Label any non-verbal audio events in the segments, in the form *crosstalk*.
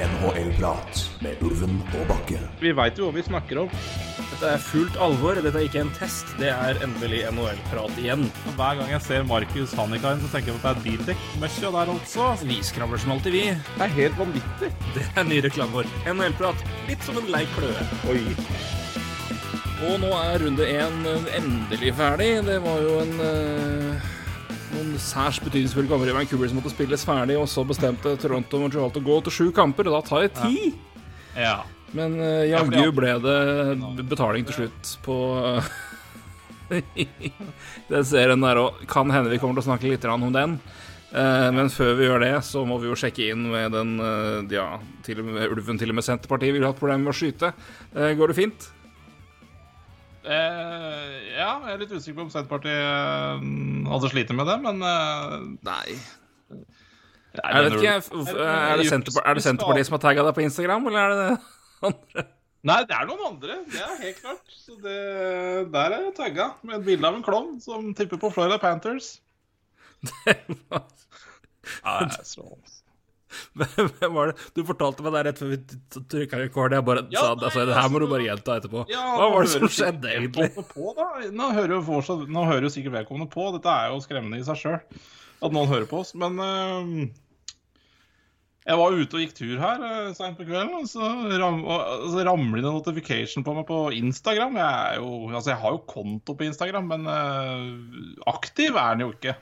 NHL-prat med Ulven og Bakke. Vi veit jo hva vi snakker om. Dette er fullt alvor. Dette er ikke en test. Det er endelig NHL-prat igjen. Hver gang jeg ser Markus Hannikainen, så tenker jeg på at det er bildekk-møkkja der altså. Vi skravler som alltid, vi. Det er helt vanvittig. Det er ny reklame vår. NHL-prat. Litt som en lei kløe. Oi. Og nå er runde én endelig ferdig. Det var jo en uh, noen særs betydningsfulle kamper i Vancouver som måtte spilles ferdig, og så bestemte Toronto og Montreal å gå til sju kamper, og da tar det ti. Ja. Men uh, jaggu ble det betaling til slutt på uh, *laughs* den serien der òg. Kan hende vi kommer til å snakke litt om den. Uh, men før vi gjør det, så må vi jo sjekke inn med den uh, Ja, til og med ulven, til og med Senterpartiet vil ha et problem med å skyte. Går det fint? Eh, ja, jeg er litt usikker på om Senterpartiet eh, hadde slitt med det, men eh, Nei. jeg Jeg vet ikke, er det, Senterpartiet, er det Senterpartiet som har tagga deg på Instagram, eller er det det *laughs* andre? Nei, det er noen andre. Det er helt klart. Så det, der er jeg tagga med et bilde av en klovn som tipper på Florida Panthers. *laughs* Det Ja, det er så... *laughs* Hvem var det? Du fortalte meg det rett før vi trykka rekord. Jeg bare Ja, sa nei, altså, det her må du altså, bare gjenta etterpå. Ja, Hva var det som skjedde, egentlig? På. Nå, hører jo fortsatt, nå hører jo sikkert vedkommende på. Dette er jo skremmende i seg sjøl at noen hører på oss. Men uh, jeg var ute og gikk tur her uh, seint på kvelden, og så, ram, og, så ramler det en notification på meg på Instagram. Jeg, jo, altså, jeg har jo konto på Instagram, men uh, aktiv er den jo ikke.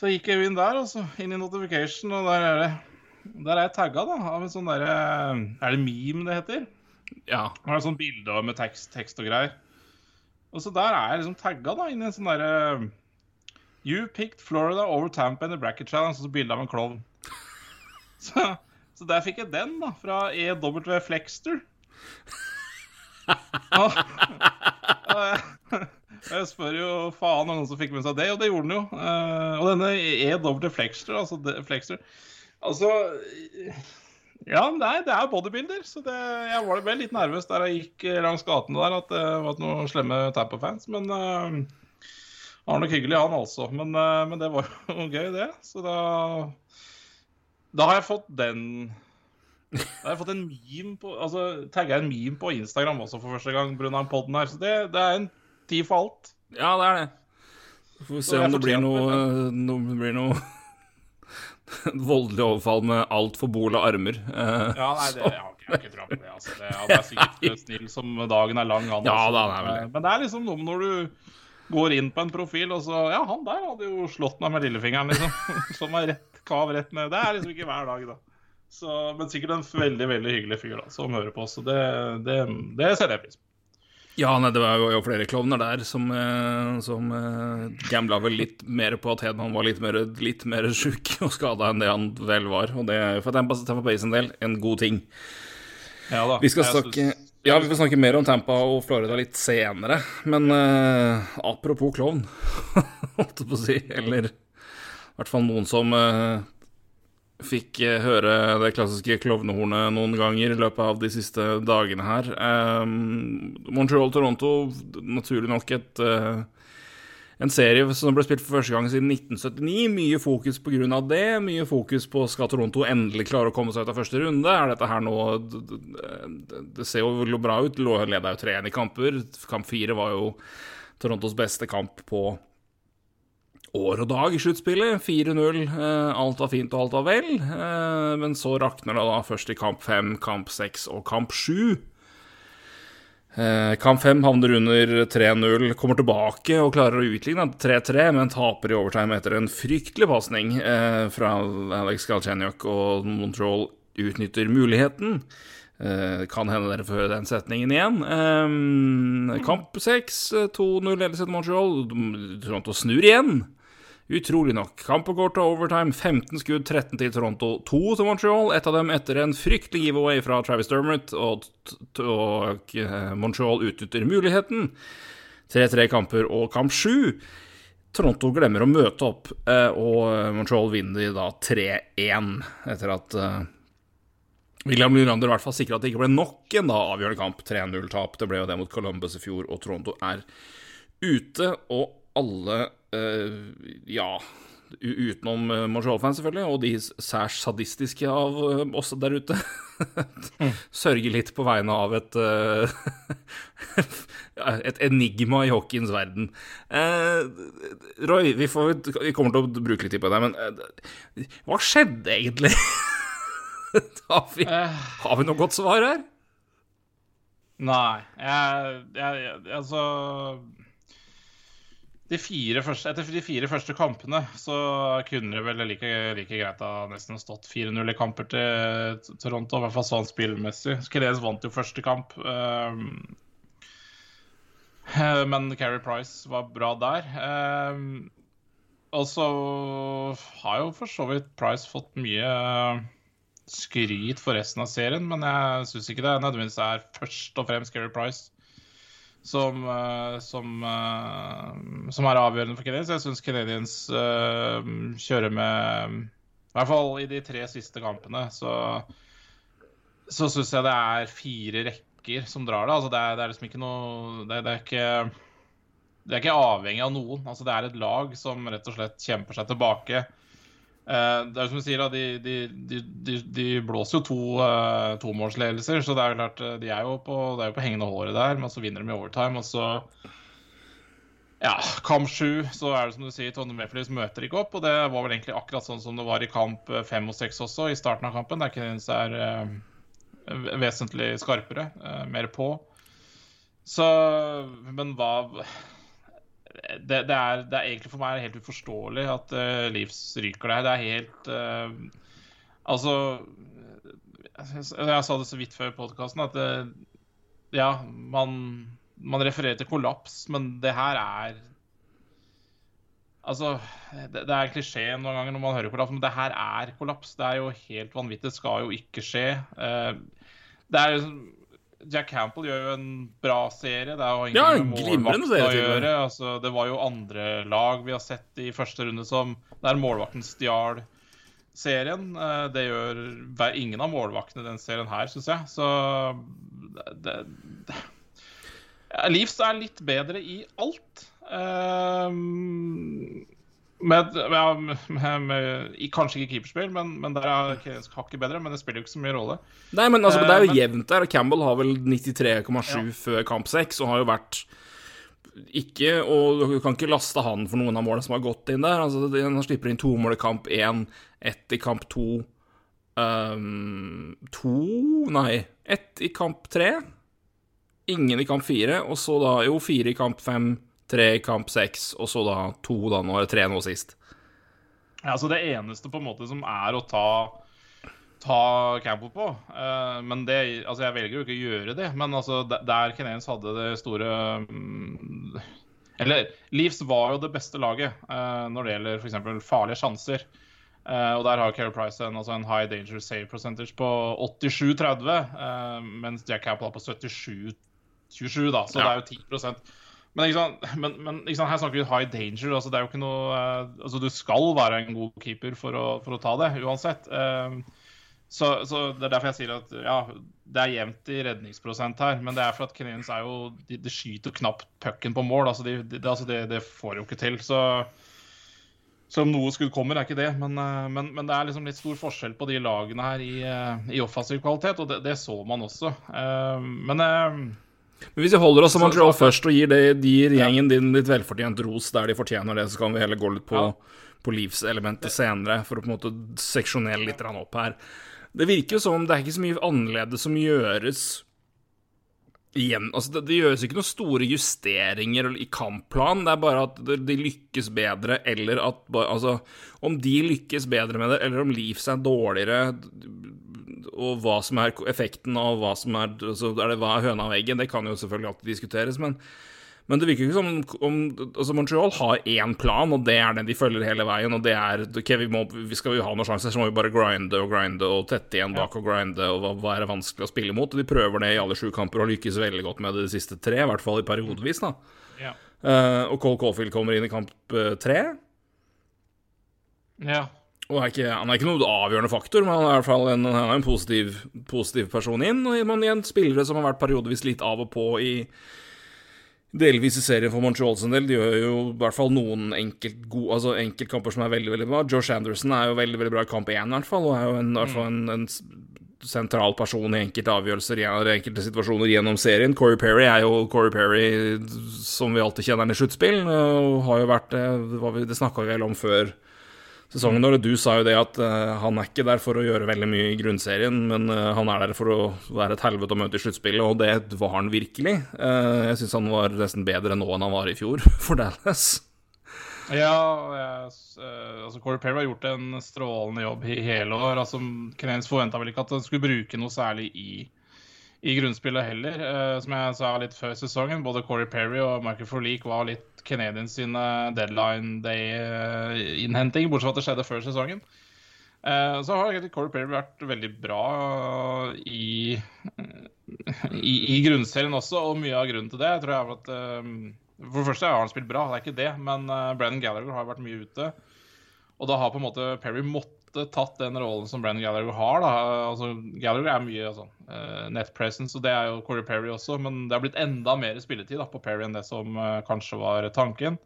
Så gikk jeg inn der, og så inn i notification, og der er det Der er jeg tagga, da, av en sånn derre Er det meme det heter? Ja. Han har et sånt bilde med tekst, tekst og greier. Og så der er jeg liksom tagga da, inn i en sånn derre You picked Florida over Tampa in the bracket challenge, og så bilde av en klovn. *laughs* Så, så der fikk jeg den, da, fra EW Flexter. *laughs* Og, og *laughs* jeg, jeg spør jo faen om noen som fikk med seg det, og det gjorde den jo. Eh, og denne EW Flexter, altså Flexter Altså ja, nei, det er bodybuilder, så det, jeg var vel litt nervøs der jeg gikk eh, langs gatene der, at det var noen slemme Tapper-fans, Men uh, han var nok hyggelig, han altså. Men, eh, men det var jo *laughs* gøy, det. Så da Da har jeg fått den Da har jeg fått en meme på Altså tagga en meme på Instagram også for første gang pga. podden her. Så det, det er en ti for alt. ja, det er det. Vi får se om det blir noe, noe, blir noe *laughs* voldelig overfall med altfor bole armer. Eh, Ja, nei, det, jeg har ikke, jeg har ikke tro på det. Altså. Det, han er sikkert *laughs* snill som dagen er lang, han. Ja, da, han men. vel. Men det er liksom noe når du går inn på en profil, og så Ja, han der hadde jo slått meg med lillefingeren, liksom. *laughs* Som er rett kav rett ned. Det er liksom ikke hver dag, da. Så, men sikkert en veldig veldig hyggelig fyr da, som hører på, så det, det, det ser jeg pris på. Ja, nei, det var jo flere klovner der som, eh, som eh, gambla vel litt mer på at Hedman var litt mer, litt mer sjuk *laughs* og skada enn det han vel var. Og det er for Tampa, Tampa Bay sin del en god ting. Ja da. Vi skal snakke ja, vi får snakke mer om Tampa og Florida litt senere. Men eh, apropos klovn, *laughs* holdt jeg på å si. Eller i hvert fall noen som eh, fikk eh, høre det klassiske klovnehornet noen ganger i løpet av de siste dagene her. Um, Montreal-Toronto, naturlig nok et uh, en serie som ble spilt for første gang siden 1979. Mye fokus på grunn av det. Mye fokus på skal Toronto endelig klare å komme seg ut av første runde. Er dette her nå Det ser jo bra ut. Leda jo 3-1 i kamper. Kamp 4 var jo Torontos beste kamp på år og dag i sluttspillet. 4-0. eh, Alt var fint og alt var vel. Eh, Men så rakner det da først i kamp 5, kamp 6 og kamp 7. Eh, Kamp 5 havner under 3-0, kommer tilbake og klarer å utligne 3-3, men taper i overtime etter en fryktelig pasning fra Alex Galchenyuk, og Montreal utnytter muligheten. Kan hende dere får høre den setningen igjen. Kamp 6, 2-0 ledelse til Montreal. Toronto snur igjen. Utrolig nok. Kampen går til overtime. 15 skudd, 13 til Toronto, 2 til Montreal. Ett av dem etter en fryktelig giveaway fra Travis Dermott, og, og eh, Montreal utnytter muligheten. 3-3 kamper og kamp 7. Toronto glemmer å møte opp, eh, og Montreal vinner da 3-1 etter at eh, William Nylander i hvert fall sikra at det ikke ble nok en da avgjørende kamp. 3-0-tap. Det ble jo det mot Columbus i fjor, og Toronto er ute. Og alle eh, Ja, utenom uh, Montreal-fans, selvfølgelig, og de særs sadistiske av uh, oss der ute, *laughs* sørger litt på vegne av et uh, *laughs* et enigma i hockeyens verden. Roy, vi, får, vi, kommer til å bruke litt tid på det, men hva skjedde egentlig? *laughs* har, vi, har vi noe godt svar her? Nei. Jeg, jeg, jeg, altså de fire første, Etter de fire første kampene så kunne det vel like, like greit ha nesten stått 4-0 i kamper til Toronto. I hvert fall sånn spillmessig. Skeles vant jo første kamp. Um, men Carrie Price var bra der. Um, og så har jo for så vidt Price fått mye skryt for resten av serien, men jeg syns ikke det nødvendigvis er først og fremst Gary Price som, uh, som, uh, som, er avgjørende for Canadiens. Jeg syns Canadiens uh, kjører med I hvert fall i de tre siste kampene, så, så syns jeg det er fire rekker som drar det. Altså, det, er, det er liksom ikke noe det, det, er ikke det er ikke avhengig av noen. Altså, det er et lag som rett og slett kjemper seg tilbake Eh, det er som du sier, de, de, de, de blåser jo to uh, tomålsledelser, så det er jo klart, eh, de er jo på, er jo på hengende håret der. Men så vinner de i overtime, og så ja, kamp sju, så er det som du sier, Tonje Meflis møter ikke opp. Og det var vel egentlig akkurat sånn som det var i kamp fem og seks også, i starten av kampen. Der Kennings er uh, vesentlig skarpere, uh, mer på. Så Men hva det, det, er, det, er, egentlig for meg helt uforståelig at uh, Leeds ryker der. Det er helt uh, Altså jeg, jeg, sa det så vidt før podkasten at uh, ja, man, man, refererer til kollaps, men det her er Altså, det, det er klisjé noen ganger når man hører kollaps, men det her er kollaps. Det er jo helt vanvittig. Det skal jo ikke skje. det er jo Jack Campbell gjør jo en bra serie. Det er jo ja, målvakten å gjøre. Altså, det var jo andre lag vi har sett i første runde som der målvakten stjal serien. Eh, det gjør ingen av målvaktene i den serien her, syns jeg. Så det, det, Leafs er litt bedre i alt. Um, med, med, med, kanskje ikke keeperspill, men, men der er hakket bedre. Men det spiller jo ikke så mye rolle. Nei, men altså, det er jo men, jevnt der. Campbell har vel 93,7 ja. før kamp 6, og har jo vært ikke Og du kan ikke laste han for noen av målene som har gått inn der. Altså, Han slipper inn to mål i kamp 1, ett i kamp 2 um, To Nei, ett i kamp 3. Ingen i kamp 4, og så da jo fire i kamp 5 tre i kamp seks, og så da to da nå, eller tre nå sist. Ja, altså Det eneste på en måte som er å ta, ta Campbell på uh, Men det, altså jeg velger jo ikke å gjøre det. Men altså der Canadiens hadde det store um, Eller Leeds var jo det beste laget uh, når det gjelder f.eks. farlige sjanser. Uh, og der har Keri Price en, altså en high danger save percentage på 87-30, mens Jack Campbell har på 77-27, da, så ja. det er jo 10 men, men, men her snakker vi high danger. Altså, det er jo ikke noe uh, altså, Du skal være en god keeper for å, for å ta det, uansett. Uh, så, så, Det er derfor jeg sier at ja, det er jevnt i redningsprosent her. Men det er for at Canadiens er jo De, de skyter knapt pucken på mål. Altså, de, de, altså det, de får jo ikke til. Så, så om noe skudd kommer, er ikke det. Men, uh, men, men, det er liksom litt stor forskjell på de lagene her i, i offensiv kvalitet, og det, det, så man også. men men hvis vi holder oss til Montreal først og gir, det, gir gjengen din litt velfortjent ros der de fortjener det, så kan vi heller gå litt på, på livselementet senere, for å på en måte seksjonere litt opp her. Det virker jo som det er ikke så mye annerledes som gjøres igjen. Altså, det, det, gjøres ikke noen store justeringer i kampplan, det er bare at de lykkes bedre, eller at Altså, om de lykkes bedre med det, eller om Leafs er dårligere og hva som er effekten av hva som er altså, er det, Hva er høna og eggen? Det kan jo selvfølgelig alltid diskuteres, men, men det virker ikke som om altså Montreal har én plan, og det er den de følger hele veien. Og det er ok, vi må, Skal vi ha noen sjanser, så må vi bare grinde og grinde og tette igjen bak og grinde, og hva, hva er det vanskelig å spille mot? Og de prøver det i alle sju kamper og lykkes veldig godt med det de siste tre, i hvert fall i periodevis, da. Ja. Uh, og Cole Caulfield kommer inn i kamp uh, tre. Ja. Og er ikke, han er ikke noen avgjørende faktor, men han er i hvert fall en, en positiv, positiv, person inn. Og man igjen spillere som har vært periodevis litt av og på i, delvis i serien for Montreal sin del. De gjør jo i hvert fall noen enkelt gode, altså enkeltkamper som er veldig veldig bra. Josh Anderson er jo veldig veldig bra i kamp én, i hvert fall, og er jo en, hvert fall en, en sentral person i enkelte avgjørelser i enkelte situasjoner gjennom serien. Corey Perry er jo Corey Perry som vi alltid kjenner han i sluttspill, og har jo vært Det, det snakka vi vel om før sesongen. Og du sa jo det at uh, han er ikke der for å gjøre veldig mye i grunnserien, men uh, han er der for å være et helvete å møte i sluttspillet, og det var han virkelig. Uh, jeg syns han var nesten bedre nå enn han var i fjor *laughs* for Dallas. Ja, jeg, altså Corey Perry har gjort en strålende jobb i hele år. altså Canadiens forventa vel ikke at han skulle bruke noe særlig i, i grunnspillet heller. som jeg sa litt før sesongen, både Corey Perry og Michael Forleak var litt Canadiens sine deadline day-innhenting, bortsett fra at det skjedde før sesongen. Eh, så har egentlig Corey Perry vært veldig bra i, i, i grunnserien også, og mye av grunnen til det tror jeg er at eh, For det første har han spilt bra, det er ikke det, men Brennan Gallagher har vært mye ute. Og da har på en måte Perry måttet tatt den rollen som Brennan Gallagher har. da, altså Gallagher er mye altså, uh, net presence, og det er jo Corey Perry også, men det har blitt enda mer spilletid da, på Perry enn det som uh, kanskje var tanken.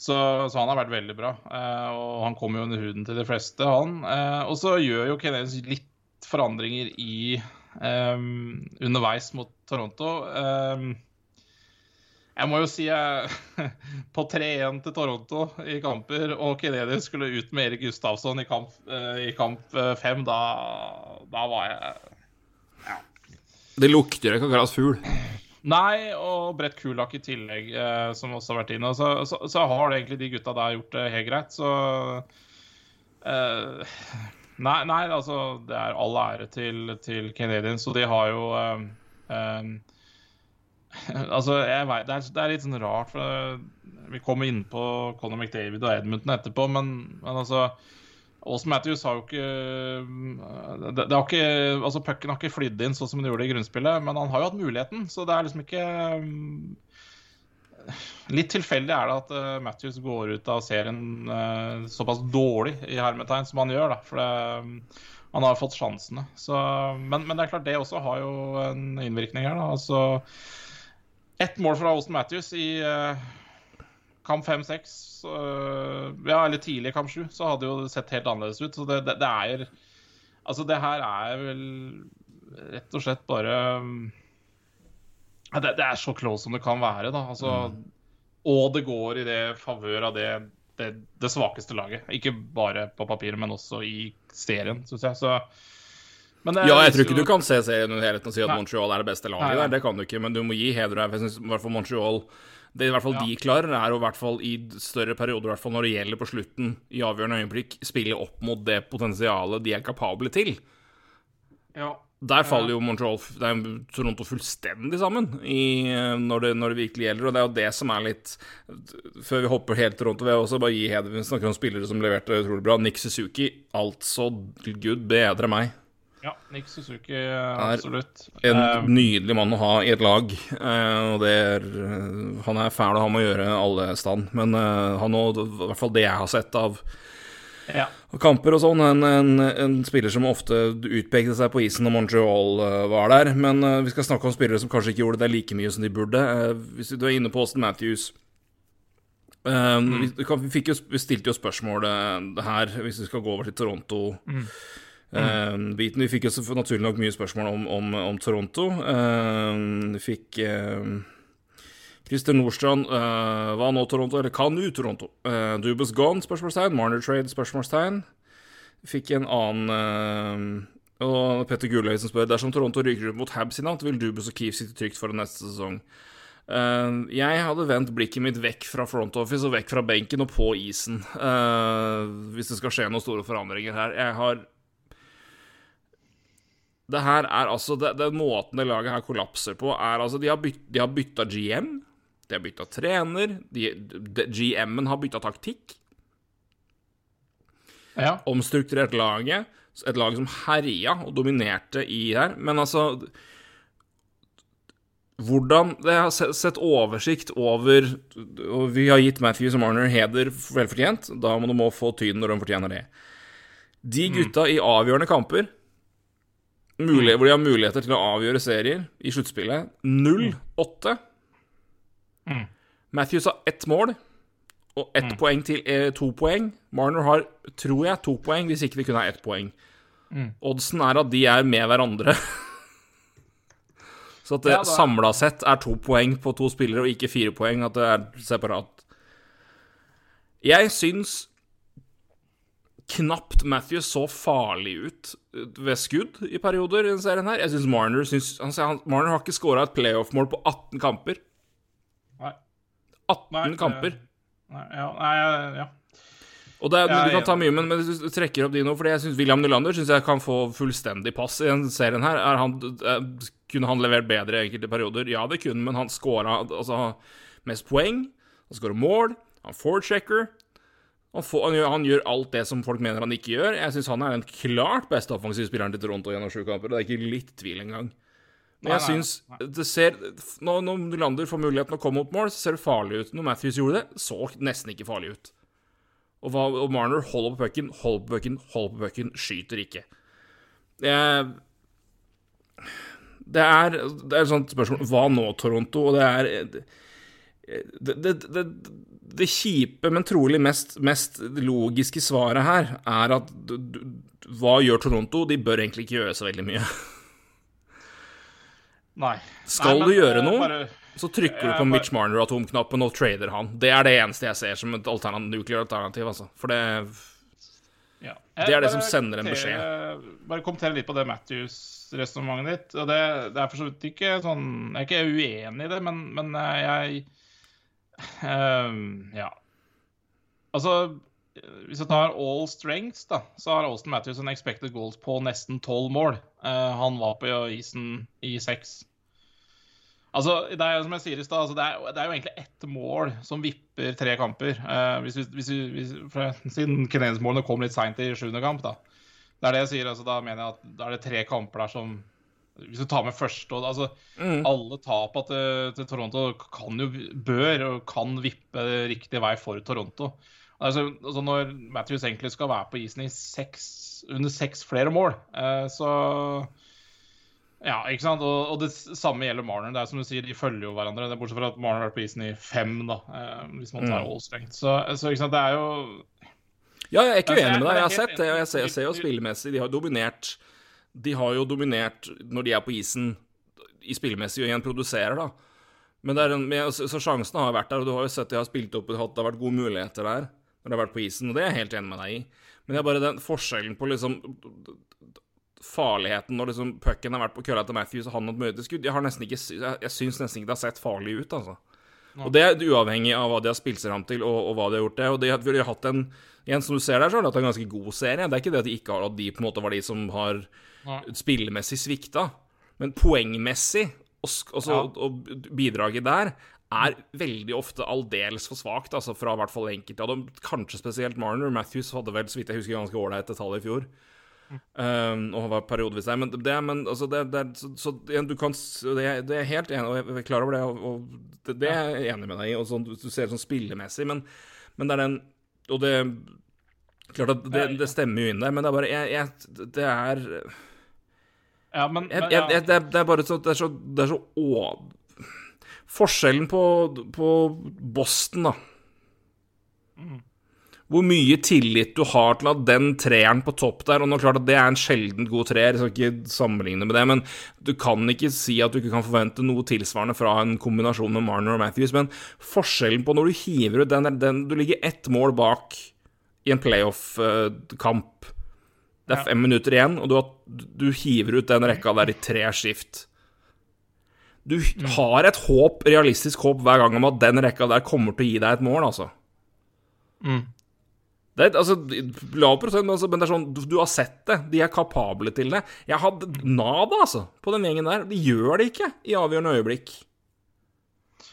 Så, så, han har vært veldig bra, uh, og han kommer jo under huden til de fleste, han. og så gjør jo Canadiens litt forandringer i um, underveis mot Toronto. Um, jeg må jo si jeg *laughs* På 3-1 til Toronto i kamper, og Kennedy skulle ut med Erik Gustavsson i kamp, eh, i kamp 5, da, da, var jeg Ja. Det lukter ikke akkurat fugl. Nei, og Brett Kulak i tillegg, eh, som også har vært inne. Så, så, så, har egentlig de gutta der gjort det helt greit, så uh, nei, nei, altså Det er all ære til, til Canadiens, og de har jo uh, um, *laughs* Altså, jeg vet, det, er, det er litt sånn rart, for vi kommer inn på Conor McDavid og Edmundton etterpå, men, men altså Austin Matthews har jo ikke det, det har ikke, altså Pucken har ikke flydd inn sånn som den gjorde i grunnspillet, men han har jo hatt muligheten, så det er liksom ikke Litt tilfeldig er det at uh, Matthews går ut av serien såpass dårlig i hermetegn som han gjør. da, for det, han har fått sjansene. Så, men, men, det er klart det også har jo en innvirkning her. da, altså ett mål fra Austin Matthews i uh, kamp 5-6, uh, ja, eller tidlig i kamp 7, så hadde jo det sett helt annerledes ut. Så det, det, det, er Altså, det her er vel rett og slett bare det, det, er så close som det kan være, da. Altså, mm. Og det går i det favør av det, det, det, svakeste laget. Ikke bare på papiret, men også i serien, syns jeg. Så ja, jeg tror ikke du kan se serien under helheten og si at nei. Montreal er det beste laget der. Det kan du ikke, men du må gi heder her. Jeg synes, i hvert fall Montreal Det i hvert fall ja. de klarer, er å i hvert fall i større perioder, i hvert fall når det gjelder på slutten, i avgjørende øyeblikk, spille opp mot det potensialet de er kapable til. Ja. Der faller jo Montreal det er Toronto fullstendig sammen i, når, det, når, det, virkelig gjelder. Og det er jo det som er litt Før vi hopper helt Toronto, vil jeg også bare gi heder. Vi snakker om spillere som leverte utrolig bra. Nick Suzuki, altså gud bedre meg. Ja, Nick Suzuki, absolutt. En uh, nydelig mann å ha i et lag. Uh, og det er, uh, han er fæl å ha med å gjøre alle stand, men han òg, i hvert fall det jeg har sett av ja. kamper og sånn, en, en, en, spiller som ofte utpekte seg på isen når Montreal var der. Men vi skal snakke om spillere som kanskje ikke gjorde det like mye som de burde. hvis du er inne på Austin Matthews mm. vi, vi, jo, vi, stilte jo spørsmålet her, hvis vi skal gå over til Toronto. Mm Mm. biten. Vi fikk jo naturlig nok mye spørsmål om, om, om Toronto. Uh, vi fikk uh, Christer Nordstrand uh, Hva nå Toronto, eller kan nå Toronto? Uh, Dubas gone? spørsmålstegn. Marner Trade? spørsmålstegn. Fikk en annen Og Petter Gulløy som spør Dersom Toronto ryker ut mot Habs i natt, vil Dubas og Keefe sitte trygt for neste sesong. Uh, jeg hadde vendt blikket mitt vekk fra front office og vekk fra benken og på isen. Uh, hvis det skal skje noen store forandringer her. Jeg har det her er altså det, Den måten det laget her kollapser på, er altså De har, byt, de har bytta GM, de har bytta trener, GM-en har bytta taktikk. Ja. Omstrukturert laget. Et lag som herja og dominerte i her. Men altså hvordan Jeg har sett oversikt over Og vi har gitt Matthews og Marner heder velfortjent. Da må de få tyden når de fortjener det. De gutta mm. i avgjørende kamper mulig, hvor de har muligheter til å avgjøre serier i sluttspillet. 0-8. Matthews har ett mål og ett poeng til eh, to poeng. Marner har, tror jeg, to poeng, hvis ikke det kunne ha ett poeng. Oddsen er at de er med hverandre. *laughs* Så at det Ja, samla sett er to poeng på to spillere, og ikke fire poeng. At det er separat. Jeg syns knapt Matthews så farlig ut ved skudd i perioder i denne serien her. Jeg synes Marner synes, han, han, Marner har ikke scora et playoff-mål på 18 kamper. Nei. 18 Nei, kamper. Nei, ja, nei, ja. Og det er, Ja, Du kan ta mye, men, men du trekker opp de nå, fordi jeg synes William Nylander synes jeg kan få fullstendig pass i denne serien her. Er han, eh, kunne han levert bedre i enkelte perioder? Ja, det kunne men han skåra altså, mest poeng. Han skårer mål. Han forechecker. Han, får, han, gjør, han gjør alt det som folk mener han ikke gjør. Jeg syns han er den klart beste offensive spilleren til Toronto gjennom sju kamper. Det er ikke litt tvil engang. Men jeg syns det ser Når, når Nylander får muligheten å komme mot mål, så ser det farlig ut. Når Matthews gjorde det, så nesten ikke farlig ut. Og, og Marner holder på pucken, holder på pucken, holder på pucken, skyter ikke. Jeg, det er Det er et sånt spørsmål Hva nå, Toronto? Og det er Det, det, det, kjipe, men trolig mest, mest logiske svaret her er at du, du, hva gjør Toronto? De bør egentlig ikke gjøre så veldig mye. Nei. Skal Nei, du gjøre eh, noe? Bare, Så trykker du på bare- Mitch Marner-atomknappen og trader han. Det er det eneste jeg ser som et alternativ, nuclear alternativ, altså. For det ja. Det er det som sender en beskjed. Bare kommentere litt på det Matthews-resonnementet ditt. Og det, det er for så vidt ikke sånn Jeg er ikke uenig i det, men, men eh, jeg ehm, Ja. Altså Hvis jeg tar all strengths, da, så har Austin Matthews en expected goals på nesten tolv mål. Uh, han var på isen i seks. Altså, det er jo som jeg sier i stad, altså, det, det er jo egentlig ett mål som vipper tre kamper. Uh, hvis vi, hvis hvis, for, siden Canadiens-målene kom litt seint i sjuende kamp, da. Det er det jeg sier. altså Da mener jeg at da er det tre kamper der som Hvis du tar med første og altså, Mm. Alle tapene til, til Toronto kan jo, bør og kan vippe riktig vei for Toronto. Altså, altså Når Matthews egentlig skal være på isen i seks, under seks flere mål, eh, så ja, ikke sant? Og, og det samme gjelder Marner. Det er som du sier, De følger jo hverandre. Det er Bortsett fra at Marner har vært på isen i fem, da, eh, hvis man tar Mm. all strength. Så, så ikke sant? det er jo Ja, jeg er ikke Altså, uenig med deg. Jeg har sett det, og jeg ser, jeg ser jo spillemessig De har dominert De har jo dominert når de er på isen i spillemessig og igjen produserer, da. Men en, så, sjansene har vært der, og du har jo sett de har spilt opp og det har vært gode muligheter der når de har vært på isen, og det er jeg helt enig med deg i. Men det er bare den forskjellen på liksom farligheten når liksom pucken har vært på kølla til Matthews og han har hatt skudd. Jeg har nesten ikke Jeg, jeg syns nesten ikke det har sett farlig ut, altså. Og det er uavhengig av hva de har spilt seg fram til, og, og hva de har gjort det. Og de har, de har hatt en Igjen, som du ser der, så har de hatt en ganske god serie. Det er ikke det at de ikke har at de på en måte var de som har spillemessig svikta, men poengmessig og, sk- altså, Ja. og bidraget der er veldig ofte aldeles for svakt, altså fra i hvert fall enkelte av dem. Kanskje spesielt Marner. Matthews hadde vel, så vidt jeg husker, ganske ålreite tall i fjor. Um, og var periodevis der. Men, det, men altså, det, det, så, så du kan, det, det er helt enig og jeg er klar over det, og, og det, er jeg enig med deg i. Og sånn, du ser det sånn spillemessig, men, men det er den Og det Klart at det, stemmer jo inn der, men det er bare jeg, jeg, Det er Ja, men, men jeg, ja. jeg, det, er, det er bare så Det er så, det er så å, Forskjellen på, på Boston, da Hvor mye tillit du har til at den treeren på topp der Og nå det klart at det er en sjeldent god treer, jeg skal ikke sammenligne med det, men du kan ikke si at du ikke kan forvente noe tilsvarende fra en kombinasjon med Marner og Matthews. Men forskjellen på når du hiver ut den, den Du ligger ett mål bak i en playoff-kamp. Det er fem minutter igjen, og du, du hiver ut den rekka der i tre skift. Du har et håp, realistisk håp hver gang om at den rekka der kommer til å gi deg et mål, altså. Mm. Det altså, Lav prosent, altså, men det er sånn, du, du har sett det. De er kapable til det. Jeg hadde nada, altså, på den gjengen der. De gjør det ikke i avgjørende øyeblikk.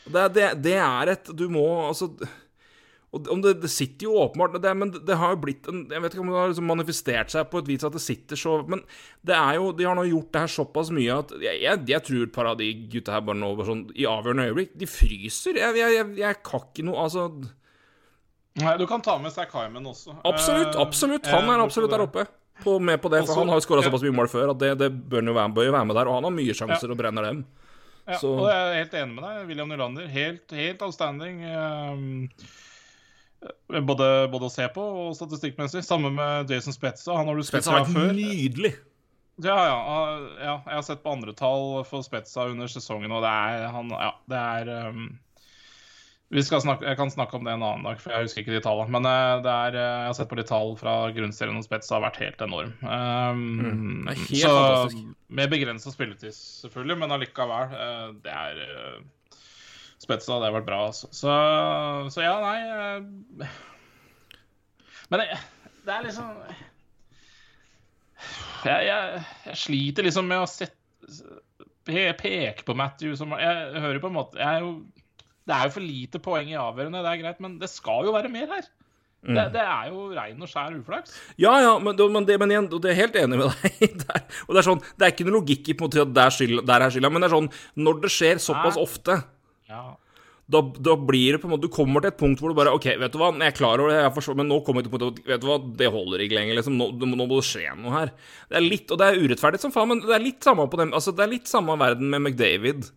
Det, det, det er et Du må altså og det, det sitter jo åpenbart det, Men det har jo blitt en Jeg vet ikke om det har liksom manifestert seg på et vis at det sitter så Men det er jo De har nå gjort det her såpass mye at jeg, jeg, jeg tror par av de gutta her bare nå sånn, i avgjørende øyeblikk De fryser. Jeg, jeg, jeg, jeg kan ikke noe Altså Nei, du kan ta med Hyman også. Absolutt. Eh, absolutt eh, Han er absolutt der oppe. På, med på det, for Også- Han har jo skåra ja. såpass mye mål før at det, det bør jo være, bør jo være med der. Og han har mye sjanser og brenner dem. Ja, Så- og jeg er helt enig med deg. William Nylander, helt, helt outstanding. ehm, både, både å se på og statistikkmessig. Samme med Jason Spetza. Han har du har fra før. nydelig. Ja, ja, ja. Jeg har sett på andre tall for Spetza under sesongen, og det er han Ja, det er skal snakke, Jeg kan snakke om det en annen dag, for jeg husker ikke de tallene. Men eh, det er, eh, jeg har sett på de tall fra grunnserien, og Spetza har vært helt enorm. Um, Mm, det er helt så, fantastisk. Med begrensa spilletid, selvfølgelig, men allikevel. eh, det er Spetsa, det har vært bra, altså. Så, så ja, nei Men det, det er liksom jeg, jeg, jeg sliter liksom med å sette, peke på Matthew som Jeg hører på en måte jeg er jo, Det er jo for lite poeng i avgjørende, det er greit, men det skal jo være mer her. Det, det er jo rein og skjær uflaks. Ja, ja, men, men, det, men igjen, det er jeg helt enig med deg *laughs* der. Og det er sånn, det er ikke noe logikk i på en måte at der, skyld, der er skylda, men det er sånn Når det skjer såpass Nei. ofte, Ja. da, da blir det på en måte Du kommer til et punkt hvor du bare OK, vet du hva, jeg er klar over det, jeg forstår, men nå kommer jeg til punktet punkt, Vet du hva, det holder ikke lenger, liksom. Nå, nå må det skje noe her. Det er litt Og det er urettferdig som faen, men det er litt samme på dem Altså, det er litt samme verden med McDavid.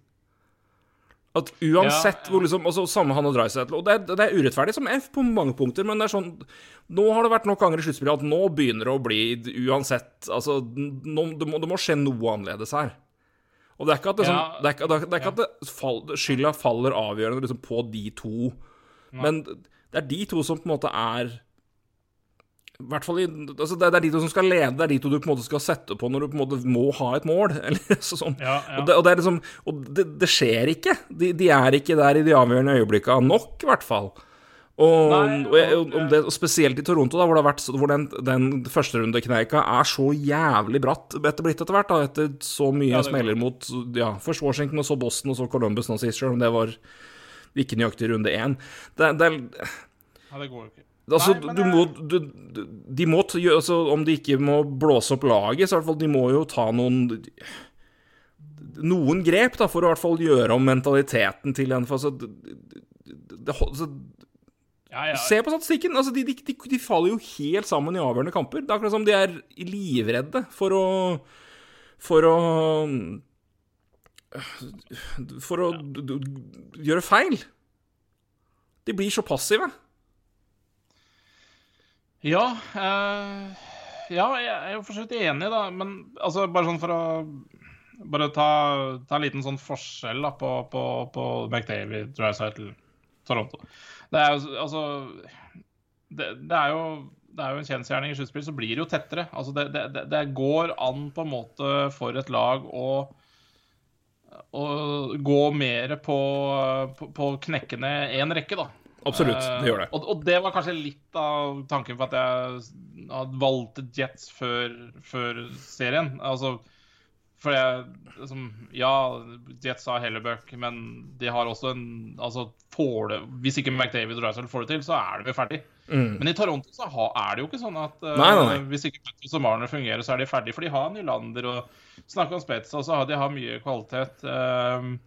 At uansett Ja, ja. hvor liksom Altså, samme han og Dreisaitl Og det er, det er urettferdig som F på mange punkter, men det er sånn Nå har det vært nok ganger i sluttspillet at nå begynner det å bli uansett Altså, nå, det, må, det må skje noe annerledes her. Og det er ikke at, det, sånn, Ja, det, er er ikke at fall, skylda faller avgjørende liksom, på de to, men det er de to som på en måte er hvert fall i, altså det, er de to som skal lede, det er de to du på en måte skal sette på når du på en måte må ha et mål. *laughs* Eller, sånn. Ja, ja. Og, det, og det liksom Og det, det skjer ikke. De, de er ikke der i de avgjørende øyeblikka nok, i hvert fall. Og, Nei, og, spesielt i Toronto, da, hvor, det har vært, hvor den, den førsterundekneika er så jævlig bratt etter blitt etter hvert, da, etter så mye Ja, smeller mot ja, først Washington, og så Boston, og så Columbus nå sist, selv om det var ikke nøyaktig runde én. Det, det, ja, det går jo ikke. Altså, Nei, du det- må du, du, De må altså, Om de ikke må blåse opp laget, så i hvert fall de må jo ta noen Noen grep, da, for å i hvert fall gjøre om mentaliteten til en altså, det, det, altså, Ja, ja. Se på statistikken. Altså, de, de, de, de faller jo helt sammen i avgjørende kamper. Det er akkurat som de er livredde for å For å For å d- gjøre feil. De blir så passive. Ja, eh, ja, jeg er jo for så vidt enig, da. Men altså, bare sånn for å Bare ta, ta en liten sånn forskjell da, på, på, på McDavid, Dreisaitl, Toronto. Det er jo altså Det, det er jo det er jo en kjensgjerning i sluttspill, så blir det jo tettere. Altså det- det går an på en måte for et lag å, å gå mer på, på, på knekkende én rekke, da. Absolutt, Eh, det gjør det. Og, og det var kanskje litt av tanken for at jeg hadde valgt Jets før, før serien. Altså, for jeg liksom, Ja, Jets har Hellebuck, men de har også en Altså, får det Hvis ikke McDavid og Drysdale får det til, så er de jo ferdig. Men i Toronto så er det jo ikke sånn at eh, Mm. Nei, nei, nei. hvis ikke Matthews og Marner fungerer, så er de ferdige. For de har Nylander og snakker om Spets, og så har de har mye kvalitet. Um,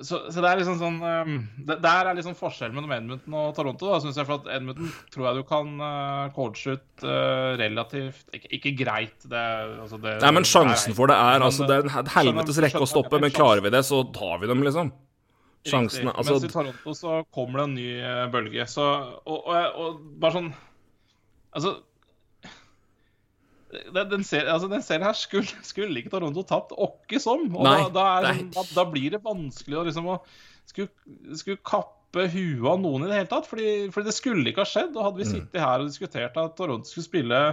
så, så det er liksom sånn um, det, Der er liksom forskjellen mellom Edmundton og Toronto. da, synes jeg, for at Edmundton tror jeg du kan uh, coache ut uh, relativt ikke, ikke greit, det, altså det Nei, men sjansen for det er Men, altså, Det er en helvetes rekke å stoppe, men klarer vi det, så tar vi dem, liksom. Sjansene Mens i Altså, Toronto så kommer det en ny eh, bølge. Så, og, og, og bare sånn Altså den, den, ser, altså, den serien her skulle, skulle ikke Toronto tapt åkke som. Og Nei, da, da, er, da, da blir det vanskelig å liksom å skulle, skulle kappe huet av noen i det hele tatt. Fordi, fordi det skulle ikke ha skjedd. Og hadde vi Mm. sittet her og diskutert at Toronto skulle spille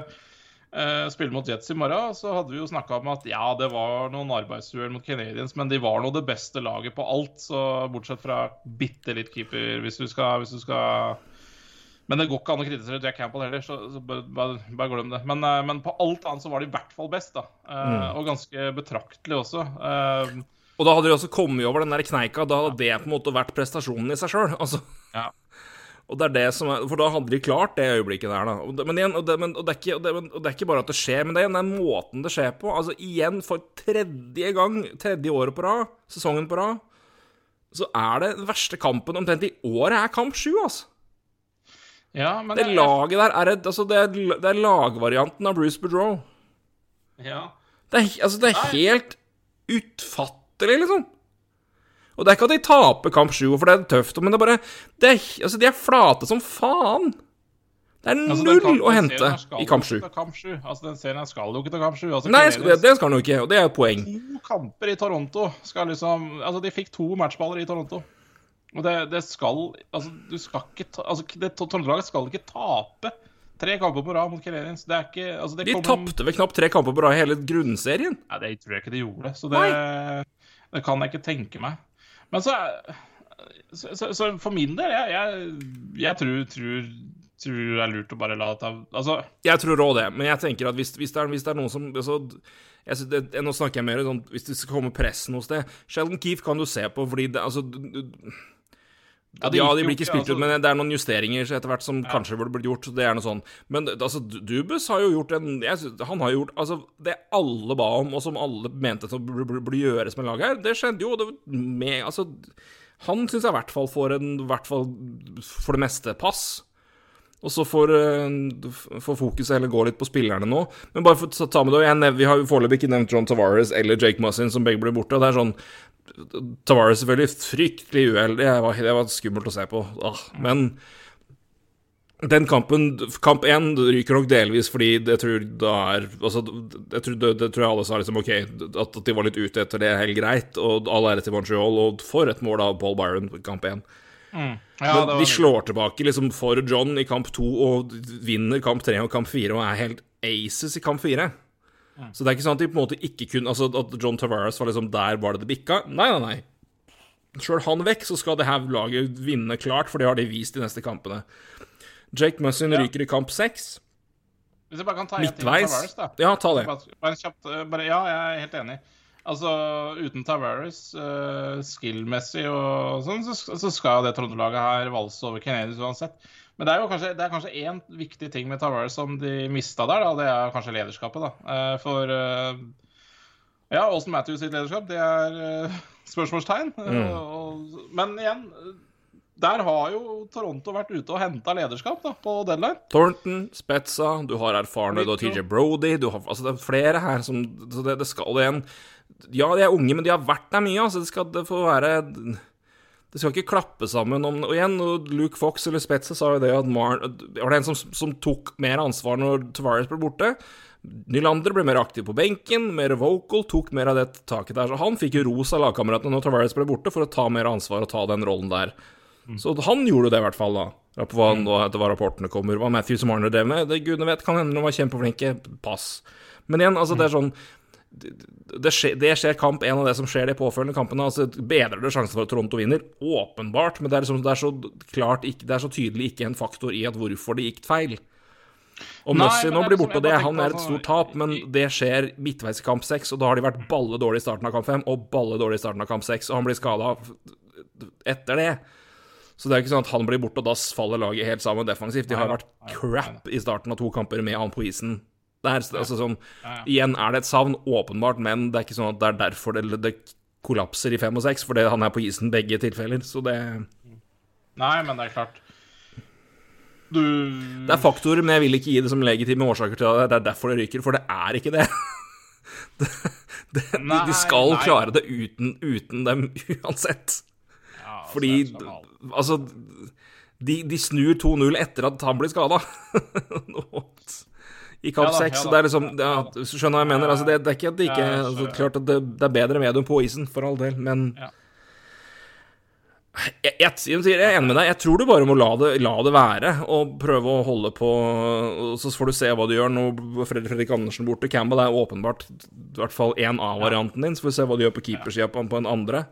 Uh, spille mot Jets i morgen, så hadde vi jo snakka om at ja, det var noen arbeidsuhell mot Canadiens, men de var nå det beste laget på alt, så bortsett fra bitte litt keeper, hvis du skal, hvis du skal Men det går ikke an å kritisere Jack Campbell heller, så, så bare, bare, glem det. Men, eh, men på alt annet så var de i hvert fall best, da. Mm. Og ganske betraktelig også. Eh, og da hadde de også kommet over den der kneika. Da hadde det på en måte vært prestasjonen i seg sjøl. Altså. ja. *laughs* Og det er det som er, For da hadde de klart det øyeblikket der, da. Men igjen, og det, men, og det, er ikke, og det, og det er ikke bare at det skjer, men det er den måten det skjer på. Altså Igjen, for tredje gang, tredje året på rad, sesongen på rad, så er det den verste kampen omtrent i året er kamp sju, altså. Ja, men Det jeg- laget der er, altså, det er, det er lagvarianten av Bruce Boudreau. ja. Det er, altså, det er helt utfattelig, liksom. Og det er ikke at de taper kamp sju, for det er tøft, men det er bare det er, Altså, de er flate som faen. Det er Altså, null altså, kamp- å hente i kamp ikke sju. kamp sju. Altså, den serien her skal jo ikke til kamp sju. Altså, Nei, det, det skal den jo ikke, og det er et poeng. to kamper i Toronto skal liksom Altså, de fikk to matchballer i Toronto. Og det, det skal Altså, du skal ikke ta Altså, det Toronto-laget skal ikke tape tre kamper på rad mot Canadiens. Det er ikke Altså, det De kommer tapte vel knapt tre kamper på rad i hele grunnserien. Nei, det tror jeg ikke de gjorde. Så det, det kan jeg ikke tenke meg. Men så, så, så, så for min del, jeg, jeg, jeg tror, tror, tror det er lurt å bare la det ta Altså, Jeg tror òg det, men jeg tenker at hvis, hvis, det, er, hvis det er noen som altså, jeg, det, Nå snakker jeg mer sånn hvis det skal komme pressen hos det. Sheldon Keefe kan du se på, fordi det, altså du- du- Ja, de, Ja, de blir ikke spilt ut, altså- men det er noen justeringer etter hvert som kanskje burde blitt gjort. så Det er noe sånn. Men altså, Dubus har jo gjort en synes, Han har gjort altså, det alle ba om, og som alle mente som burde, gjøres med laget her, det skjedde jo. Det, med, altså, han syns jeg i hvert fall får en hvert fall for det meste pass. Og så får, eh, får fokuset heller gå litt på spillerne nå. Men bare for å ta med det, jeg Vi har jo foreløpig ikke nevnt John Tavares eller Jake Mussin, som begge ble borte. og det er sånn Tavares selvfølgelig fryktelig uheldig. Det var, det var skummelt å se på. Ah, men den kampen, kamp én, ryker nok delvis fordi det tror da er altså, jeg tror, det, det tror jeg alle sa liksom OK, at, de var litt ute etter det, er helt greit. Og all ære til Montreal, og for et mål av Paul Byron på kamp én. ja, Men de slår tilbake liksom for John i kamp to og vinner kamp tre og kamp fire og er helt aces i kamp fire. Så det er ikke sånn at de på en måte ikke kunne Altså at John Tavares var liksom der var det det bikka. Nei, nei, nei. Sjøl han vekk, så skal det her laget vinne klart, for det har de vist de neste kampene. Jake Mussin Ja. ryker i kamp seks. Hvis jeg bare kan ta en ting om Tavares, da. Ja, ta det. Bare, bare kjapt, eh, bare, ja, jeg er helt enig. Altså, uten Tavares, uh, skill-messig og sånn, så, så skal det Toronto-laget her valse over Canadiens uansett. Men det er jo kanskje, det er kanskje én viktig ting med Tavares som de mista der, da. Det er kanskje lederskapet, da. Eh, for eh, ja, Austin Matthews sitt lederskap, det er eh, spørsmålstegn. Mm. men igjen, der har jo Toronto vært ute og henta lederskap da, på deadline. Thornton, Spetza, du har erfarne, du har TJ Brody du har, Altså, det er flere her som så det, det skal igjen Ja, de er unge, men de har vært der mye, altså. Det skal det får være Det skal ikke klappe sammen om Og igjen, Luke Fox eller Spetzer sa jo det at Mar... Var det en som, som tok mer ansvar når Tavares ble borte? Nylander ble mer aktiv på benken, mer vocal, tok mer av det taket der. Så han fikk jo ros av lagkameratene når Tavares ble borte, for å ta mer ansvar og ta den rollen der. Så han gjorde det i hvert fall, da. På hva, nå etter hva rapportene kommer. Hva Matthews og Marner drev med, det gudene vet, kan hende de var kjempeflinke. Pass. Men igjen, altså, det er sånn det, det, skjer, det skjer kamp én av det som skjer de påfølgende kampene. Altså, bedrer det sjansen for at Toronto vinner? Åpenbart, men det er, liksom, det er så klart ikke, Det er så tydelig ikke en faktor i at hvorfor det gikk feil. Og Mussi nå blir liksom- borte, og det, han er et stort tap, men det skjer midtveis i kamp seks, og da har de vært balle dårlig i starten av kamp fem, og balle dårlig i starten av kamp seks, og han blir skada etter det. Så det er ikke sånn at han blir borte, og da faller laget helt sammen defensivt. De har vært crap i starten av to kamper med han på isen. Det er, altså sånn. Igjen er det et savn, åpenbart, men det er ikke sånn at det er derfor det, det kollapser i fem og seks, fordi han er på isen begge tilfeller. Så det, Nei, men det er klart Du det er faktorer, men jeg vil ikke gi det som legitime årsaker til det. Det er derfor det ryker, for det er ikke det. *laughs* det, det de, Nei, de skal nei. klare det uten, uten dem uansett. ja, altså, Fordi. Altså, de, de snur 2-0 etter at han blir skada. *laughs* I Ja da, seks. ja så da. det er liksom ja, Ja. Skjønner hva jeg mener? Altså, det, det er ikke at det ikke Ja, altså. Klart at det, det er bedre medium på isen, for all del, men Ja. jeg, jeg, jeg, jeg er enig med deg. Jeg tror du bare må la det, la det være, og prøve å holde på Så får du se hva du gjør. Nå Fredrik, Fredrik Andersen borte. Campbell er åpenbart i hvert fall én av varianten din, så får vi se hva du gjør på keepersida på, på en andre.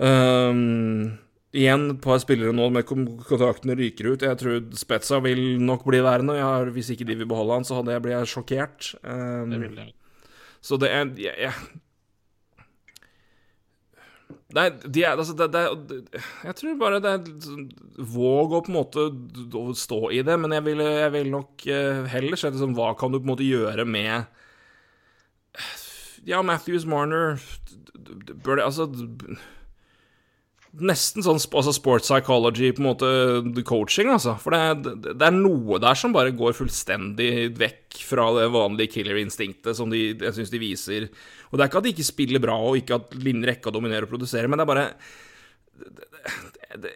Um, igjen et par spillere nå med kontraktene ryker ut. Jeg tror Spetza vil nok bli værende. Har, hvis ikke de vil beholde han, så hadde jeg blitt sjokkert. Um, Det vil jeg. så det er jeg, jeg, Nei, de er, altså, det, det, jeg tror bare det er sånn, Våg å på en måte stå i det, men jeg vil, vil nok eh, heller sett liksom, hva kan du på en måte gjøre med Ja, Matthews, Marner Bør det Altså nesten sånn altså sports psychology, på en måte coaching, altså. For det, det, det er noe der som bare går fullstendig vekk fra det vanlige killer-instinktet som de, jeg syns de viser. Og det er ikke at de ikke spiller bra, og ikke at Linn Rekka dominerer og produserer, men det er bare det, det,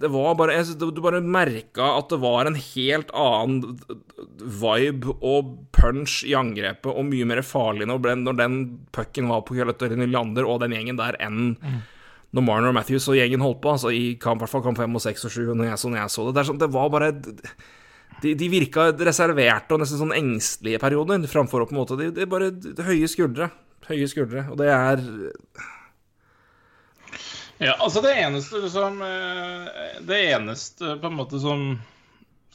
det var bare Du bare merka at det var en helt annen vibe og punch i angrepet, og mye mer farlig når den, når pucken var på Kjøløtter Nylander og den gjengen der, enn når Marner og Matthews og gjengen holdt på. Altså i kamp, hvert fall kamp 5 og 6 og 7, når jeg, så, jeg så det. Det, sånn, det var bare de, de virka reserverte og nesten sånn engstelige perioder, framfor å på en måte De, er bare de, høye skuldre. Høye skuldre. Og det er Ja, altså det eneste som eh, Det eneste på en måte som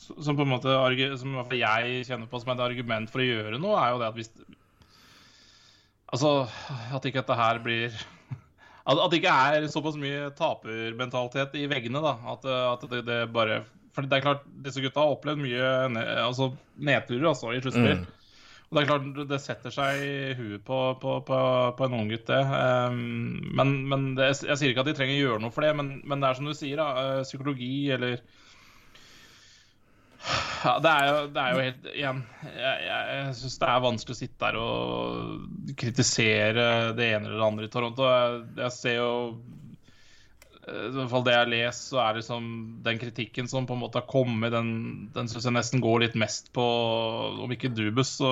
som på en måte som jeg kjenner på som et argument for å gjøre noe, er jo det at hvis Altså at ikke dette her blir At, at det ikke er såpass mye tapermentalitet i veggene, da. At, at det, det bare For det er klart, disse gutta har opplevd mye ne, altså, nedturer altså, i sluttspill. Mm. Og det er klart, det setter seg i huet på, på, på, på en unggutt, det. Um, men men det, jeg sier ikke at de trenger å gjøre noe for det, men, men det er som du sier, da. eh, Psykologi eller ja, det er, jo, det er jo helt Igjen, jeg, jeg, syns det er vanskelig å sitte der og kritisere det ene eller det andre i Toronto. Jeg, jeg ser jo eh, I hvert fall det jeg leser, så er liksom den kritikken som på en måte har kommet, den, den syns jeg nesten går litt mest på Om ikke Dubus, så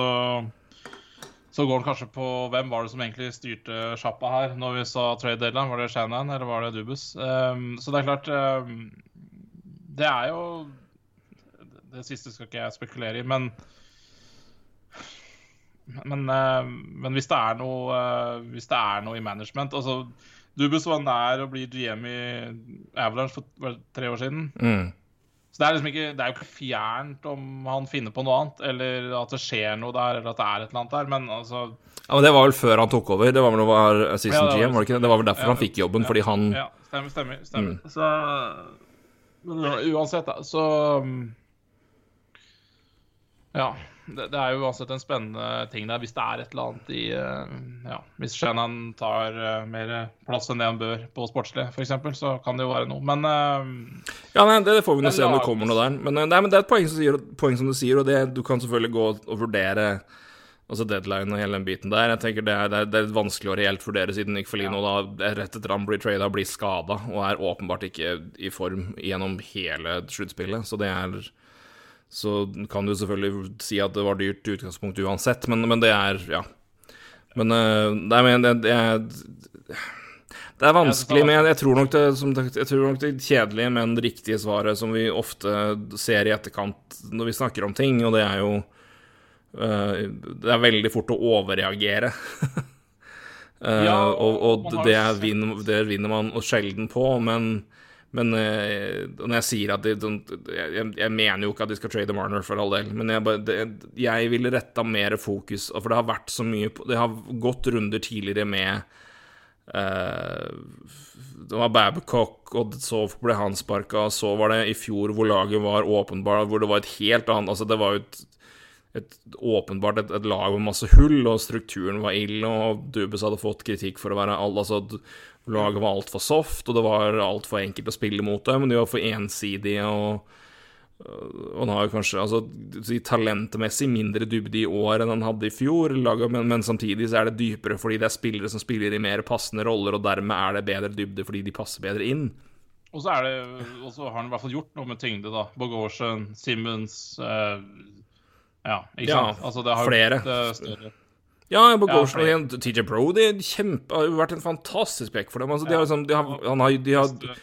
så går den kanskje på hvem var det som egentlig styrte sjappa her når vi sa trade deadline? Var det Shannon eller var det Dubus? Um, så det er klart um, Det er jo Det siste skal ikke jeg spekulere i, men men, uh, men hvis det er noe uh, Hvis det er noe i management altså Dubus var nær å bli GM i Avalanche for tre år siden. mm. Så det er liksom ikke, det er jo ikke fjernt om han finner på noe annet, eller at det skjer noe der, eller at det er et eller annet der, men altså Ja, men Det var vel før han tok over? Det var vel var assistant Ja, GM, var det ikke det? Det var vel derfor Ja, han fikk jobben, ja, fordi han Ja, stemmer, stemmer. stemmer. Mm. Så Men uansett, da, så um, Ja. Det, det er jo uansett en spennende ting der, hvis det er et eller annet i uh, Ja, hvis Shannon tar uh, mer plass enn det han bør på sportslig, f.eks., så kan det jo være noe. Men uh, Ja, nei, det får vi nå se om det kommer noe der. Men, eh, nei, men det er et poeng som, sier, poeng som du sier, og det, du kan selvfølgelig gå og vurdere altså deadline og hele den biten der. Jeg tenker Det er, det er, det er vanskelig å reelt vurdere, siden Nick Felino da er rett etter han blir trada, blir skada og er åpenbart ikke i form gjennom hele sluttspillet. Så det er Så kan du selvfølgelig si at det var dyrt i utgangspunktet uansett, men, men det er Ja. Men eh, Nei, men det, det er det er vanskelig, men jeg, tror nok det, som, jeg tror nok det kjedelige, men det riktige svaret som vi ofte ser i etterkant når vi snakker om ting, og det er jo eh, Det er veldig fort å overreagere. *laughs* Eh, Ja, og og det, er vinner, det vinner man sjelden på, men men eh, når jeg sier at de, jeg, jeg mener jo ikke at de skal trade Marner, for all del, men jeg, bare, det, jeg ville retta mer fokus For det har vært så mye Det har gått runder tidligere med Uh, Det var Babcock, og så ble han sparka, så var det i fjor hvor laget var åpenbart Hvor det var et helt annet Altså, det var jo et et, åpenbart et, et lag med masse hull, og strukturen var ill og Dubes hadde fått kritikk for å være all, altså, Laget var altfor soft, og det var altfor enkelt å spille mot dem, men de var for ensidige, og, han har kanskje altså, talentmessig mindre dybde i år enn han hadde i fjor, men, men samtidig så er det dypere fordi det er spillere som spiller i mer passende roller, og dermed er det bedre dybde fordi de passer bedre inn. Og så har han i hvert fall gjort noe med tyngde, da. Bogosian, Simmons eh, Ja, ikke Ja, sant? Altså, det har flere. blitt eh, større. Ja, Bogosian ja, og TJ Brody kjempe, har jo vært en fantastisk pekk for dem. Altså, de har liksom, de har, han har, de har,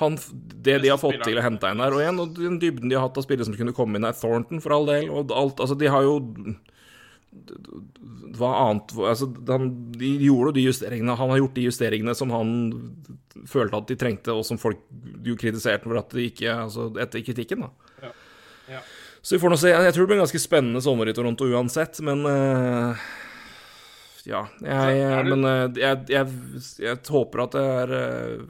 han, det de har fått til å hente inn der, og igjen, og den dybden de har hatt av spillere som kunne komme inn der, Thornton for all del, og alt Altså, de har jo Hva annet altså, han, De gjorde jo de justeringene Han har gjort de justeringene som han følte at de trengte, og som folk jo kritiserte for at de ikke Altså, etter kritikken, da. Ja. Ja. Så vi får nå se. Jeg tror det blir en ganske spennende sommer i Toronto uansett, men eh, Ja. Jeg, men eh, jeg, jeg, jeg håper at det er eh,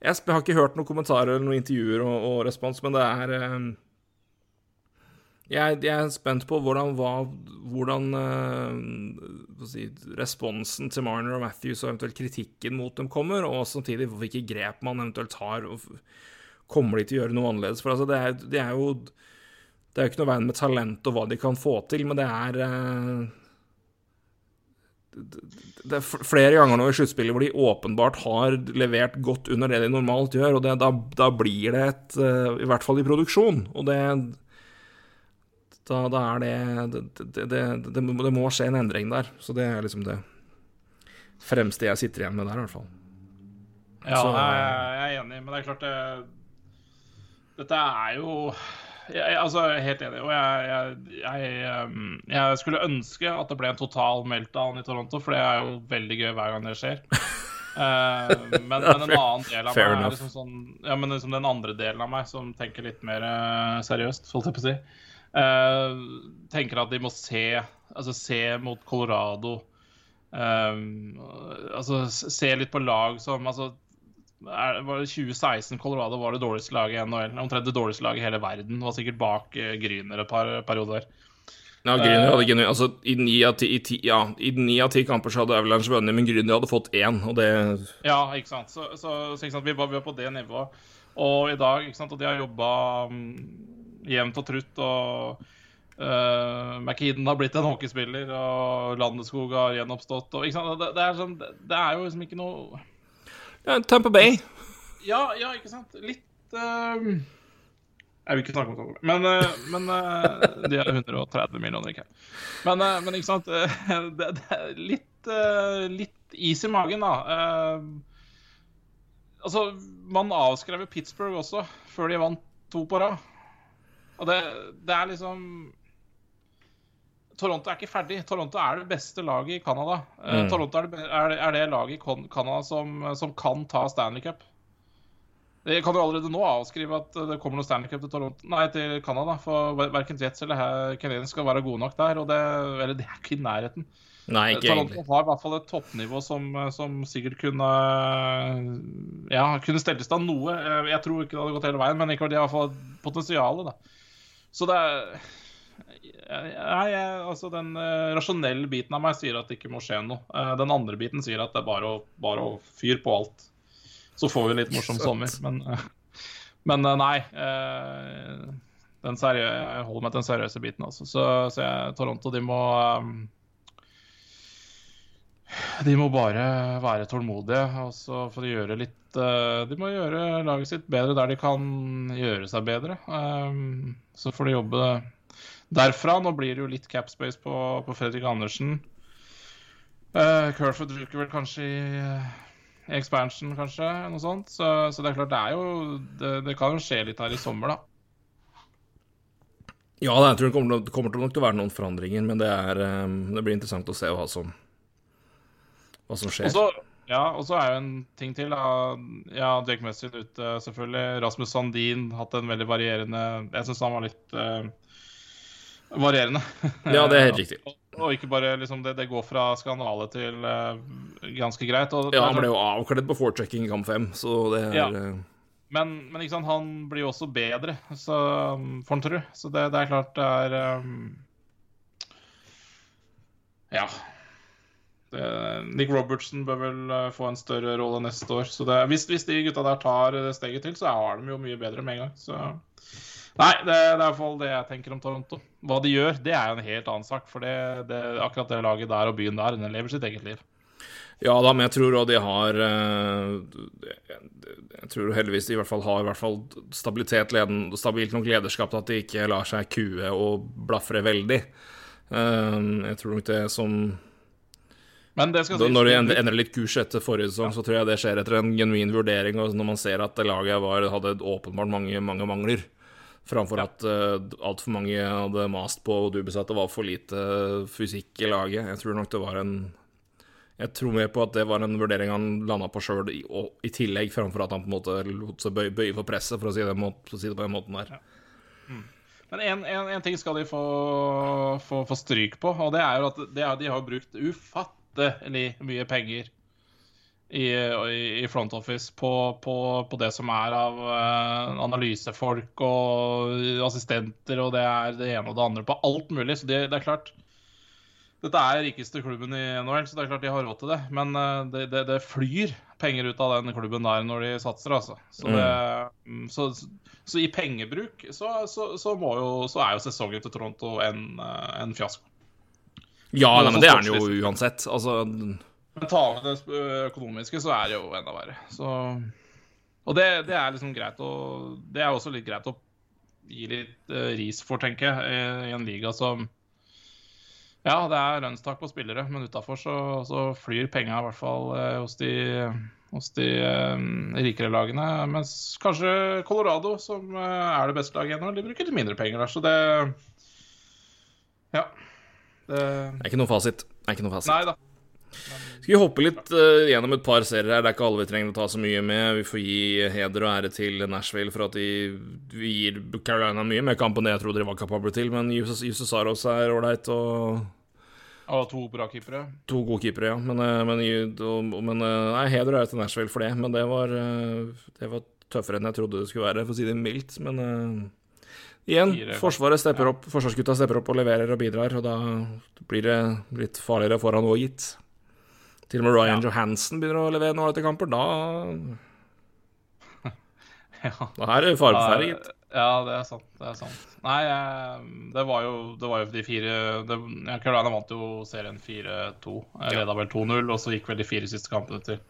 jeg, har ikke hørt noen kommentarer eller noen intervjuer og, og respons, men det er eh, Jeg, er spent på hvordan, hva, hvordan uh, si, responsen til Marner og Matthews og eventuelt kritikken mot dem kommer, og samtidig hvilke grep man eventuelt tar. Kommer de til å gjøre noe annerledes? For altså, det, er, det er jo Det er jo ikke noe veien med talent og hva de kan få til, men det er uh, det er flere ganger nå i sluttspillet hvor de åpenbart har levert godt under det de normalt gjør, og det, da, da, blir det et uh, I hvert fall i produksjon. Og det da, da er det det, det det, det må skje en endring der. Så det er liksom det fremste jeg sitter igjen med der, i hvert fall. Ja, så, jeg, jeg er enig, men det er klart det Dette er jo jeg, altså, jeg er helt enig. Og jeg, jeg, jeg, skulle ønske at det ble en total meltdown i Toronto, for det er jo veldig gøy hver gang det skjer. uh, *laughs* men, men, en annen del av meg er liksom sånn Ja, men liksom den andre delen av meg som tenker litt mer uh, seriøst, holdt jeg på å si. Uh, tenker at de må se, altså se mot Colorado. Um, altså se litt på lag som altså, er, var det 2016 Colorado var det dårligste laget i NHL. Omtrent det dårligste laget i hele verden. Var sikkert bak uh, Gryner et par perioder. Ja, Grüner hadde ikke altså, I ni av ti, i ja, kamper så hadde Avalanche vunnet, men Grüner hadde fått én, og det Ja, ikke sant. Så, så, så ikke sant? Vi, var, vi, var, på det nivået. Og i dag, ikke sant, og de har jobba um, jevnt og trutt. og uh, McKeeden har blitt en hockeyspiller, og Landeskog har gjenoppstått. Og, det, det, er sånn, det, er jo liksom ikke noe ja, Tamper Bay. Ja, ja, ikke sant. Litt uh, Jeg vil ikke snakke om Tampa men, uh, men uh, de er 130 millioner, ikke Men, men ikke sant. *laughs* det, det, er litt, litt is i magen, da. altså, man avskrev Pittsburgh også, før de vant to på rad. Og det, det, er liksom Toronto er ikke ferdig. Toronto er det beste laget i Canada. Eh, mm. Toronto er det, er, det, laget i Canada som, som, kan ta Stanley Cup. Det kan jo allerede nå avskrive at det kommer noe Stanley Cup til, Toronto, nei, til Canada. For verken Jets eller Canadiens skal være gode nok der. Og det, eller det er ikke i nærheten. Nei, ikke Toronto egentlig. har i hvert fall et toppnivå som, som sikkert kunne Ja, kunne stelt i stand noe. Jeg tror ikke det hadde gått hele veien, men de har i hvert fall potensialet. da så det er Nei, altså den uh, rasjonelle biten av meg sier at det ikke må skje noe. Uh, den andre biten sier at det er bare å, bare å fyre på alt. Så får vi litt morsom *laughs* sommer. Men, uh, men nei. jeg holder meg til den seriøse biten, altså. Så, så jeg, Toronto, de må de må bare være tålmodige og så får de gjøre litt De må gjøre laget sitt bedre der de kan gjøre seg bedre. Så får de jobbe derfra. Nå blir det jo litt capspace på, på Fredrik Andersen. Uh, Curford ryker vel kanskje i, i, expansion, kanskje, noe sånt. Så, så, det er klart, det er jo det, det, kan jo skje litt her i sommer, da. Ja, jeg tror det kommer, det kommer nok til å være noen forandringer, men det, er, um, det blir interessant å se hva som hva som skjer. Også, ja, og så er jo en ting til. Ja, Jake Messin ute, selvfølgelig. Rasmus Sandin hatt en veldig varierende Jeg syns han var litt uh, varierende. *laughs* Ja, det er helt riktig. og, og, ikke bare liksom det, det går fra skandale til uh, ganske greit. Og, ja, han ble jo avkledd på forechecking i kamp 5, så det er ja. men, Men, ikke sant, han blir jo også bedre, så, um, får han tro. Så det, det, er klart det er um... Ja. Nick Robertson bør vel eh, få en større rolle neste år. Så det, hvis, hvis, de gutta der tar steget til, så har de jo mye bedre med en gang. Så Nei, det, det er i hvert fall det jeg tenker om Toronto. Hva de gjør, det er jo en helt annen sak. For det, det, akkurat det laget der og byen der, den lever sitt eget liv. Ja da, men jeg tror òg de har eh, Jeg tror heldigvis de i hvert fall har i hvert fall stabilitet, leden, stabilt nok lederskap til at de ikke lar seg kue og blafre veldig. Eh, jeg tror nok det som men det sies Når de endrer litt kurs etter forrige sesong, ja. så tror jeg det skjer etter en genuin vurdering, og når man ser at laget var, hadde åpenbart mange, mange mangler. Framfor ja. at uh, altfor mange hadde mast på og du at det var for lite fysikk i laget. Jeg tror nok det var en Jeg tror mer på at det var en vurdering han landa på sjøl, i, i, tillegg, framfor at han på en måte lot seg bøye, bøye for presset, for å si det, for å si det på den måten der. Ja. Mm. Men én ting skal de få, få, få, stryk på, og det er jo at de, de har brukt ufattelig mye penger i, i front office på, på, på, det som er av uh, analysefolk og assistenter, og det er det ene og det andre på alt mulig. Så det, det er klart Dette er rikeste klubben i NHL, så det er klart de har råd til det. Men uh, det, det, det, flyr penger ut av den klubben der når de satser, altså. Så, det, mm. så, så i pengebruk så, så, jo, så, er jo sesongen til Toronto en, uh, en fiasko. Ja, nei, men det er den jo uansett. Altså men ta med det økonomiske, så er det jo enda verre. Så, og det, det, er liksom greit å Det er også litt greit å gi litt uh, ris for, tenker jeg, i, i en liga som Ja, det er lønnstak på spillere, men utafor så, så, flyr penga i hvert fall uh, hos de, hos de eh, rikere lagene. Mens kanskje Colorado, som er det beste laget ennå, de bruker litt mindre penger der. Så det Ja. Det, det er ikke noe fasit. Det er ikke noe fasit. Nei da. Skal vi hoppe litt uh, gjennom et par serier her. Det er ikke alle vi trenger å ta så mye med. Vi får gi heder og ære til Nashville for at de vi gir Carolina mye mer kamp enn det jeg trodde de var kapable til. Men Jussi Saros er ålreit og Og to bra keepere. To gode keepere, ja. Men, uh, men, og, men uh, nei, heder og ære til Nashville for det. Men det var, det var tøffere enn jeg trodde det skulle være, for å si det mildt. Men Igjen, Forsvaret stepper opp, forsvarsgutta stepper opp og leverer og bidrar, og da blir det litt farligere foran òg, gitt. Til og med Ryan ja. Johansen begynner å levere noe etter kamper. Da *laughs* ja. Da er det fare på ferde, gitt. Ja, det er sant. Det er sant. Nei, det var jo, det var jo de fire det, Carolina vant jo serien 4-2. Ja. Leda vel 2-0, og så gikk vel de fire siste kampene til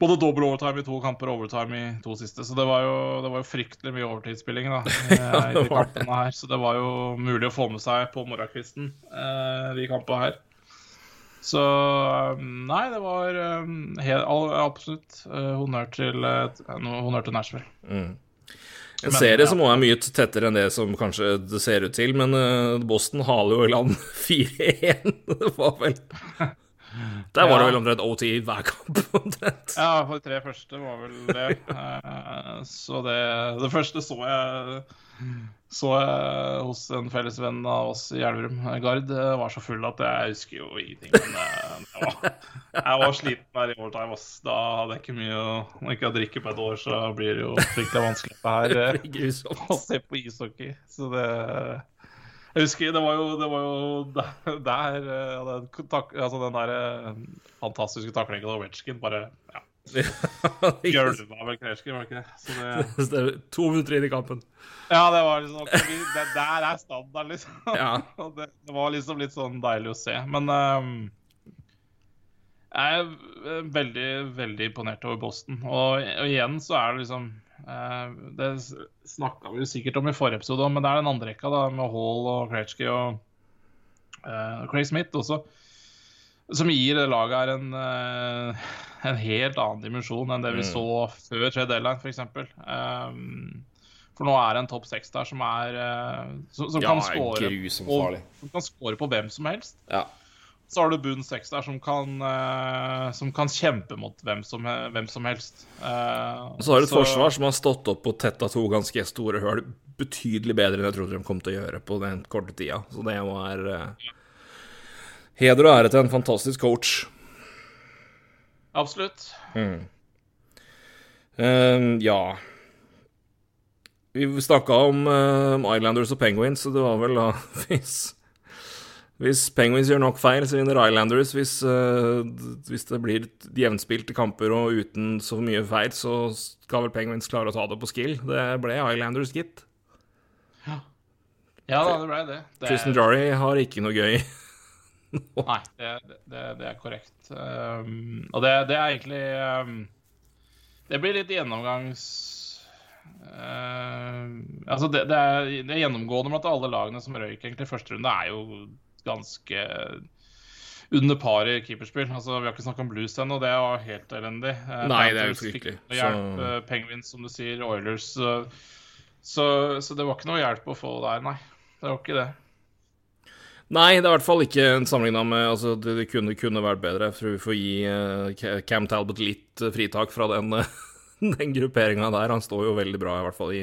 både dobbel overtime i to kamper og overtime i to siste. Så det var jo, det var jo fryktelig mye overtidsspilling da, *laughs* ja, i de kampene her. Så det var jo mulig å få med seg på morgenkvisten, eh, de kampene her. Så um, nei, det var um, helt, absolutt uh, honnør til, uh, honnør til Nashville. Mm. En men, serie som også er mye tettere enn det som kanskje det ser ut til, men uh, Boston haler jo i land *laughs* 4-1. *laughs* Det var vel *laughs* Der var det vel omtrent OT hver kamp, omtrent. Ja, for de tre første var vel det. så det, det første så jeg så jeg hos en felles venn av oss i Elverum, Gard, var så full at jeg husker jo ingenting. Men jeg var, jeg var sliten der i overtime. Ass. Da hadde jeg ikke mye å Når ikke har drikke på et år, så blir det jo fryktelig vanskelig *laughs* det her å se på ishockey. Så det jeg husker det var jo, det var jo der, den, altså den der eh, fantastiske taklingen av Ovetsjkin bare ja. *laughs* Gølva vel Kretsjkin, var det ikke det? *laughs* Det... to minutter inn i kampen. Ja, det var liksom det, Der er standard, liksom. *laughs* Ja. det, det, var liksom litt sånn deilig å se. Men um, jeg er veldig, veldig imponert over Boston. Og, og igjen så er det liksom uh, Det snakka vi sikkert om i forrige episode, men det er den andre rekka da, med Hall og Kretschke og uh, Craig Smith også som gir det laget her en, uh, en helt annen dimensjon enn det vi mm. så før trade deadline, f.eks. Um, for nå er det en topp seks der som er uh, som, som, ja, kan score, som kan score på hvem som helst. Ja. Så har du bunn seks der som kan, uh, som kan kjempe mot hvem som, hvem som helst. Uh, så har du et så... forsvar som har stått opp og tetta to ganske store høl betydelig bedre enn jeg trodde de kom til å gjøre på den korte tida. Så det var uh, Heder og ære til en fantastisk coach. Absolutt. Mm. Uh, ja Vi snakka om uh, Islanders og Penguins, så det var vel da *laughs* hvis, hvis Penguins gjør nok feil, så vinner Islanders. Hvis, uh, hvis det blir jevnspilte kamper og uten så mye feil, så skal vel Penguins klare å ta det på skill. Det ble Islanders, gitt. Ja. ja da, det ble det. det Tristan Jarry har ikke noe gøy Nei, det, det, det, er korrekt. Um, og det, det, er egentlig um, Det blir litt gjennomgangs... Uh, altså det, er, det, er, gjennomgående blant alle lagene som røyk egentlig første runde, er jo ganske under par i keeperspill. Altså, vi har ikke snakka om Blues ennå, det var helt elendig. Uh, Nei, det er jo fryktelig. Hjelp, så... Penguins, som du sier, Oilers. Så, så, så, det var ikke noe hjelp å få der, nei. Det var ikke det. Nei, det er i hvert fall ikke en sammenligna med altså, det, det kunne, kunne, vært bedre. Jeg tror vi får gi uh, Cam Talbot litt uh, fritak fra den, uh, *laughs* den grupperinga der. Han står jo veldig bra, i hvert fall i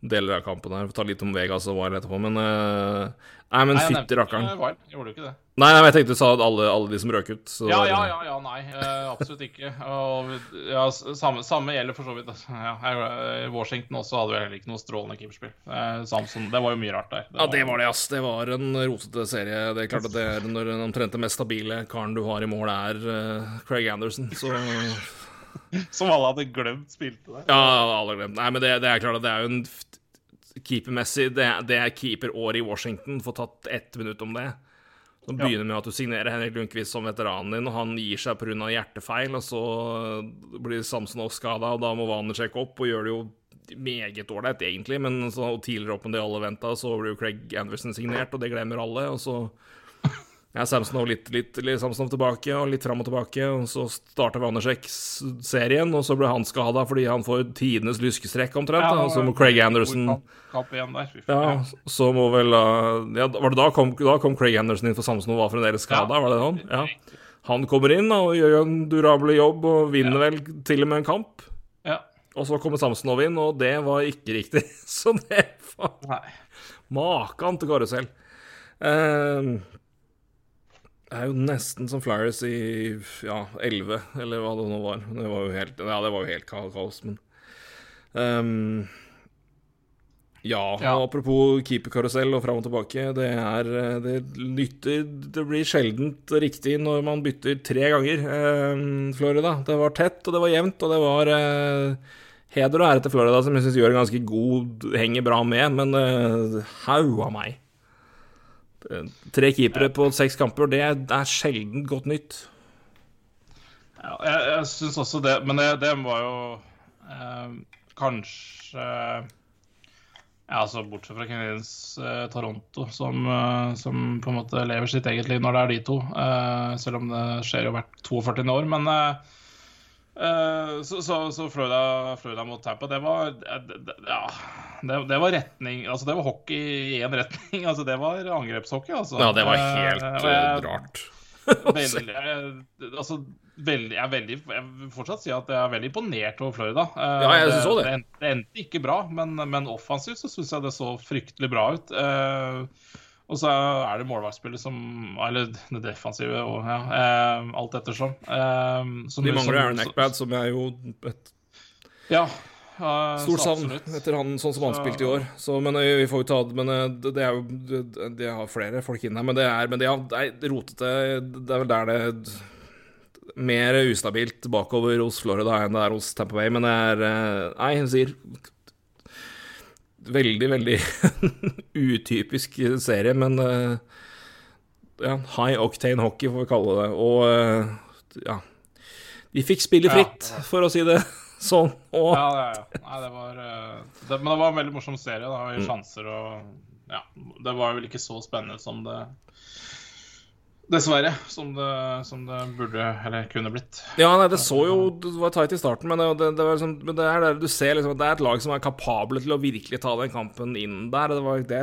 deler av kampen her. Vi får ta litt om Vegas og Wild etterpå, men uh, Nei, men fytti rakkeren. Wild, gjorde du ikke det? Nei, nei, jeg tenkte du sa alle, alle de som røk ut. Så ja, ja, ja, ja, nei. Uh, absolutt ikke. Og, ja, samme, samme, gjelder for så vidt. Altså. Ja, Washington også hadde vel heller ikke noe strålende keeperspill. Samson, det var jo mye rart der. Det ja, det var det, ass. Det var en rotete serie. Det er klart at det er når den omtrent mest stabile karen du har i mål, er Craig Anderson, så *laughs* Som alle hadde glemt spilte der. Ja, alle hadde glemt. Nei, men det, det er klart at det er jo en keepermessig Det, det er keeperåret i Washington. Få tatt ett minutt om det. Som begynner med at du signerer Henrik Lundqvist som veteranen din, og han gir seg pga. hjertefeil, og så blir Samsonov skada, og da må Waner sjekke opp, og gjør det jo meget ålreit, egentlig, men så, tidligere opp enn det alle venta, så blir jo Craig Anderson signert, og det glemmer alle, og så ja, Samsonov litt, litt, litt Samsonov tilbake og litt fram og tilbake. Og så starta Vanersek-serien, og så ble han skada fordi han får tidenes lyskestrekk omtrent. Ja, og så må Craig Anderson Ja, så må vel ja, var det da kom, da kom Craig Anderson inn for Samsonov var fremdeles skada, ja, var det han? Ja. Han kommer inn og gjør en durabel jobb og vinner vel til og med en kamp. Ja. Og så kommer Samsonov inn, og det var ikke riktig. *laughs* Så det var Makan til karusell. Uh, det er jo nesten som Flyers i ja, 11, eller hva det nå var. Det var jo helt, ja, det var jo helt kaos, men um, ja, ja. apropos keeperkarusell og fram og tilbake. Det er Det nytter Det blir sjeldent riktig når man bytter tre ganger, Um, Florida. Det var tett, og det var jevnt, og det var uh, heder og ære til Florida, som jeg syns gjør en ganske god Henger bra med, men uh, haug av meg. Tre keepere på seks kamper, det er, sjelden godt nytt. Ja, jeg, jeg syns også det, men det, det var jo eh, kanskje ja, altså Bortsett fra Canadiens eh, Toronto, som, eh, som, på en måte lever sitt eget liv når det er de to. Eh, selv om det skjer jo hvert 42. år. Men eh, Eh, så, så, så Florida, Florida, mot Tampa, det var Ja, det, det, var retning Altså, det var hockey i én retning. *laughs* Altså, det var angrepshockey, altså. Ja, det var helt uh, jeg, rart. *laughs* veldig, altså, veldig, jeg, veldig, jeg vil fortsatt si at jeg er veldig imponert over Florida. Ja, jeg synes det, det. det endte ikke bra, men, men offensivt så syns jeg det så fryktelig bra ut. Uh, og så er det målvaktspillet som Eller det defensive og ja, eh, alt ettersom. Eh, De mangler Aaron Eckbad, som er jo et ja, eh, Stort savn etter han sånn som han spilte i år. Så, men vi får jo ta det Men det, det er jo De har flere folk inn her, men det er, men det er rotete Det er vel der det mer ustabilt bakover hos Florida enn det er hos Tampa Bay, men det er Nei, hun sier veldig, veldig *laughs* utypisk serie, men uh, ja, high octane hockey, får vi kalle det. Og uh, ja De fikk spille fritt, ja, for å si det *laughs* sånn. Og... Ja, ja, ja. Nei, det var uh, det, Men det var en veldig morsom serie. Det var jo sjanser og Ja. Det var vel ikke så spennende som det Dessverre, som det, som det, burde, eller kunne blitt. Ja, nei, det så jo Det var tight i starten, men det, det, liksom, men det er der du ser liksom, det er et lag som er kapable til å virkelig ta den kampen inn der. Det var det,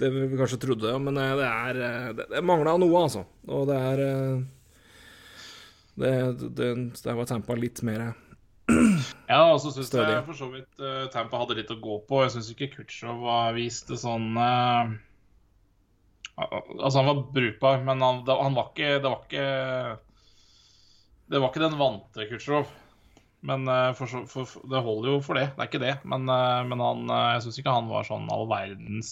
det vi kanskje trodde, men eh, det er eh, Det, det mangla noe, altså. Og det er eh, Det, det, det var tempa litt mer *clears throat* ja, og så syns jeg for så vidt uh, Tampa hadde litt å gå på. Jeg syns ikke Kutchov viste sånn uh, Altså, han var brukbar, men han, han var ikke Det var ikke Det var ikke den vante Kutsjrov. Men eh, for, for, for, det holder jo for det. Det er ikke det. Men, eh, men han, eh, jeg syns ikke han var sånn all verdens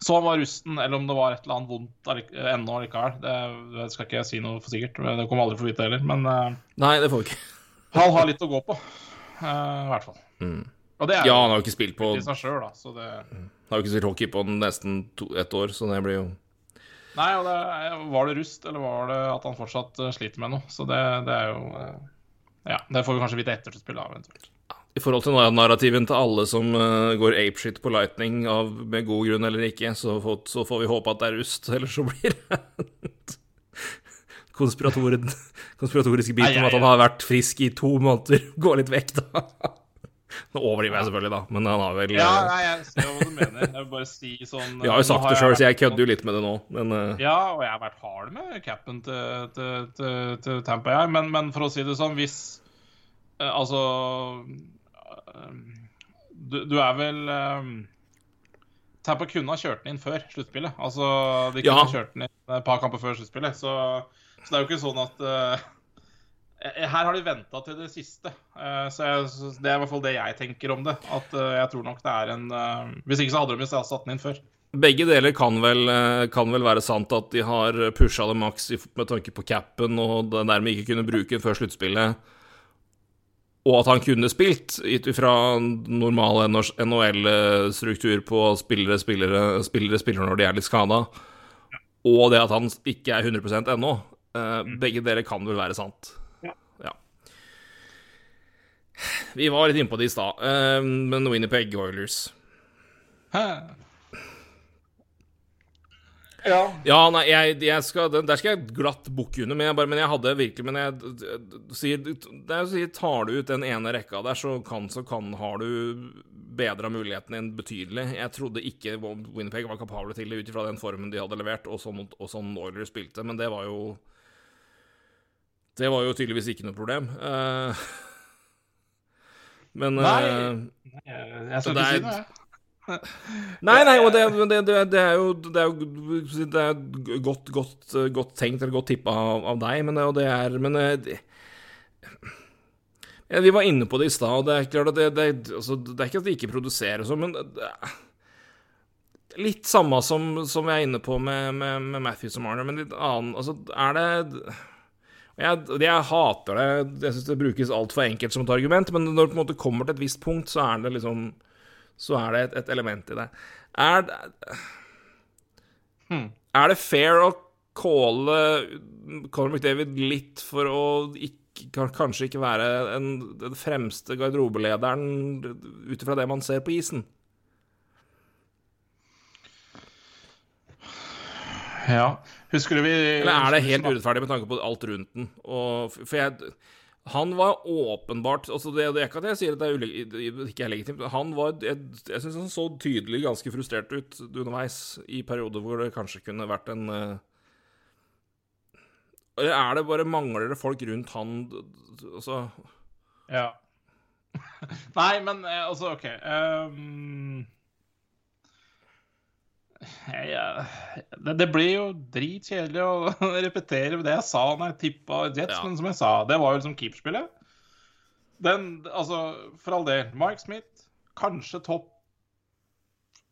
Så han var rusten, eller om det var et eller annet vondt ennå likevel. Det, det, skal ikke jeg si noe for sikkert. Det kommer aldri for vite heller. Men Nei, det får vi ikke. han har litt å gå på. I hvert fall. Mm. ja, han har jo ikke spilt på selv, da, så det... Mm. Har jo ikke spilt hockey på nesten to, ett år, så det blir jo Nei, og det, var det rust, eller var det at han fortsatt eh, sliter med noe? Så det, det er jo eh, Ja, det får vi kanskje vite etter spillet eventuelt. I forhold til narrativen til alle som uh, går apeshit på Lightning av, med god grunn eller ikke, så får, så får vi håpe at det er rust, *laughs* eller så blir det *laughs* konspiratorisk bit om at han har vært frisk i to måneder. *laughs* Gå litt vekk, da. Nå overdriver jeg selvfølgelig, da, men han har vel Ja, eh, nei, jeg ser hva du mener. Jeg vil bare si sånn Vi har jo sagt det sjøl, så jeg kødder jo litt med det nå, men uh... Ja, og jeg har vært hard med capen til, til, til, til Tampa, jeg. Men, men, for å si det sånn, hvis uh, Altså uh, du, du er vel Tampa kunne ha kjørt den inn før sluttspillet. Altså, de kunne Ja. kjørt den inn et par kamper før sluttspillet. Så, så det er jo ikke sånn at eh, Her har de venta til det siste. Eh, så, det er i hvert fall det jeg tenker om det. At eh, jeg tror nok det er en eh, Hvis ikke så hadde de jo satt den inn før. Begge deler kan vel, eh, kan vel være sant at de har pusha det maks med tanke på capen, og dermed ikke kunne bruke den før sluttspillet. Og at han kunne spilt, ut ifra normal NHL-struktur på spillere, spillere, spillere spillere når de er litt skada, og det at han ikke er 100 ennå. Eh, Begge deler kan vel være sant. Vi var litt innpå det i stad, eh, men Winnipeg Oilers Hæ? Ja. Ja, nei, jeg, jeg skal, der skal jeg glatt bukke under, men jeg, bare, men jeg hadde virkelig Men jeg sier, er tar du ut den ene rekka der, så kan, så kan har du bedra muligheten din betydelig. Jeg trodde ikke Winnipeg var kapable til det ut ifra den formen de hadde levert, og sånn, og sånn Oilers spilte, men det var jo Det var jo tydeligvis ikke noe problem. Eh, men Nei. eh, Jeg, jeg skal det ikke er- si noe, jeg. Nei, nei, og det, det, det, er jo Det er jo det er godt, godt, godt tenkt eller godt tippa av, av deg, men, det- er Men eh, ja, Vi var inne på det i stad, og det er klart at det, altså, det er ikke at de ikke produserer sånn, men Litt samme som, som vi er inne på med, med, med Matthews og Marner, men litt annen Altså, er det jeg, jeg hater det. Jeg syns det brukes altfor enkelt som et argument, men når det på en måte kommer til et visst punkt, så er det liksom Så er det et, et element i det. Er det Hmm. Er det fair å calle Conor McDavid litt for å ikke, kanskje ikke være en, den fremste garderobelederen ut ifra det man ser på isen? Ja. Husker du vi Eller er det helt urettferdig med tanke på alt rundt den? Og, for jeg Han var åpenbart altså det, det er ikke at jeg sier at det er uleg- ikke er legitimt. Han var Jeg, jeg syns han så tydelig ganske frustrert ut underveis i perioder hvor det kanskje kunne vært en eh, Eller er det bare mangler det folk rundt han Altså Ja. *laughs* Nei, men eh, altså, OK ehm, jeg, det, det blir jo dritkjedelig å *laughs* repetere det jeg sa når jeg tippa Jets, Ja. men som jeg sa, det var jo liksom keeperspillet. Den, altså, for all del, Mike Smith, kanskje topp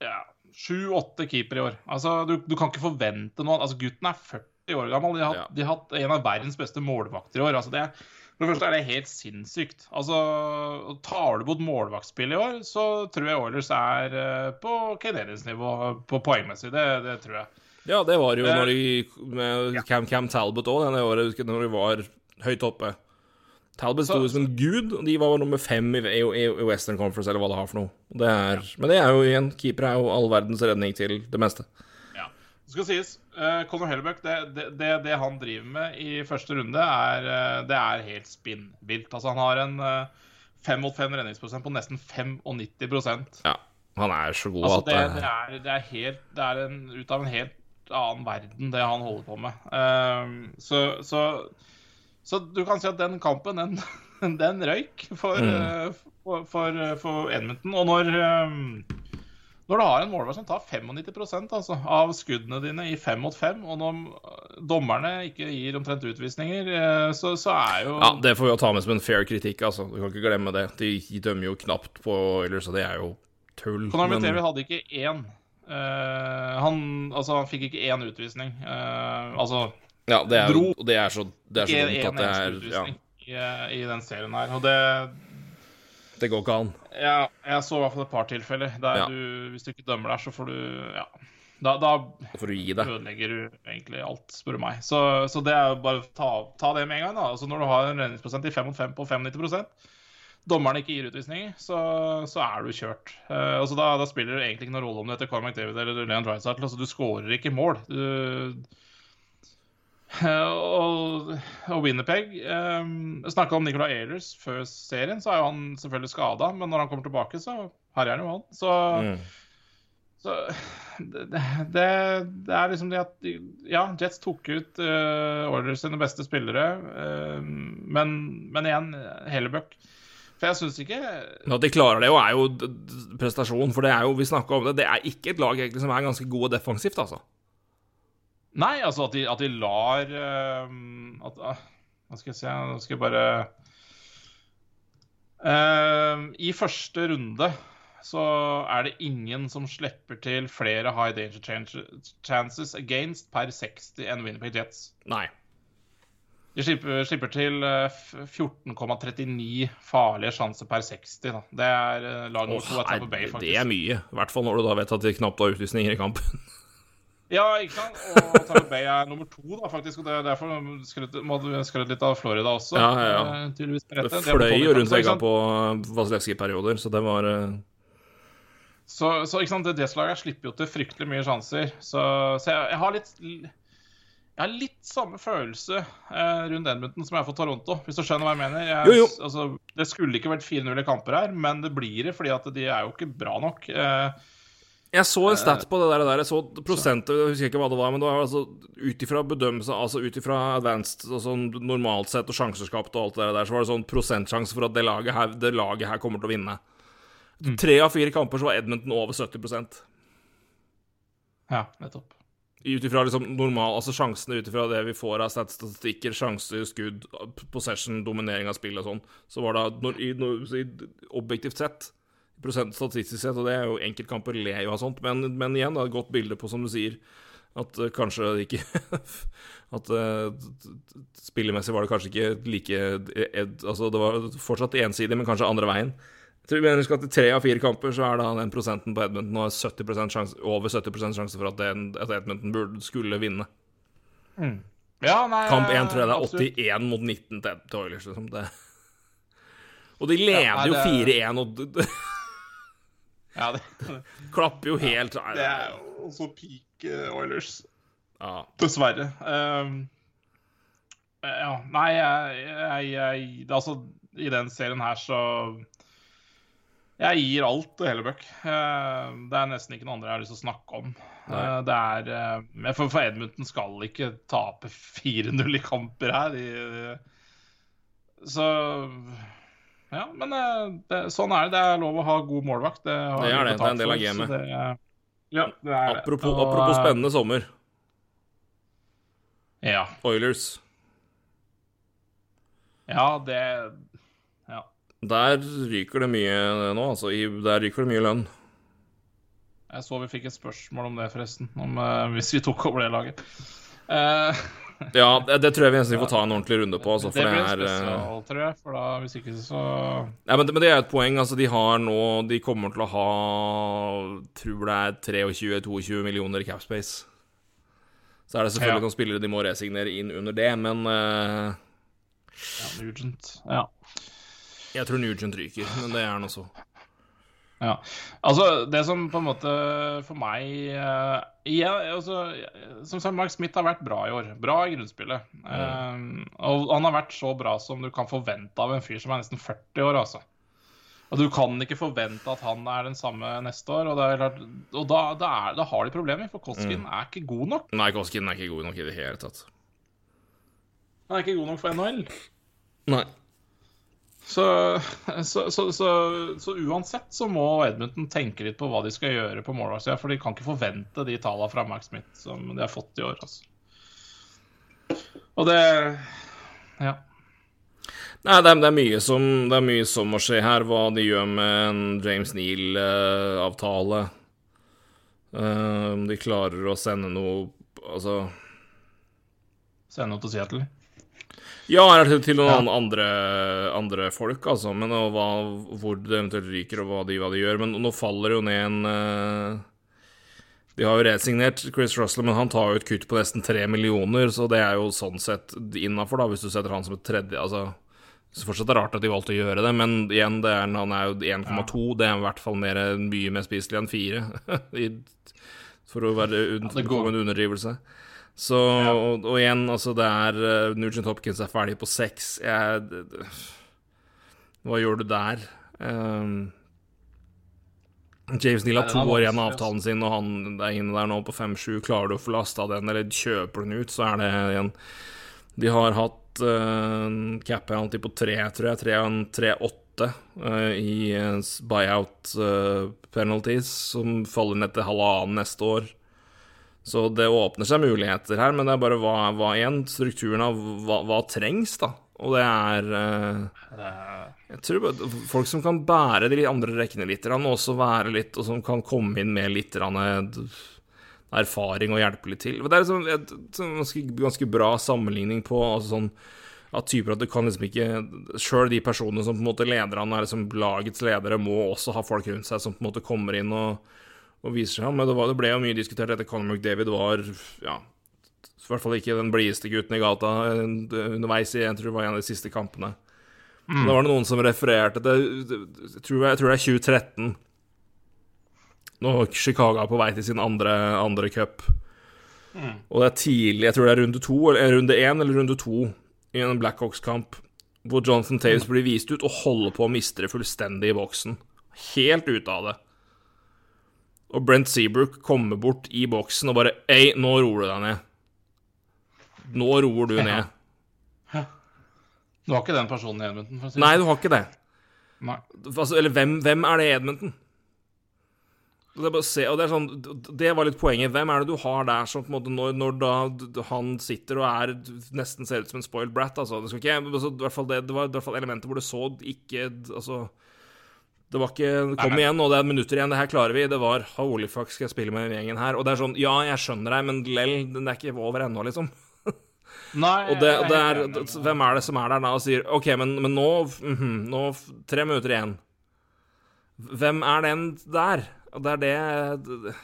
ja, sju-åtte keeper i år. Altså, du, du kan ikke forvente noe Altså, gutten er 40 år gammel. De har, Ja. de har hatt en av verdens beste målvakter i år. Altså, det er for det første er det helt sinnssykt. Altså, Tar du bort målvaktspillet i år, så tror jeg Oilers er eh, på Canadiens nivå på poengmessig. Det, det tror jeg. Ja, det var jo Eh, når de med Cam, Cam Talbot òg, denne året, når de var høyt oppe. Talbot sto som en gud, og de var nummer fem i, i, i Western Conference, eller hva det har for noe. Det er, Men det er jo igjen, keeper er jo all verdens redning til det meste. Det skal sies, uh, Conor Hellebuck, det, det, det, han driver med i første runde, er, eh, det er helt spinnvilt. Altså, han har en uh, fem mot fem redningsprosent på nesten 95% Ja, han er så god Altså, at det, det, er, det er helt Det er en, ut av en helt annen verden, det han holder på med. Uh, så, så, så du kan si at den kampen, den, *laughs* den røyk for, Mm. eh, for, for, for Edmonton. Og når ehm, når du har en målvakt som tar 95% altså, av skuddene dine i fem mot fem, og når eh, dommerne ikke gir omtrent utvisninger, eh, så, så er jo Ja, det får vi jo ta med som en fair kritikk, altså. Du kan ikke glemme det. De dømmer jo knapt på Oilers, og det er jo tull. Conor men- McDavid hadde ikke én. Uh, han, altså, han fikk ikke én utvisning. Uh, altså Ja, det er, dro det er så, det er så dumt at det er Ja, i, i den serien her. Og det det går ikke an. ja, Jeg så i hvert fall et par tilfeller der Ja. du Hvis du ikke dømmer der, så får du Ja. Da, da Da får du gi deg. ødelegger du egentlig alt, spør du meg. Så, så det er jo bare ta, ta det med en gang. da Altså Når du har en redningsprosent i 5 mot 5 på 95 dommeren ikke gir utvisninger, så, så er du kjørt. Uh, altså da, da spiller det egentlig ikke noen rolle om du heter Cormac David eller Leon Drysdale. Altså, du skårer ikke mål. Du, og, og Winnerpeg eh, Snakka om Nicolay Ehlers før serien, så er jo han selvfølgelig skada. Men når han kommer tilbake, så herjer han jo han. Så, Mm. så det, det, det er liksom det at Ja, Jets tok ut uh, Orders sine beste spillere, Uh, men, men igjen, Hellebuck For jeg syns ikke at de klarer det, jo, er jo prestasjon. For det er jo, vi snakka om det, det er ikke et lag egentlig som er ganske gode defensivt, altså. Nei, altså at de, at de lar eh, at, ah, Hva skal jeg si Nå skal jeg bare uh, I første runde så er det ingen som slipper til flere high danger chances against per 60 enn Winnipeg Jets. Nei. De slipper, slipper til eh, 14,39 farlige sjanser per 60. Da. Det er lag nummer to. Bay, det er mye. I hvert fall når du da vet at de knapt har utvisninger i kampen. *laughs* Ja, ikke sant? Og Tampa Bay er nummer to, da, faktisk. Og det er derfor skrøt, må du skrøt litt av Florida også. Ja, ja, ja. eh, tydeligvis Det fløy jo rundt vegga på Vasilevskij-perioder, så det var eh, Så, så ikke sant, det Jets-laget slipper jo til fryktelig mye sjanser. Så, så jeg, jeg har litt jeg har litt samme følelse eh, rundt Edmundton som jeg har for Toronto, hvis du skjønner hva jeg mener. Jeg, Jo, jo. Altså, det skulle ikke vært 4-0 i kamper her, men det blir det fordi at de er jo ikke bra nok. Eh, Jeg så en stat på det der, der. Jeg så prosentet, jeg husker ikke hva det var, men det var altså ut ifra bedømmelse, altså ut ifra advanced og sånn normalt sett og sjanser skapt og alt det der, så var det sånn prosentsjanse for at det laget her, det laget her kommer til å vinne. Tre av fire kamper så var Edmonton over 70% ja, nettopp. Ut ifra liksom normal, altså sjansene ut ifra det vi får av stat- statistikker, sjanser, skudd, possession, dominering av spill og sånn, så var det når, i, når, objektivt sett, statistisk sett, og det er jo enkeltkamper ler jo av sånt, men, men igjen, da, et godt bilde på, som du sier, at uh, kanskje ikke *laughs* At eh, t- spillemessig var det kanskje ikke like ed, Altså, det var fortsatt ensidig, men kanskje andre veien. Tror vi mener at i tre av fire kamper så er da den prosenten på Edmonton og 70 sjanse, over 70 sjanse for at, den, at Edmonton burde, skulle vinne. Ja, nei, Kamp 1 tror jeg det er absolutt. 81 mot 19 til Oilers. Liksom. Det. *laughs* Og de leder Ja, nei, jo 4-1 og *laughs* Ja, det, *laughs* klapper jo helt det er jo også peak eh, Oilers. ja. Dessverre. Um, ja, nei, jeg, jeg, jeg Altså, i den serien her så Jeg gir alt til Hellebøck. Uh, det er nesten ikke noe andre jeg har lyst til å snakke om. Nei. Eh, det er uh, for, for Edmundton skal ikke tape *laughs* 4-0 i kamper her. De, så Ja, men eh, det, sånn er det. Det er lov å ha god målvakt. Det, har Det er det. Det er en del av gamet. Ja, er det. Apropos, Og, apropos eh, spennende sommer. Ja. Oilers. Ja, det Ja. Der ryker det mye nå, altså. I, der ryker det mye lønn. Jeg så vi fikk et spørsmål om det, forresten. Om, uh, hvis vi tok over det laget. Eh, *laughs* Ja, det, det tror jeg vi nesten får ta en ordentlig runde på. Altså, det det blir er en eh, spesial, tror jeg. For da, hvis ikke så Ja, men, men det er et poeng. Altså, de har nå De kommer til å ha Tror det er 23-22 millioner i capspace. Så er det selvfølgelig Ja. noen spillere de må resignere inn under det, men uh, Ja, Nugent. Ja. jeg tror Nugent ryker. Men det er han så. Ja. Altså, det som på en måte for meg uh, igjen, altså, Som sagt, Mark Smith har vært bra i år. Bra i grunnspillet. Eh, og han har vært så bra som du kan forvente av en fyr som er nesten 40 år, altså. Og du kan ikke forvente at han er den samme neste år. Og, det klart, og da, da, er, da har de problemer, for Koskin er ikke god nok. Nei, Koskin er ikke god nok i det hele tatt. Han er ikke god nok for NHL. Nei. Så, så, så, så, så uansett så må Edmonton tenke litt på hva de skal gjøre på målvaktsida, for de kan ikke forvente de tallene fra Max Smith som de har fått i år. Altså. Og det Ja. Nei, det er, det, er som, det er mye som må skje her. Hva de gjør med en James Neal-avtale. Om de klarer å sende noe Altså Sende noe til Seattle. Ja, til, noen Ja. andre, andre folk, altså. Men og hva, hvor det eventuelt ryker, og hva de, hva de gjør. Men nå faller jo ned en uh, De har jo resignert Chris Russell, men han tar jo et kutt på nesten tre millioner, så det er jo sånn sett innafor, da, hvis du setter han som et tredje Altså så fortsatt er det rart at de valgte å gjøre det, men igjen, det er, han er jo 1,2. Det er i hvert fall mer, mye mer spiselig enn 4, *laughs* for å være det går. en underdrivelse. Så, og, og igjen, altså, det er uh, Nugent Hopkins er ferdig på 6. Jeg det- det- Hva gjør du der? Um, James Neal har to år igjen av avtalen sin, og han er inne der nå på 5-7. Klarer du å få lasta den, eller kjøper den ut, så er det igjen De har hatt uh, cap penalty på 3, tror jeg. 3-8 åtte eh, i eh, buyout uh, penalties, som faller ned til halvannen neste år. Så det åpner seg muligheter her, men det er bare hva, hva igjen? Strukturen av hva, hva trengs, da. Og det er eh, Jeg tror bare folk som kan bære de andre rekkene litt, og også være litt, og som kan komme inn med litt eh, erfaring og hjelpe litt til. Det er liksom et, ganske, ganske bra sammenligning på altså sånn at typer at du kan liksom ikke Sjøl de personene som på en måte lederne er liksom lagets ledere, må også ha folk rundt seg som på en måte kommer inn og, og viser seg. Men det, var, det ble jo mye diskutert etter Conor McDavid var ja, i hvert fall ikke den blideste gutten i gata underveis i jeg tror det var en av de siste kampene. Mm. Da var det noen som refererte til jeg tror, jeg tror det er 2013. Når Chicago er på vei til sin andre, andre cup. Mm. Og det er tidlig, jeg tror det er runde to, eller runde én eller runde to i en Blackhawks-kamp hvor Jonathan Taves blir vist ut og holder på å miste det fullstendig i boksen. Helt ute av det. Og Brent Seabrook kommer bort i boksen og bare Ei, nå roer du deg ned. Nå roer du ned. Ja. Du har ikke den personen i Edmonton? Si Nei, du har ikke det. Altså, eller hvem, hvem er det i Edmonton? Det, er se, og det, er sånn, det var litt poenget. Hvem er det du har der som måte når, når da han sitter og er nesten ser ut som en spoiled brat? Altså, det, ikke, altså, i hvert fall det, var i hvert fall elementer hvor det så ikke Altså Det var ikke Kom igjen, nå det er minutter igjen, det her klarer vi. Det var Holy fuck, skal jeg spille med gjengen her? Og det er sånn Ja, jeg skjønner deg, men lell, den er ikke over ennå, liksom. *laughs* Nei, og det, det er, hvem er det som er der da og sier OK, men, men nå, mm -hmm, nå Tre minutter igjen. Hvem er den der? Og det er det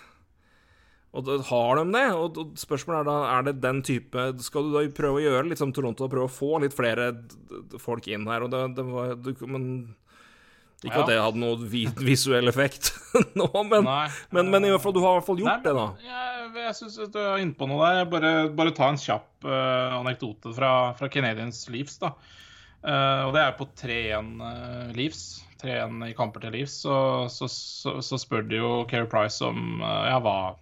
Og da har de det? Og spørsmålet er da er det den type Skal du da prøve å gjøre litt som Toronto prøve å få litt flere folk inn her? Og det, det var, du, men ikke ja. at det hadde noe visuell effekt *laughs* nå, men, men, men, i hvert fall, du har i hvert fall gjort Nei, det, da. Jeg, jeg syns du er inne på noe der. Bare, bare ta en kjapp uh, anekdote fra, fra Canadians Leafs. da. Uh, og det er på 3-1 uh, Leafs. 3-1 i kamper til Leafs. så, så, så, så, spør de jo Keri Price om eh, ja, hva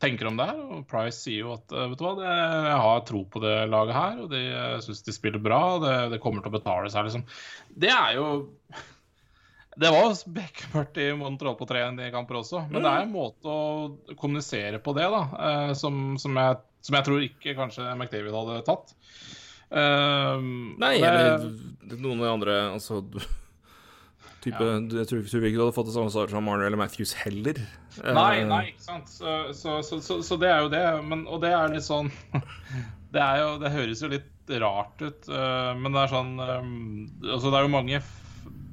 tenker om det her. Og Price sier jo at eh, vet du hva, det, jeg har tro på det laget her, og de syns de spiller bra. Det, det, kommer til å betale seg, liksom. Det er jo Det var bekmørkt i Montreal på 3-1 i kamper også, men det er en måte å kommunisere på det, da, eh, som, som, jeg, som jeg tror ikke kanskje McDavid hadde tatt. Uh, Nei, eller noen av de andre Altså Type, ja. Jeg tror, tror ikke du hadde fått det samme svaret som Marner eller Matthews heller. Nei, eh, nei, ikke sant. Så, så, så, så, det er jo det. Men, og det er litt sånn *laughs* det, er jo, det høres jo litt rart ut, men det er sånn um, Altså, det er jo mange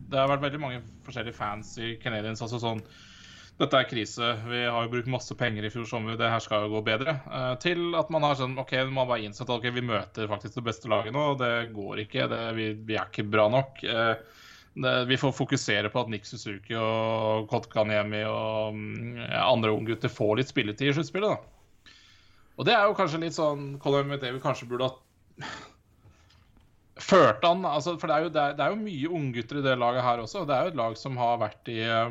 Det har vært veldig mange forskjellige fans i Canadians. Altså sånn dette er krise, vi har jo brukt masse penger i fjor sommer, det her skal jo gå bedre. Uh, til at man har sånn OK, man bare innsett at okay, vi møter faktisk det beste laget nå, og det går ikke. Det, vi, vi, er ikke bra nok. Uh, det, vi får fokusere på at Nick Suzuki og Kotkaniemi og mm, ja, andre unggutter får litt spilletid i sluttspillet. da. Og det er jo kanskje litt sånn Colin McDavid kanskje burde ha ført han altså, For det er, jo, det, er, det er jo mye unggutter i det laget her også. Det er jo et lag som har vært i, ja,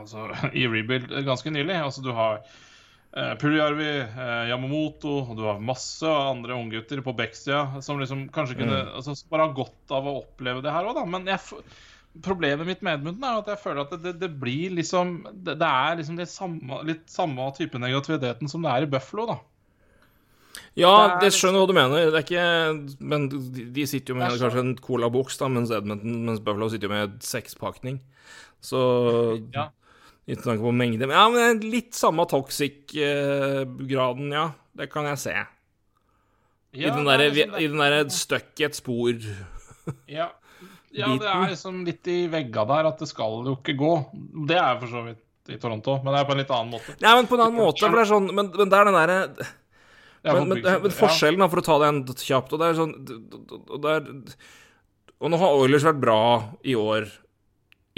altså, *laughs* i rebuild ganske nylig. Altså, du har eh, Puljarvi, eh, Yamamoto, og du har masse andre unggutter på Bekstia som liksom kanskje kunne mm. altså, bare ha godt av å oppleve det her òg, da. Men jeg, problemet mitt med Edmundton er at jeg føler at det, det, det blir liksom det, det, er liksom det samme, litt samme type negativiteten som det er i Buffalo, da. Ja, det, det skjønner hva du mener. Det er ikke Men de sitter jo med kanskje en colaboks, mens Edmonton, mens Buffalo sitter jo med sekspakning. Så ja. Uten tanke på mengde. Ja, men litt samme toxic-graden, ja. Det kan jeg se. I den derre liksom der stuck i et spor. ja. ja, det er liksom litt i vegga der at det skal jo ikke gå. Det er for så vidt i Toronto, men det er på en litt annen måte. Ja, men på en annen måte, for det er sånn Men, men det er den derre men, men, men, forskjellen, da, for å ta den kjapt, og det er sånn og, det er, og nå har Oilers vært bra i år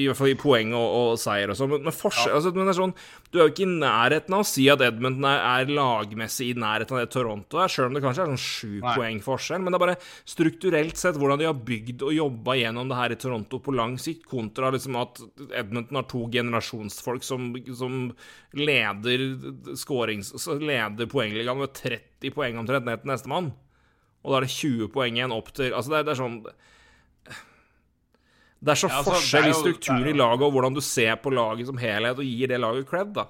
i hvert fall i poeng og, og seier og sånn, men, men, ja. altså, men sånn, du er jo ikke i nærheten av å si at Edmonton er, er lagmessig i nærheten av det Toronto er, sjøl om det kanskje er sånn sju poeng forskjell. Men det er bare strukturelt sett hvordan de har bygd og jobba gjennom det her i Toronto på lang sikt, kontra liksom at Edmonton har to generasjonsfolk som, som leder skårings... leder poengligaen med 30 poeng omtrent ned til nestemann. Og da er det 20 poeng igjen opp til Altså, det er, det er sånn Det er så Ja, altså, forskjell i strukturen i laget, og hvordan du ser på laget som helhet, og gir det laget cred, da.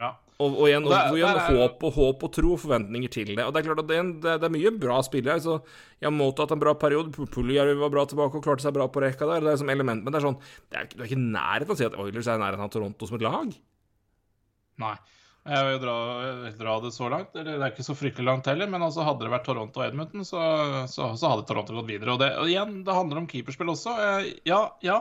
Ja. Og, og igjen, Og og igjen er- håp, og håp og tro og forventninger til det. Og det er klart at det er, en, det er, det er mye bra spillere. Altså, jeg har mottatt en bra periode. Puljujarvi var bra tilbake og klarte seg bra på rekka der. Det er som element, men det er sånn det er, Du er ikke i nærheten av å si at Oilers er i nærheten av Toronto som et lag. Nei. Jeg vil dra, dra det så langt. Eller det er ikke så fryktelig langt heller, men altså hadde det vært Toronto og Edmonton, så, så, så hadde Toronto gått videre. Og, det, og igjen, det handler om keeperspill også. Eh, Ja, ja.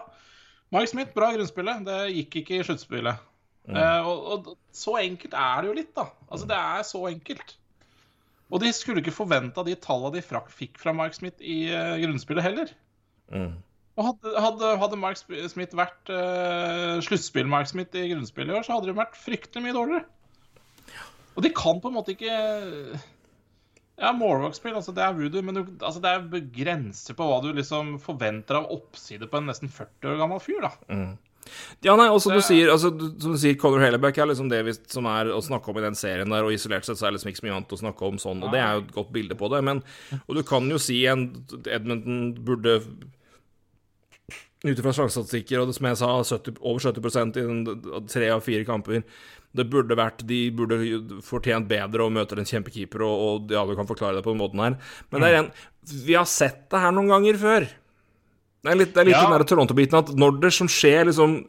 Mike Smith, bra i grunnspillet. Det gikk ikke i sluttspillet. Eh, og, og så enkelt er det jo litt, da. Altså, det er så enkelt. Og de skulle ikke forventa de tallene de frak, fikk fra Mike Smith i eh, grunnspillet heller. Og hadde, hadde, hadde Mark Smith vært uh, sluttspill-Mark Smith i grunnspillet i år, så hadde de vært fryktelig mye dårligere. Og de kan på en måte ikke Ja, Morrock-spill, altså det er voodoo, men du, altså det er grenser på hva du liksom forventer av oppside på en nesten 40 år gammel fyr, da. Ja, nei, og som du sier, altså, du- som du sier, Conor Haleback er liksom det vi, som er å snakke om i den serien der, og isolert sett så er det liksom ikke så mye annet å snakke om sånn, og det er jo et godt bilde på det, men Og du kan jo si en Edmonton burde ut ifra sjansestatistikker, og det som jeg sa, 70, over 70 i den, tre av fire kamper Det burde vært De burde fortjent bedre og møter en kjempekeeper, og, og ja, du kan forklare det på den måten her, men det er en Vi har sett det her noen ganger før. Det er litt, det er litt Ja. den Toronto-biten at når det som skjer liksom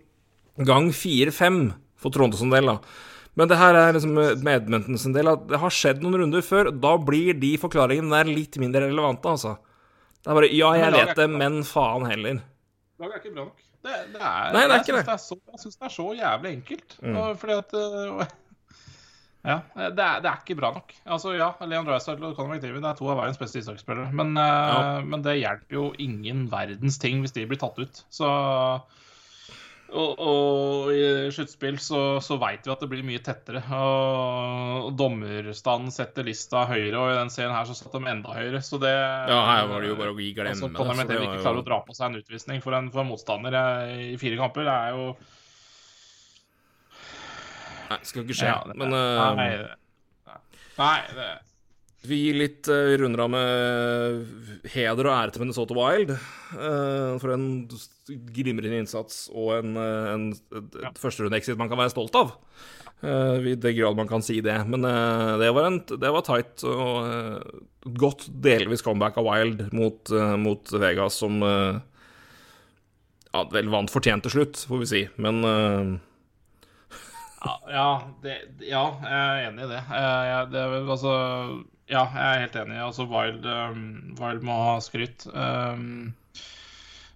gang fire-fem for Toronto som del, da Men det her er liksom med Edmonton sin del at det har skjedd noen runder før. Da blir de forklaringene der litt mindre relevante, altså. Det er bare Ja, jeg vet det, men faen heller. Laget er ikke bra nok. Det, det er, Nei, det er jeg ikke det. det. er så, jeg syns det er så jævlig enkelt. Mm. Og fordi at øh, *laughs* Ja, det er, det er ikke bra nok. Altså, ja, Leon Drysdale og Conor McDavid er to av verdens beste ishockeyspillere. Men, øh, Ja. men det hjelper jo ingen verdens ting hvis de blir tatt ut. Så og, og i sluttspill så, så veit vi at det blir mye tettere. Og, og dommerstanden setter lista høyere, og i den serien her så satt de enda høyere. Så det Ja, her var det jo bare å gi glemme altså, det. Det McDavid var ikke jo- klarer å dra på seg en utvisning for en, for en motstander eh, i fire kamper, det er jo Nei, skal ikke skje. Ja, det- men Nei, eh, det- nei det vi gir litt uh, runder av med heder og ære til Minnesota Wild uh, for en glimrende innsats og en, uh, en et, et førsterunde-exit man kan være stolt av. Uh, I den grad man kan si det. Men uh, det, var en, det var tight og eh, godt delvis comeback av Wild mot, eh, mot Vegas, som eh, ja, vel vant fortjent til slutt, får vi si. Men eh, *laughs* Ja, ja, det, ja, jeg er enig i det. Eh, jeg, det altså, ja, jeg er helt enig. Altså, Wild, um, Wild må ha skryt. Um,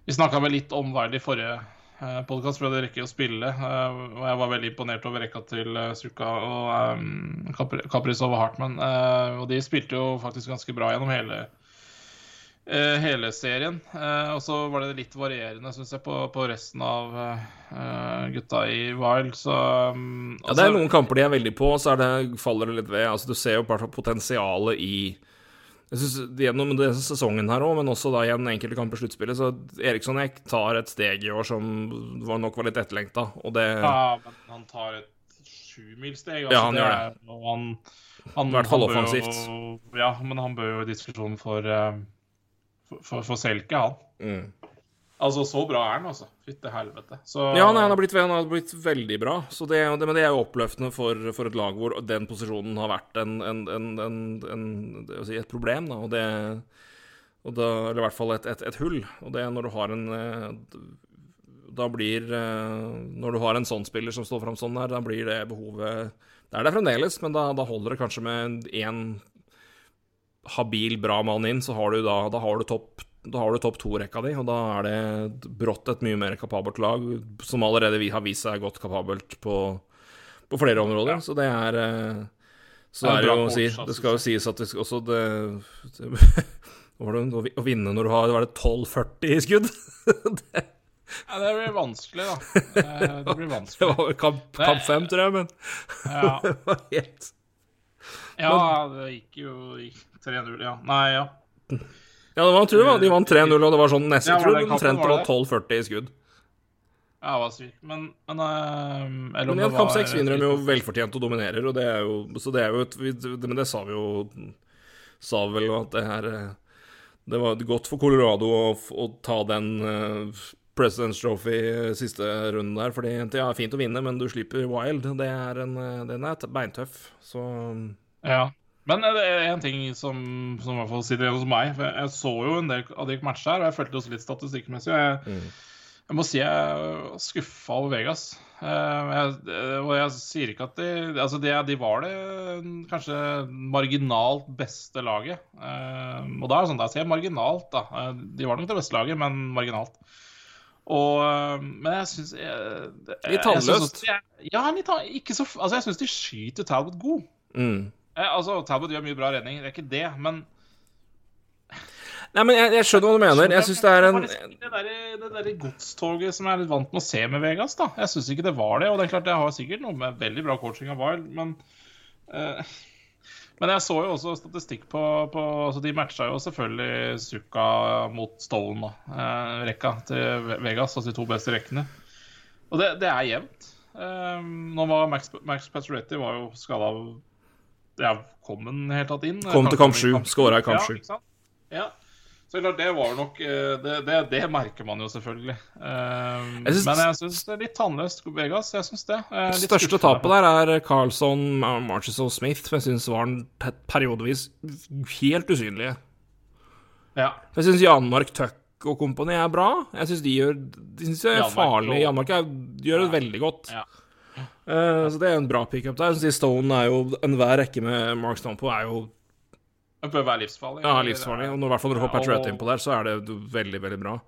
vi snakka vel litt om Wild i forrige uh, podkast, for det rekker å spille. Uh, og jeg var veldig imponert over rekka til uh, Suka og um, Kaprizov og Hartmann. eh, og de spilte jo faktisk ganske bra gjennom hele eh, hele serien. Eh, og så var det litt varierende, syns jeg, på, på resten av eh, gutta i Wild. Så um, Ja, det er noen kamper de er veldig på, så det, faller det litt ved. Altså, du ser jo bare potensialet i jeg synes, Gjennom denne sesongen her òg, men også da igjen enkelte kamper i sluttspillet, så Eriksson Eck tar et steg i år som var nok var litt etterlengta, og det Ja, men han tar et sjumilssteg. Altså, Ja, han gjør det. er Han, han, I hvert fall offensivt. Jo, ja, men han bør jo i diskusjonen for, eh, for, for, Selke, han. mm. Altså, så bra er han, altså. Fytte helvete. Så Ja, nei, han har, blitt, han har blitt veldig bra, så det, det, men det er jo oppløftende for, for et lag hvor den posisjonen har vært en, en, en, en, en det si et problem, da, og det og da, Eller i hvert fall et, et, et hull. Og det er når du har en eh, Da blir eh, Når du har en sånn spiller som står fram sånn der, da blir det behovet Det er det fremdeles, men da, da holder det kanskje med én habil, bra mann inn, så har du da, da har du topp da har du topp to-rekka di, og da er det brått et mye mer kapabelt lag, som allerede vi har vist seg godt kapabelt på, på flere områder. Så det er eh, Så Det er det jo å si altså. Det skal jo sies at det skal også det, *laughs* det det å vinne når du har Var det 12-40 i skudd? *laughs* det, Ja, det blir vanskelig, da. Eh, Det blir det vanskelig. var kamp, kamp fem, tror jeg, men Ja, *laughs* det var helt ja det gikk jo gikk 3-0, ja. Nei, ja. Ja, det var, jeg tror det var, de vant 3-0, og det var sånn nesten Ja, tror du, det omtrent var 12-40 i skudd. Ja, det var sykt. Men, men uh, eller Men i en kamp var- seks vinner de jo velfortjent og dominerer, og det er jo Så det er jo et det- Men det sa vi jo Sa vel at det her eh, Det var godt for Colorado å, å ta den uh, President's Trophy siste runden der, fordi ja, fint å vinne, men du slipper Wild. Det er en, den er beintøff, så Ja. Men eh, det er en ting som, som i hvert fall sitter igjen hos meg. For jeg så jo en del av de matchene her, og jeg følte også litt statistikkmessig. Og jeg, jeg må si jeg er skuffa over Vegas. Eh, jeg, eh, og jeg sier ikke at de Altså, de, de var det kanskje marginalt beste laget. Eh, og da er det sånn, da sier jeg marginalt, da. De var nok det beste laget, men marginalt. Og, men jeg syns Litt tannløst. Ja, litt, ikke så Altså, jeg syns de skyter Talbot god. mm. Eh, altså, Talbot gjør mye bra redning, det er ikke det, men Nei, men jeg, jeg skjønner hva du mener. Jeg syns det er en Det der, der godstoget som jeg er litt vant med å se med Vegas, da. Jeg syns ikke det var det. Og det er klart, jeg har sikkert noe med veldig bra coaching av Wild, men eh, Men jeg så jo også statistikk på, på altså De matcha jo selvfølgelig Suka mot Stolen, da. Eh, rekka til Vegas, altså de to beste rekkene. Og det, det er jevnt. Eh, nå var Max, Max Pacioretty var jo skada Ja, kom han helt tatt inn? Kom til kamp sju, skåra i kamp Ja, sju. ikke? Ja. Så klart, det var nok eh, Det, det, det merker man jo selvfølgelig. Eh, Jeg synes- men jeg syns det er litt tannløst Vegas. Jeg syns det. Det største tapet der er Carlson, Marches og Smith, for jeg syns var han periodevis helt usynlige. Ja. Jeg syns Janmark Tuck og kompani er bra. Jeg syns de gjør De synes er farlige. farlig. Janmark er, gjør det veldig godt. Ja. Eh, så det er en bra pickup der. Jeg Stone er jo Enhver rekke med Mark Stone på er jo Det bør være livsfarlig. ja, livsfarlig. Og når, i hvert fall når du får Patriot innpå der, så er det veldig, veldig bra.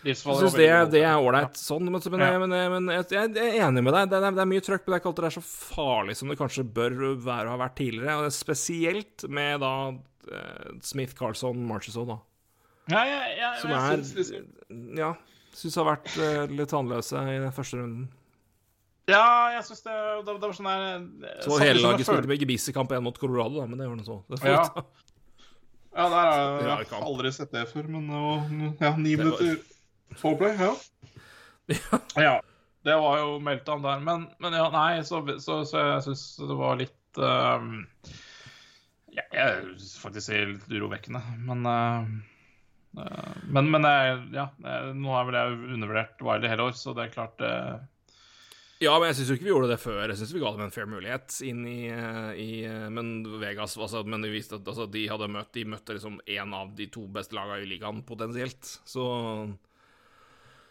Jeg syns det, det er ålreit sånn, men, men, jeg, men, men jeg, jeg er enig med deg. Det er, det er mye trøkk, men det er ikke alltid det er så farlig som det kanskje bør være og har vært tidligere. Og det er spesielt med da eh, Smith, Carlson, Marchesson, da. Ja, ja, ja, Som jeg er syns liksom Ja, syns har vært eh, litt tannløse i den første runden. Ja, jeg syns det, det, det var sånn der eh, Så samtidig hele laget spilte med Gebissi-kamp 1 mot Colorado, da, men det var nå så. Ja. Ja, der har jeg, Det jeg har aldri sett det før, men det var ja, ni Det var- minutter foreplay. Ja. *laughs* ja. Det var jo meldt an der. Men, men ja, nei, så, så, så jeg syns det var litt um, ja, Jeg faktisk det er litt urovekkende, men uh, Men, men jeg, ja, eh, nå har vel jeg undervurdert Wiley hele år, så det er klart uh, Ja, men jeg syns jo ikke vi gjorde det før. Jeg syns vi ga dem en fair mulighet inn i, eh, i eh, Men Vegas altså, Men de viste at altså, de hadde møtt De møtte liksom én av de to beste lagene i ligaen, potensielt. Så,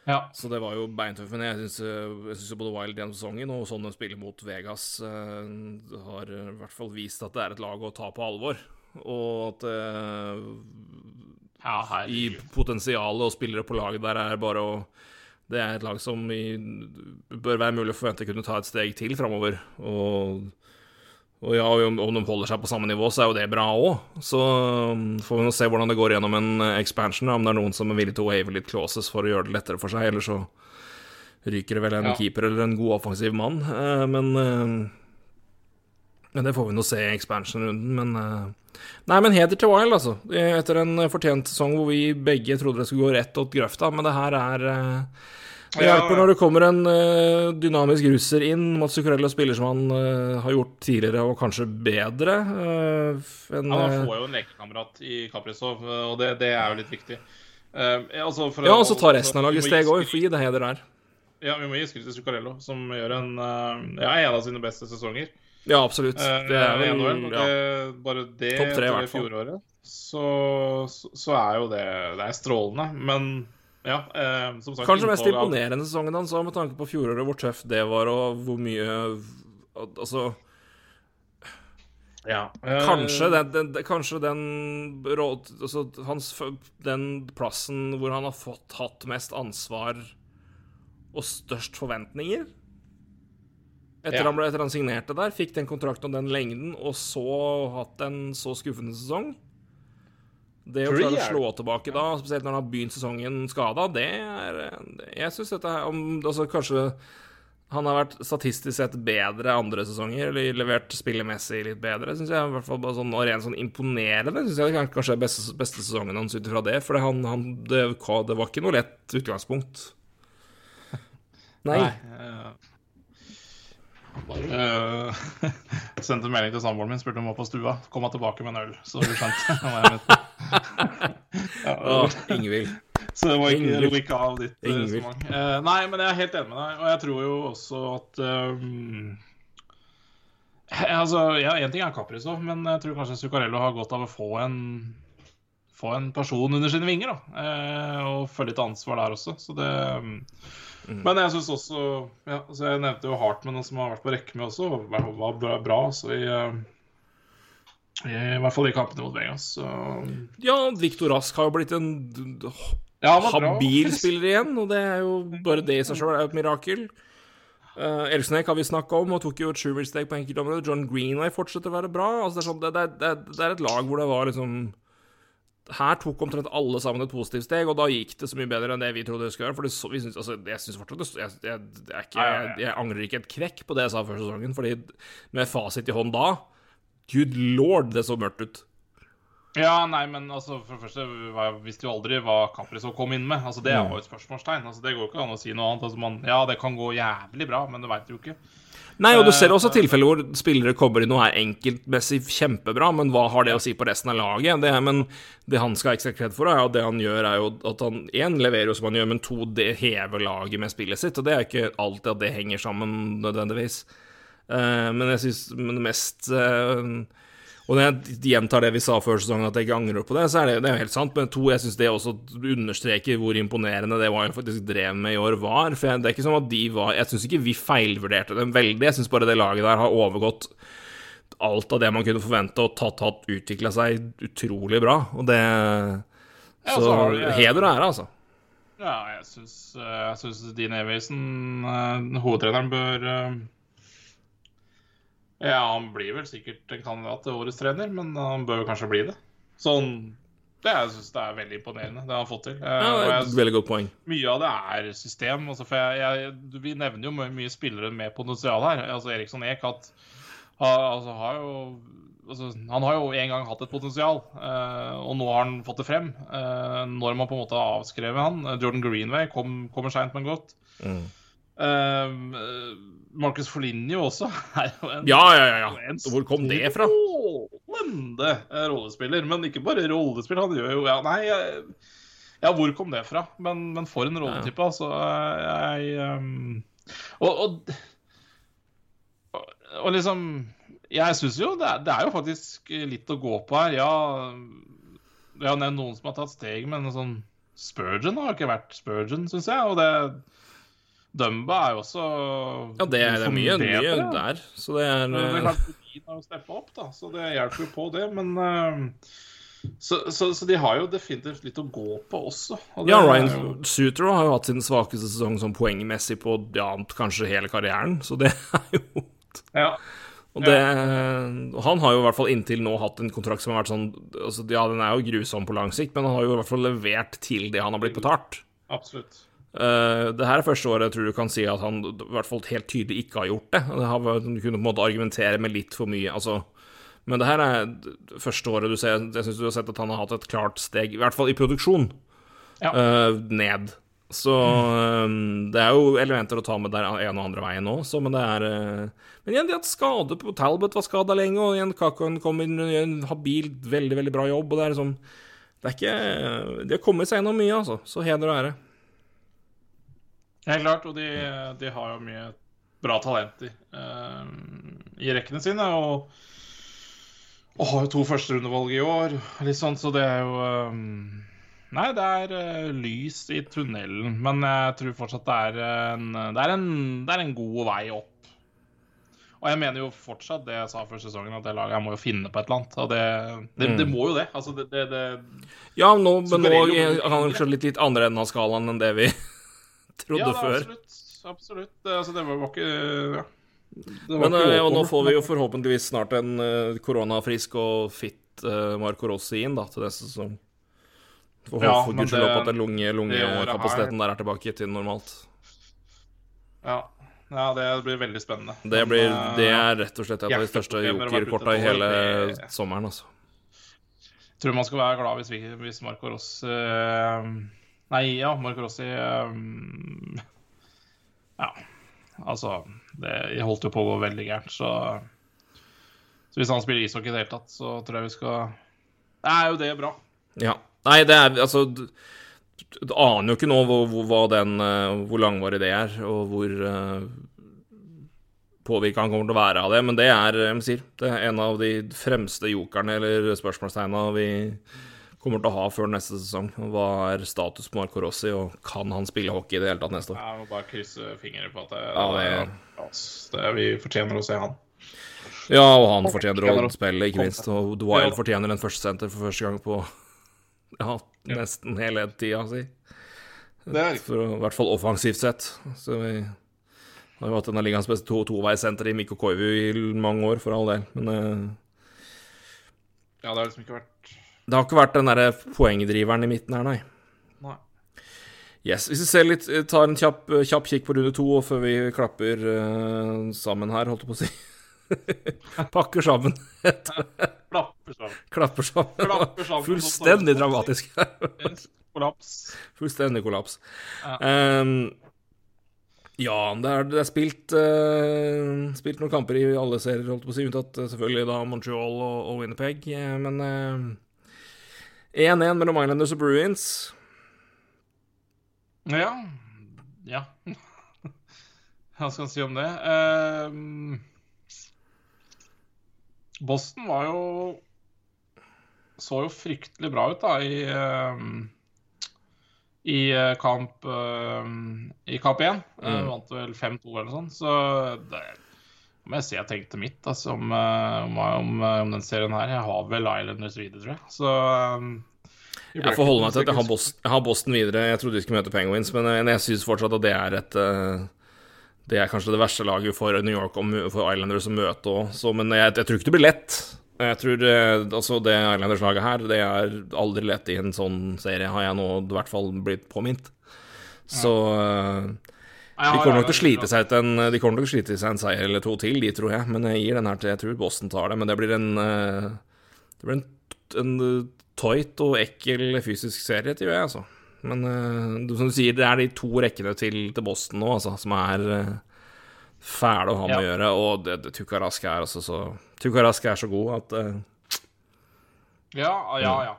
Ja. så det var jo beintøft. Men jeg syns jo både Wild gjennom sesongen og sånn de spiller mot Vegas, uh, har i hvert fall vist at det er et lag å ta på alvor. Og at uh, ja i potensialet og spillere på laget der er bare å Det er et lag som i, bør være mulig å forvente kunne ta et steg til framover. Og, og ja, om, om de holder seg på samme nivå, så er jo det bra òg. Så um, får vi nå se hvordan det går gjennom en eh, expansion, om det er noen som er villig til å wave litt clauses for å gjøre det lettere for seg, eller så ryker det vel en Ja. keeper eller en god offensiv mann. Eh, men eh, men det får vi nå se i expansion-runden, men eh, Nei, men heder til Wild, altså. Etter en fortjent sesong hvor vi begge trodde det skulle gå rett åt grøfta, men det her er eh, Det Ja, hjelper når det kommer en eh, dynamisk russer inn. Mats Zuccarello spiller som han eh, har gjort tidligere, og kanskje bedre Ja, eh, Han får jo en lekekamerat i Kaprizov, og det, det er jo litt viktig. Eh, altså Ja, og så tar resten av laget steg òg, skryt- for gi det heder der. Ja, vi må gi skryt til Zuccarello, som gjør en, eh, ja, en av sine beste sesonger. Ja, absolutt. Eh, Det er vel ja. bare det Topp tre, i fjoråret, så, så, så er jo det Det er strålende. Men ja, eh, som sagt Kanskje mest imponerende sesongen hans, med tanke på fjoråret, hvor tøft det var, og hvor mye Altså Ja. eh, Kanskje den, den, den- kanskje den råd, altså hans, Den plassen hvor han har fått hatt mest ansvar og størst forventninger. Etter, Ja. han, ble, etter han signerte der, fikk den kontrakten og den lengden, og så hatt en så skuffende sesong. Det å klare å slå tilbake da, spesielt når han har begynt sesongen skada, det er Jeg syns dette er om, altså Kanskje han har vært statistisk sett bedre andre sesonger, eller levert spillemessig litt bedre, syns jeg. I hvert fall bare sånn, og rent sånn imponerende syns jeg det kanskje er beste, beste sesongen hans ut ifra det. For det, han, han, det, det var ikke noe lett utgangspunkt. *laughs* Nei. Nei. Eh, uh, *laughs* sendte en melding til samboeren min, spurte om hun var på stua. Kom han tilbake med en øl, så du skjønte hva jeg mente. ja, oh, Ingvild. Så det var ikke, ikke av ditt eh, resonnement. Uh, nei, men jeg er helt enig med deg, og jeg tror jo også at um, Altså, ja, én ting er Capris òg, men jeg tror kanskje Zuccarello har godt av å få en få en person under sine vinger, da. uh, og føle litt ansvar der også. Så det um, Men jeg syns også ja, altså Jeg nevnte jo Hartman, som har vært på rekke med også, var, bra, bra altså, i, eh, i, I hvert fall i kampene mot Vegas. Så Ja, Viktor Rask har jo blitt en ja, habil spiller igjen, og det er jo bare det i seg sjøl er jo et mirakel. Uh, Elsnek har vi snakka om, og tok jo et sjumilssteg på enkeltområder. John Greenway fortsetter å være bra. Altså, det, er sånn, det, det, det, det er et lag hvor det var liksom Her tok omtrent alle sammen et positivt steg, og da gikk det så mye bedre enn det vi trodde det skulle gjøre. For så, vi synes, altså, jeg syns fortsatt jeg, jeg, jeg, jeg, jeg angrer ikke et kvekk på det jeg sa før sesongen, fordi med fasit i hånd da Good lord, det så mørkt ut. Ja, nei, men altså, for det første jeg visste jo aldri hva Caprizov kom inn med. Altså, Det var jo et spørsmålstegn. Altså, Det går jo ikke an å si noe annet. Altså, man, ja, det kan gå jævlig bra, men det veit jo ikke. Nei, og du ser også tilfeller hvor spillere kommer inn og er enkeltmessig kjempebra, men hva har det å si på resten av laget? Det, men det han skal ha ekstra kred for, er at det han gjør, er jo at han én leverer jo som han gjør, men to det hever laget med spillet sitt, og det er ikke alltid at det henger sammen nødvendigvis. Eh, men jeg syns mest eh, Og når jeg gjentar det vi sa før sesongen, at jeg ikke angrer på det, så er det, det er jo helt sant. Men to, jeg syns det også understreker hvor imponerende det jeg faktisk drev med i år, var. For jeg, det er ikke sånn at de var Jeg syns ikke vi feilvurderte dem veldig. Jeg syns bare det laget der har overgått alt av det man kunne forvente, og tatt, hatt utvikla seg utrolig bra. Og det Så ja, de- heder og ære, altså. Ja, jeg syns, eh, jeg syns Dean Avison, eh, hovedtreneren, bør eh, Ja, han blir vel sikkert en kandidat til årets trener, men han bør kanskje bli det. Sånn Det jeg synes det er veldig imponerende, det han har fått til. Eh, Ja, veldig godt poeng. Mye av det er system. Altså, for jeg, jeg, vi nevner jo mye, spillere med potensial her. Altså Eriksson Eek hat, ha, altså, har jo altså, Han har jo en gang hatt et potensial, eh, og nå har han fått det frem. Eh, når man på en måte har avskrevet han. Jordan Greenway kom, kommer seint, men godt. Mm. Marcus Foligno også *laughs* er jo en Ja, ja, ja. ja. en Hvor kom det fra? Strålende eh, rollespiller. Men ikke bare rollespill, han gjør jo ja, Nei, ja, hvor kom det fra? Men, men for en rolletype, altså. Jeg um, og, og, og liksom Jeg syns jo det er, det er jo faktisk litt å gå på her. Ja, jeg har nevnt noen som har tatt steg, men sånn Spurgeon har ikke vært Spurgeon, syns jeg. Og det Dumba er jo også Ja, det er, det er mye, mye der. Så det er det er eh, klart, har steppa opp, da, så det hjelper jo på det. Men uh, så, så, så de har jo definitivt litt å gå på også. og Ja, Ryan jo- Suter har jo hatt sin svakeste sesong sånn poengmessig på ja, kanskje hele karrieren, så det *laughs* er jo Ja, Og det og Han har jo i hvert fall inntil nå hatt en kontrakt som har vært sånn altså, Ja, den er jo grusom på lang sikt, men han har jo i hvert fall levert til det han har blitt betalt. absolutt. Uh, det her er første året jeg tror du kan si at han i hvert fall helt tydelig ikke har gjort det. Du kunne på en måte argumentere med litt for mye, altså. Men det her er det første året du ser Jeg syns du har sett at han har hatt et klart steg, i hvert fall i produksjon, Ja. uh, ned. Så um, det er jo elementer å ta med der en og andre veien nå, så, men det er uh, Men igjen, de har hatt skade på Talbot, var skada lenge, og igjen Kakon kom inn og gjør en habil, veldig, veldig bra jobb, og det er liksom Det er ikke De har kommet seg gjennom mye, altså. Så heder og ære. Helt klart. Og de, de har jo mye bra talenter eh, i rekkene sine. Og, og har jo to førsterundevalg i år, litt sånn, så det er jo eh, Nei, det er eh, lys i tunnelen, men jeg tror fortsatt det er en, det er en, det er en god vei opp. Og jeg mener jo fortsatt det jeg sa før sesongen, at det laget her må jo finne på et eller annet. Og det, det, det må jo det. Altså, det, Ja, nå, men nå er han litt, litt andre enden av skalaen enn det vi trodde ja, før. absolutt. Absolutt. Det, altså, det var ikke ja. Men eh, og nå får vi jo forhåpentligvis snart en eh, koronafrisk og fit uh, Marco Rossi inn da, til neste sesong. For Ja, for gudskjelov at den lunge- lungekapasiteten der er tilbake til normalt. Ja. ja, det blir veldig spennende. Det, blir, eh, det er rett og slett et av de største jokerkorta i hele sommeren, altså. Jeg tror man skal være glad hvis, vi, hvis Marco Rossi eh, Nei, ja, Marco Rossi um, Ja, altså Det holdt jo på å gå veldig gærent, så Så hvis han spiller ishockey i det hele tatt, så tror jeg vi skal Det er jo det bra. Ja. Nei, det er altså Du, du aner jo ikke nå hvor, hvor, den, eh, hvor langvarig det er, og hvor uh, påvirka han kommer til å være av det. Men det er, jeg sier, det er en av de fremste jokerne eller spørsmålstegna vi kommer til å ha før neste sesong. Hva er status på Marco Rossi, og kan han spille hockey i det hele tatt neste år? Jeg må bare krysse fingre på at det, Ja, det- det, det, vi fortjener å se han. Ja, og han fortjener å spille, ikke minst. Og Dwyle fortjener en førstesenter for første gang på ja, nesten hele tida si. Er. For, å- I hvert fall offensivt sett. Så vi har jo hatt denne ligaens beste to toveissenter i Mikko Koivu i mange år, for all del. Men uh... Ja, det har liksom ikke vært det har ikke vært den derre poengdriveren i midten her, nei. Nei. Yes, Hvis vi ser litt, tar en kjapp, kjapp kikk på runde to og før vi klapper uh, sammen her, holdt jeg på å si. *laughs* Pakker sammen. *laughs* Klapper sammen. Klapper sammen. Klapper sammen. Fullstendig dramatisk. Kollaps. Fullstendig kollaps. Ja. Um, ja, det er, det er spilt, uh, spilt noen kamper i alle serier, holdt på å si, unntatt eh, selvfølgelig da Montreal og, og Winnipeg. eh, Men eh, 1-1 mellom Islanders og Bruins. Ja. Ja. *laughs* Hva skal en si om det? Ehm, Boston var jo Så jo fryktelig bra ut, da, i ehm, i eh, kamp ehm, I kamp 1. Mm. Vant vel 5-2 eller sånt. Så det må jeg si jeg tenkte mitt altså, om, eh, om, om, om den serien her. Jeg har vel Islanders videre, tror jeg. Så um, i Jeg får holde meg til at jeg har, Boston, jeg har Boston videre. Jeg trodde vi skulle møte Penguins, men jeg, jeg syns fortsatt at det er et eh, Det er kanskje det verste laget for New York og for Islanders å møte òg. Men jeg, jeg tror ikke det blir lett. Jeg tror eh, altså Det Islanders-laget her, det er aldri lett i en sånn serie, har jeg nå i hvert fall blitt påminnet. Så eh, Jeg de kommer nok til å slite seg ut en, de kommer nok til å slite seg en seier eller to til, de, tror jeg. Men jeg gir den her til Jeg tror Boston tar det. Men det blir en eh, Det blir en, en eh, tight og ekkel fysisk serie, tror jeg, altså. Men eh, du- som du sier, det er de to rekkene til, til Boston nå, altså, som er fæle å ha med Ja. å gjøre. Og det, det Tukarask er altså så Tukarask er så god at uh... Ja, ja, Mm.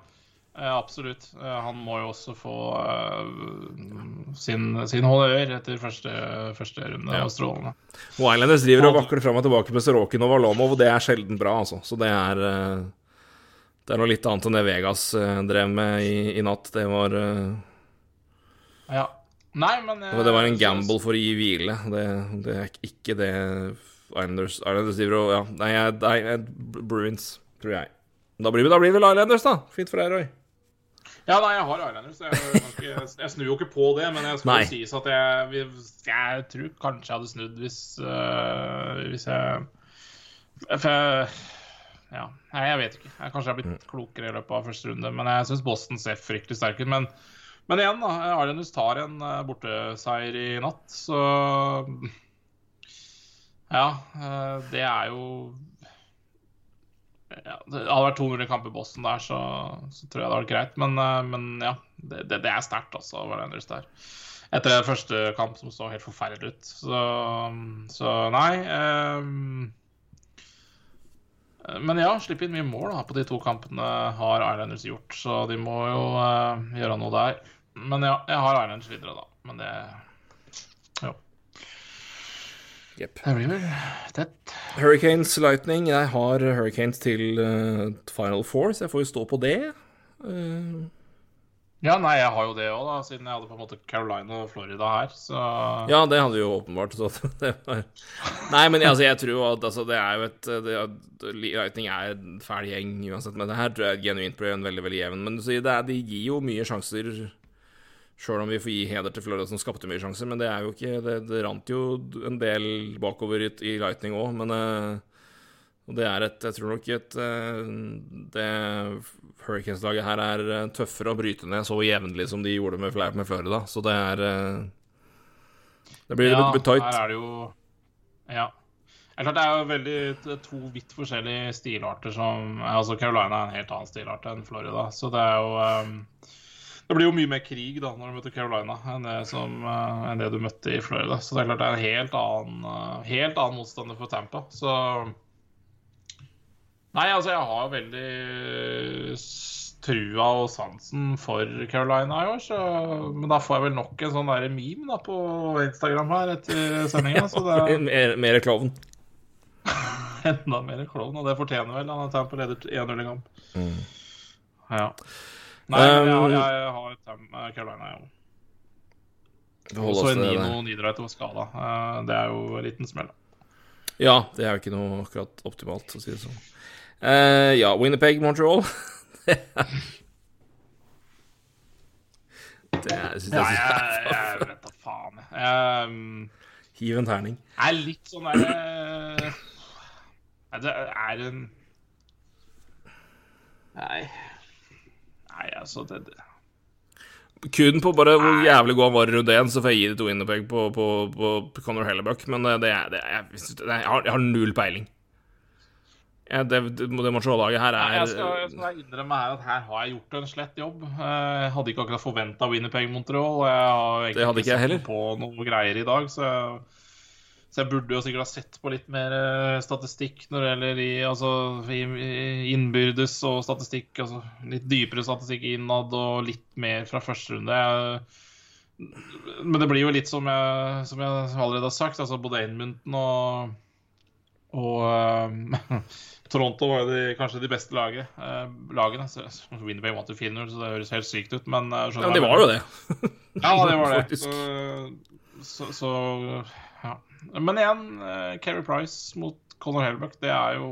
Ja. Eh, absolutt. Eh, han må jo også få uh, sin, sin honnør etter første, første runde. Ja. av strålende. Og Islanders driver og vakler fram og tilbake med Sorokin og Valomov, og det er sjelden bra, altså. Så det er uh, Det er noe litt annet enn det Vegas uh, drev med i, i natt. Det var Ja. Nei, men Det var en gamble for å gi hvile. Det, det er ikke det Islanders, Islanders driver og Ja, nei, nei, nei, Bruins, tror jeg. Da blir vi, da blir vi Islanders, da. Fint for deg, Roy. Ja, nei, jeg har eyeliner, så Jeg, jeg, jeg snur jo ikke på det, men jeg skal jo sies at jeg, jeg tror kanskje jeg hadde snudd hvis, øh, hvis jeg For jeg Ja, jeg vet ikke. Jeg kanskje har blitt klokere i løpet av første runde, men jeg syns Boston ser fryktelig sterk ut. Men, men igjen, da. Islanders tar en øh, borteseier i natt, så Ja, øh, det er jo ja, det hadde vært 200 kamper i Boston der, så, så tror jeg det hadde vært greit. Men, eh, men ja, det, det, det er sterkt, altså. Islanders der. Etter den første kamp som så helt forferdelig ut. Så, så nei. ehm, men ja, slippe inn mye mål da, på de to kampene har Islanders gjort, så de må jo eh, gjøre noe der. Men ja, jeg har Islanders videre, da. Men det. Jepp. Det blir vel tett. Hurricanes Lightning. Jeg har Hurricanes til uh, Final Four, så jeg får jo stå på det. Uh... Ja, nei, jeg har jo det òg, da, siden jeg hadde på en måte Carolina og Florida her, så Ja, det hadde jo åpenbart. *laughs* Var... Nei, men altså, jeg tror at altså, det er jo et det, er- Lightning er en fæl gjeng uansett, men det her tror jeg genuint blir en veldig veldig jevn. Men så, det er, de gir jo mye sjanser, sjøl om vi får gi heder til Florida som skapte mye sjanser. Men det er jo ikke Det, det rant jo en del bakover i, i Lightning òg, men eh, og det er et Jeg tror nok et eh, Det Hurricanes-laget her er eh, tøffere å bryte ned så jevnlig som de gjorde med, med Florida, så det er Det blir, litt blir tight. her er det jo Ja. Det er det er jo veldig t- to vidt forskjellige stilarter som Altså Carolina er en helt annen stilart enn Florida, så det er jo um, Det blir jo mye mer krig da når du møter Carolina enn det, som, uh, enn det du møtte i Florida. Så det er klart det er en helt annen, uh, helt annen motstander for Tampa. Så Nei, altså jeg har veldig trua og sansen for Carolina i år, så Men da får jeg vel nok en sånn der meme da på Instagram her etter sendinga, så det er *laughs* Mer, mer klovn. *laughs* enda mer klovn, og det fortjener vel. Han har Tampa leder 1-0 i kamp. Ja. Nei, jeg har, jeg, jeg har Tam- eh, Carolina, jeg òg. Og så. Nino var skada. Det er jo en liten smell. Ja, det er jo ikke noe akkurat optimalt, å si det sånn. Uh, ja, Winnerpeg, Montreal. *laughs* det er, jeg det Ja, er så jeg, jeg vet da faen. jeg. Um, Hiv en terning. er litt sånn derre Det er en Nei Nei, altså det, det. Kun på bare hvor jævlig god han var i runde én, så får jeg gi det to Innepeg på, på, på Conor Hellebuck, men det, det, det, jeg, jeg, har, jeg har null peiling. Ja, det, det, det Montreal-laget her Nei, er jeg, skal, jeg skal innrømme her at her har jeg gjort en slett jobb. Eh, Jeg hadde ikke akkurat forventa Winnerpeg Montreal. Jeg har egentlig Det hadde ikke jeg sett heller. på noe greier i dag, så jeg, så jeg burde jo sikkert ha sett på litt mer eh, statistikk når det gjelder i, altså, i, i innbyrdes og statistikk. Altså litt dypere statistikk innad og litt mer fra første runde. Jeg, men det blir jo litt som jeg, som jeg allerede har sagt, altså både Edmundton og og um, *laughs* Toronto var jo de, kanskje de beste laget, eh, lagene. Så, Winnipeg vant jo 4-0, så det høres helt sykt ut, men eh, Ja, det var jo det. *laughs* Ja, det var det. Så, så, så. Men igjen, Keri Price mot Conor Helbuck, det er jo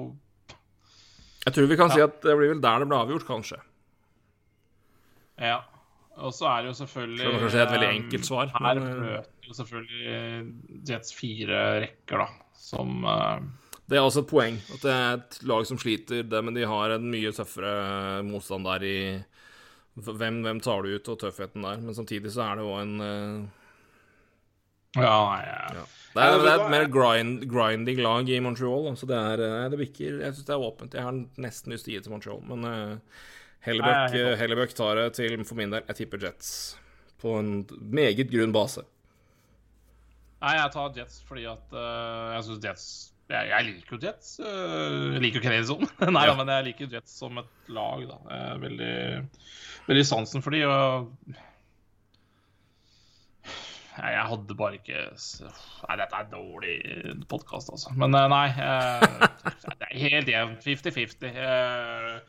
Jeg tror vi kan si at det blir vel der det ble avgjort, kanskje. Ja. Og så er det jo selvfølgelig Selv om det kanskje er et veldig eh, enkelt svar, Her men, eh, møter jo selvfølgelig eh, Jets fire rekker, da, som eh, Det er også et poeng at det er et lag som sliter, det, men de har en mye tøffere motstand der i hvem, hvem tar du ut, og tøffheten der. Men samtidig så er det jo en Ja, ja. Det er, det er et mer grind, grinding lag i Montreal. Så det er eh, det bikker Jeg syns det er åpent. Jeg har nesten lyst til å gi til Montreal, men uh, Hellebuck tar det til, for min del. Jeg tipper Jets på en meget grunn base. Nei, jeg tar Jets fordi at uh, jeg syns Jets jeg, jeg liker jo Jets. Uh, jeg liker jo Canadiens. *laughs* Nei da, Ja. men jeg liker Jets som et lag, da. Jeg er veldig, veldig sansen for de, og jeg hadde bare ikke Nei, dette er dårlig podkast, altså. Men øh, nei. øh, det er helt jevnt. 50-50. øh,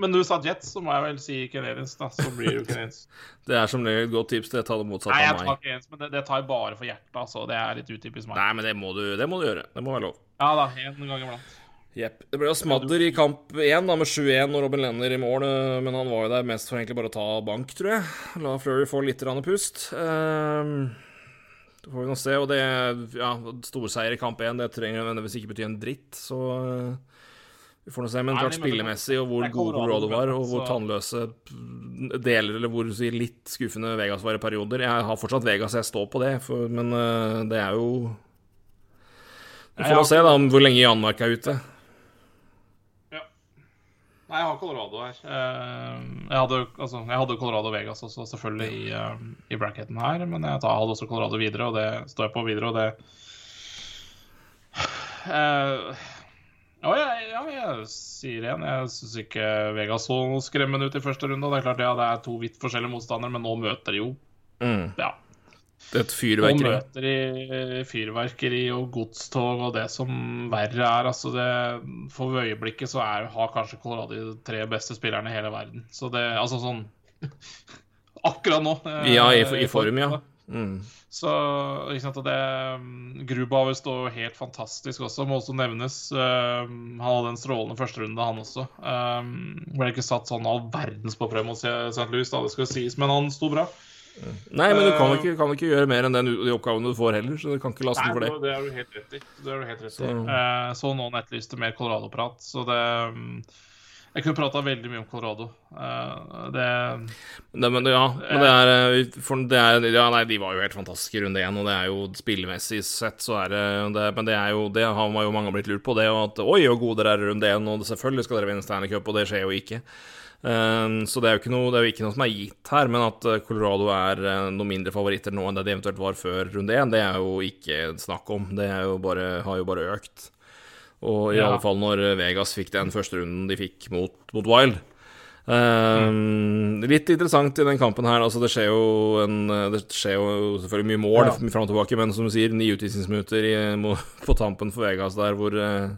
Men du sa Jets, så må jeg vel si Canadiens, da. Så blir det Canadiens. *laughs* Det er som regel et godt tips. Det tar det motsatte Nei, jeg tar meg. ikke ens, men det, det tar jeg bare for hjertet, altså. Det er litt utypisk meg. Nei, men det må, du, det må du gjøre. Det må være lov. Ja da, en gang iblant. Jepp. Det ble jo smadder i kamp én med 7-1 og Robin Lenner i mål, eh, men han var jo der mest for egentlig bare å ta bank, tror jeg. La Flurry få litt grann pust. Ehm, det får vi nå se. Og det Ja, storseier i kamp én, det trenger nødvendigvis ikke bety en dritt, så eh, vi får nå se. Men klart spillemessig, og hvor god gode Colorado, var, og hvor tannløse deler, eller hvor litt skuffende Vegas var i perioder. Jeg har fortsatt Vegas, jeg står på det, for, men eh, det er jo Vi får nå se da om hvor lenge Janmark er ute. Nei, jeg har Colorado her. Eh, Jeg hadde, altså, jeg hadde Colorado Vegas også, selvfølgelig, i, eh, i bracketen her. Men jeg tar, hadde også Colorado videre, og det står jeg på videre, og det uh, Ja, jeg, ja, jeg sier igjen. Jeg syns ikke Vegas så skremmende ut i første runde. og Det er klart, ja, det er to vidt forskjellige motstandere, men nå møter de jo Mm. ja, et fyrverkeri. Og møter i fyrverkeri og godstog og det som verre er. Altså det, for øyeblikket så er, har kanskje Colorado de tre beste spillerne i hele verden. Så det Altså sånn *laughs* Akkurat nå. eh, Ja, i, i form, ja. Mm. Så ikke sant, det mm, Grubauer står helt fantastisk også, må også nevnes. Uh, han hadde en strålende førsterunde, han også. Um, ble ikke satt sånn all verdens på prøve mot St. Louis, da det skal sies, men han sto bra. Nei, men du kan Eh, ikke, kan ikke gjøre mer enn den, de oppgavene du får heller, så du kan ikke laste den for det. det er du helt rett i. Det du helt rett i. Så- Uh, så noen etterlyste mer Colorado-prat, så det um, Jeg kunne prata veldig mye om Colorado. Uh, det det men, ja, men det er, eh, for det er Ja, nei, de var jo helt fantastiske i runde én, og det er jo spillemessig sett så er det, det Men det er jo Det har jo mange blitt lurt på, det, og at Oi, hvor gode dere er i runde én, og selvfølgelig skal dere vinne Stanley Cup, og det skjer jo ikke. Um, så det er noe, det er jo ikke noe som er gitt her, men at eh, Colorado er eh, noen mindre favoritter nå enn det de eventuelt var før runde én, det er jo ikke snakk om. Det jo bare, har jo bare økt. Og i Ja. alle fall når Vegas fikk den første runden de fikk mot, mot Wild. Um, Litt interessant i den kampen her. Altså, det skjer jo en Det skjer jo selvfølgelig mye mål Ja. fram og tilbake, men som du sier, ni utvisningsminutter på tampen for Vegas der, hvor eh,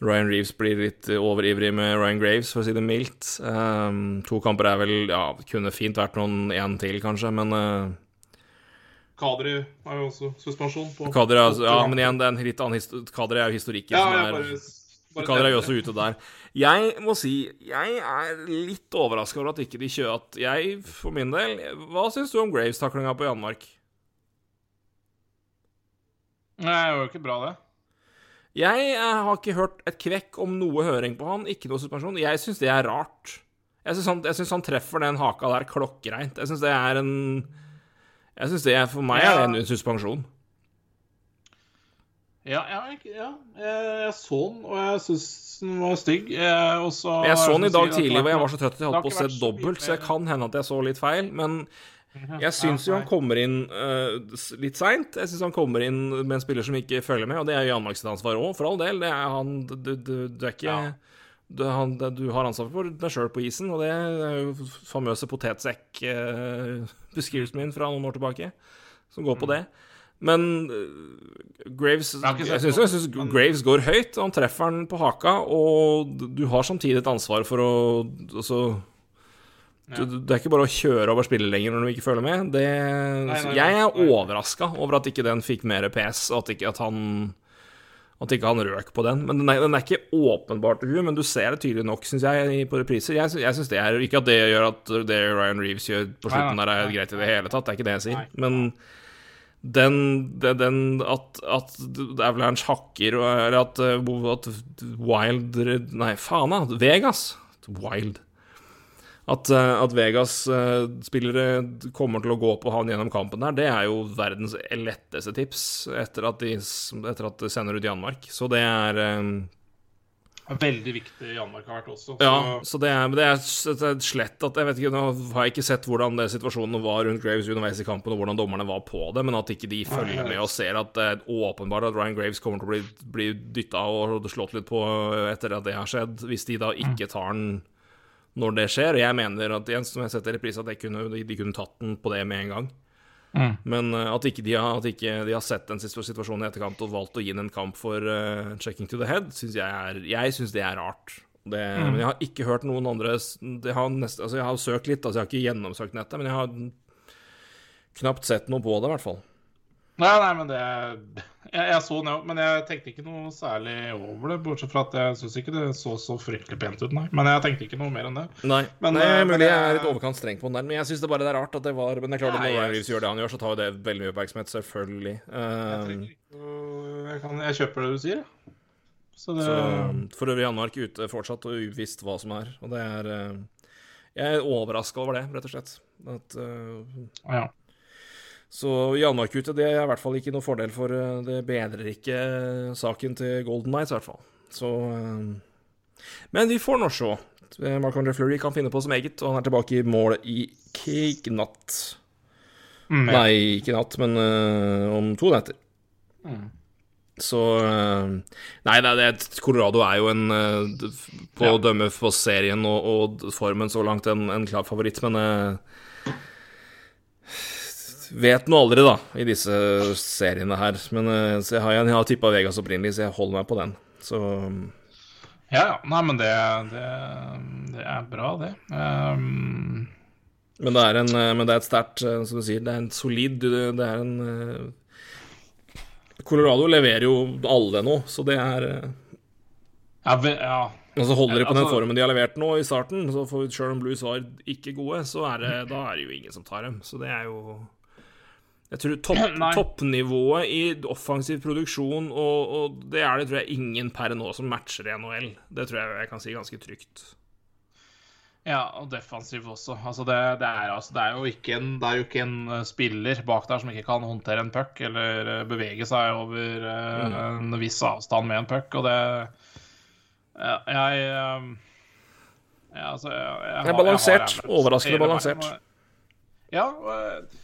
Ryan Reeves blir litt overivrig med Ryan Graves, for å si det mildt. Um, to kamper er vel Ja, kunne fint vært noen én til, kanskje, men uh, Kadri har jo også suspensjon på Kadri er, altså- Ja, men igjen, det er en litt annen histo- Kadri er jo historikken Ja, som er bare, bare Kadri er jo også ute der. Jeg må si jeg er litt overraska over at ikke de kjører at Jeg, for min del Hva syns du om Graves-taklinga på Janmark? Nei, det var jo ikke bra, det. Jeg eh, har ikke hørt et kvekk om noe høring på han, ikke noe suspensjon. Jeg syns det er rart. Jeg syns han, han treffer den haka der klokkereint. Jeg syns det er en Jeg syns det er For meg er det en suspensjon. Ja, ja, jeg, ja. Jeg, så den, og jeg syns den var stygg. Jeg, så- Jeg så den i dag tidlig, og jeg var så trøtt at jeg holdt på å se dobbelt, så jeg kan hende at jeg så litt feil. Men jeg syns jo han kommer inn uh, litt seint. Jeg syns han kommer inn med en spiller som ikke følger med, og det er jo Janmark sitt ansvar òg, for all del. Det er han Du, du, du er ikke Ja. du, han, du har ansvar for deg sjøl på isen, og det er jo famøse potetsekk-beskrivelsen *laughs* min fra noen år tilbake, som går på det. Men eh, Graves jeg syns Graves går høyt. Han treffer den på haka, og du har samtidig et ansvar for å altså, Ja. du, Det er ikke bare å kjøre over spillet lenger når du ikke følger med. Det, nei, nei, jeg er overraska over at ikke den fikk mer PS, og at ikke at han at ikke han røk på den. Men den er, den er ikke åpenbart til henne, men du ser det tydelig nok, syns jeg, på repriser. Jeg, sy- jeg synes det er Ikke at det gjør at det Ryan Reeves gjør på slutten der, er greit i det hele tatt. Det er ikke det jeg sier. Men den, den, den at, at Avalanche hakker, eller at, at Wild Nei, faen, da. Vegas. Wild. At, uh, at Vegas-spillere kommer til å gå på han gjennom kampen der, det er jo verdens letteste tips etter at de, etter at de sender ut Janmark. Så det er um, Veldig viktig Janmark har vært også. Så, Ja, så det er, det er det er slett at Jeg vet ikke, Nå har jeg ikke sett hvordan det situasjonen var rundt Graves underveis i kampen, og hvordan dommerne var på det, men at ikke de følger med og ser at det er åpenbart at Ryan Graves kommer til å bli, bli dytta og slått litt på etter at det har skjedd, hvis de da ikke tar den når det skjer. Og jeg mener at igjen, som jeg setter i pris, at kunne, de, kunne tatt den på det med en gang. Mm. Men uh, at ikke de har, at ikke de har sett den situ- situasjonen i etterkant og valgt å gi den en kamp for uh, checking to the head, syns jeg er Jeg synes det er rart. Det, Men jeg har ikke hørt noen andre det har nest, altså Jeg har søkt litt, altså jeg har ikke gjennomsøkt nettet, men jeg har knapt sett noe på det, i hvert fall. Nei, nei, men det Jeg, jeg så den, jo, men jeg tenkte ikke noe særlig over det. Bortsett fra at jeg syns ikke det så så fryktelig pent ut, nei. Men jeg tenkte ikke noe mer enn det. Nei, Men, Nei eh, mulig men jeg er litt overkant streng på den der, men jeg syns bare det er rart at det var Men det er klart Nei, når Ryan Reeves gjør det han gjør, så tar jo det veldig mye oppmerksomhet, selvfølgelig. Jeg, ikke jeg, kan, jeg kjøper det du sier, jeg. Så det Så for øvrig Janmark ute fortsatt og uvisst hva som er. Og det er eh, Jeg er overraska over det, rett og slett. At, uh, Ja. Så Janmark ute, det er i hvert fall ikke noe fordel for eh, Det bedrer ikke eh, saken til Golden Knights, i hvert fall. Så eh, Men vi får nå se. Marc-André Fleury kan finne på som eget, og han er tilbake i mål i Kignatt. Mm, ja. Nei, ikke natt, men uh, om to netter. Mm. Så Nei, Nei, det er, Colorado er jo en På Ja. å dømme på serien og, og formen så langt en, en klar favoritt, men eh, Vet nå aldri, da, i disse seriene her. Men eh, jeg har, jeg har tippa Vegas opprinnelig, så jeg holder meg på den. Så ja, ja. Nei, men det, det, det er bra, det. Um, Men det er, en, eh, men det er et sterkt, eh, som du sier, det er en solid Det er en Colorado leverer jo alle nå, så det er ja, ve, ja. Og så holder de på den Altså- formen de har levert nå i starten, så for selv om Blues var ikke gode, så er det, da er det jo ingen som tar dem. Så det er jo Jeg tror topp, *clears throat* toppnivået i offensiv produksjon, og, og det er det tror jeg ingen per nå som matcher i NHL. Det tror jeg jeg kan si ganske trygt. Ja, og defensiv også. Altså det, det, er, altså, det, er jo ikke en, det er jo ikke en eh, spiller bak der som ikke kan håndtere en puck eller eh, bevege seg over mm. en viss avstand med en puck, og det ja, Jeg eh, ja, altså, jeg, jeg, har- Det er balansert. jeg har- Overraskende har, overraskende balansert. Ja, og,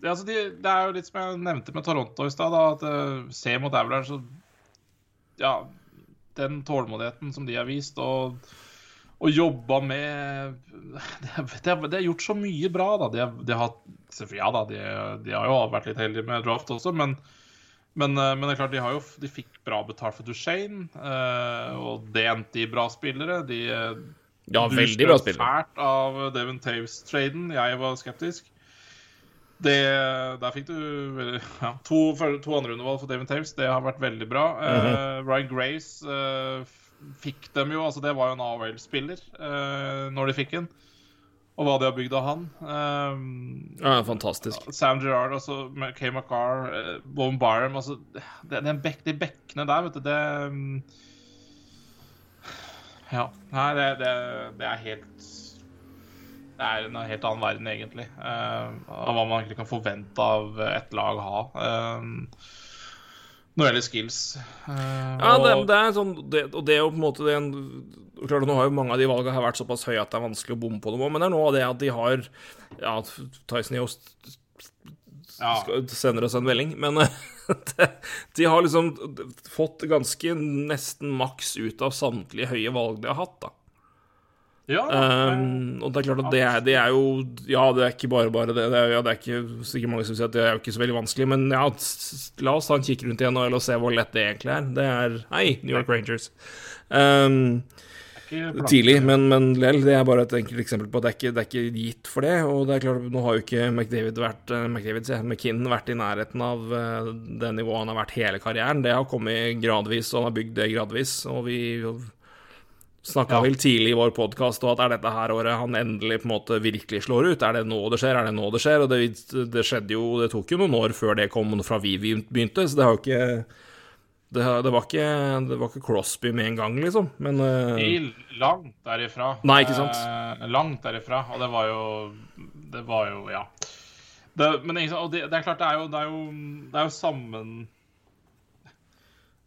eh, det, altså de, det er jo litt som jeg nevnte med Toronto i stad, at uh, se mot Avalanche så Ja, den tålmodigheten som de har vist, og, og jobba med *laughs* det, har, de er gjort så mye bra, da. De har, de har Ja da, de, de, har jo vært litt heldige med draft også, men, men, uh, men det er klart, de, har jo, de fikk bra betalt for Duchene, eh, og det endte i bra spillere. De ja, veldig bra spillere. fælt av Devon Taves-traden. Jeg var skeptisk. Det, der fikk du ja, to, to andreundervalg for Davin Taves. Det har vært veldig bra. Mm -hmm. uh, Ryan Grace uh, fikk dem jo altså Det var jo en AHL-spiller uh, når de fikk den. Og hva de har bygd av han. Ja, fantastisk. Sam Gerrard, altså Kay McCarr, Bowen Byram altså, det, bek, De bekkene der, vet du, det um, ja. Nei, det, det, det, er helt Det er en helt annen verden, egentlig. Uh, av hva man egentlig kan forvente av et lag ha. Uh, når det gjelder skills. Uh, ja, det, det, er sånn det, Og det er jo på en måte det en, klart, Nå har jo mange av de valgene vært såpass høye at det er vanskelig å bomme på dem òg, men det er noe av det at de har Ja, Tyson Yost ja. sender oss en melding, men *laughs* de har liksom fått ganske nesten maks ut av samtlige høye valg de har hatt, da. Ja, um, og det er klart at det er, det er, jo Ja, det er ikke bare bare det. Det er, ja, det er ikke sikkert mange som sier at det er jo ikke så veldig vanskelig, men ja, la oss ta en kikk rundt igjen og se hvor lett det egentlig er. Det er Hei, New York Rangers. Um, tidlig, men, men lell, det er bare et enkelt eksempel på at det er, ikke, det er ikke gitt for det. Og det er klart, nå har jo ikke McDavid vært McDavid, McDavid, McKinnon vært i nærheten av uh, det nivået han har vært hele karrieren. Det har kommet gradvis, og han har bygd det gradvis. Og vi snakka ja. vel tidlig i vår podkast at er dette her året han endelig på en måte virkelig slår ut? Er det nå det skjer? Er det nå det skjer? Og det, det skjedde jo Det tok jo noen år før det kom fra vi begynte, så det har jo ikke det, det, var ikke, det, var ikke, Crosby med en gang, liksom, men uh... Langt derifra. Nei, ikke sant? Eh, langt derifra, og det var jo Det var jo Ja. Det, men det, er klart, det er jo, det er jo, det er jo sammen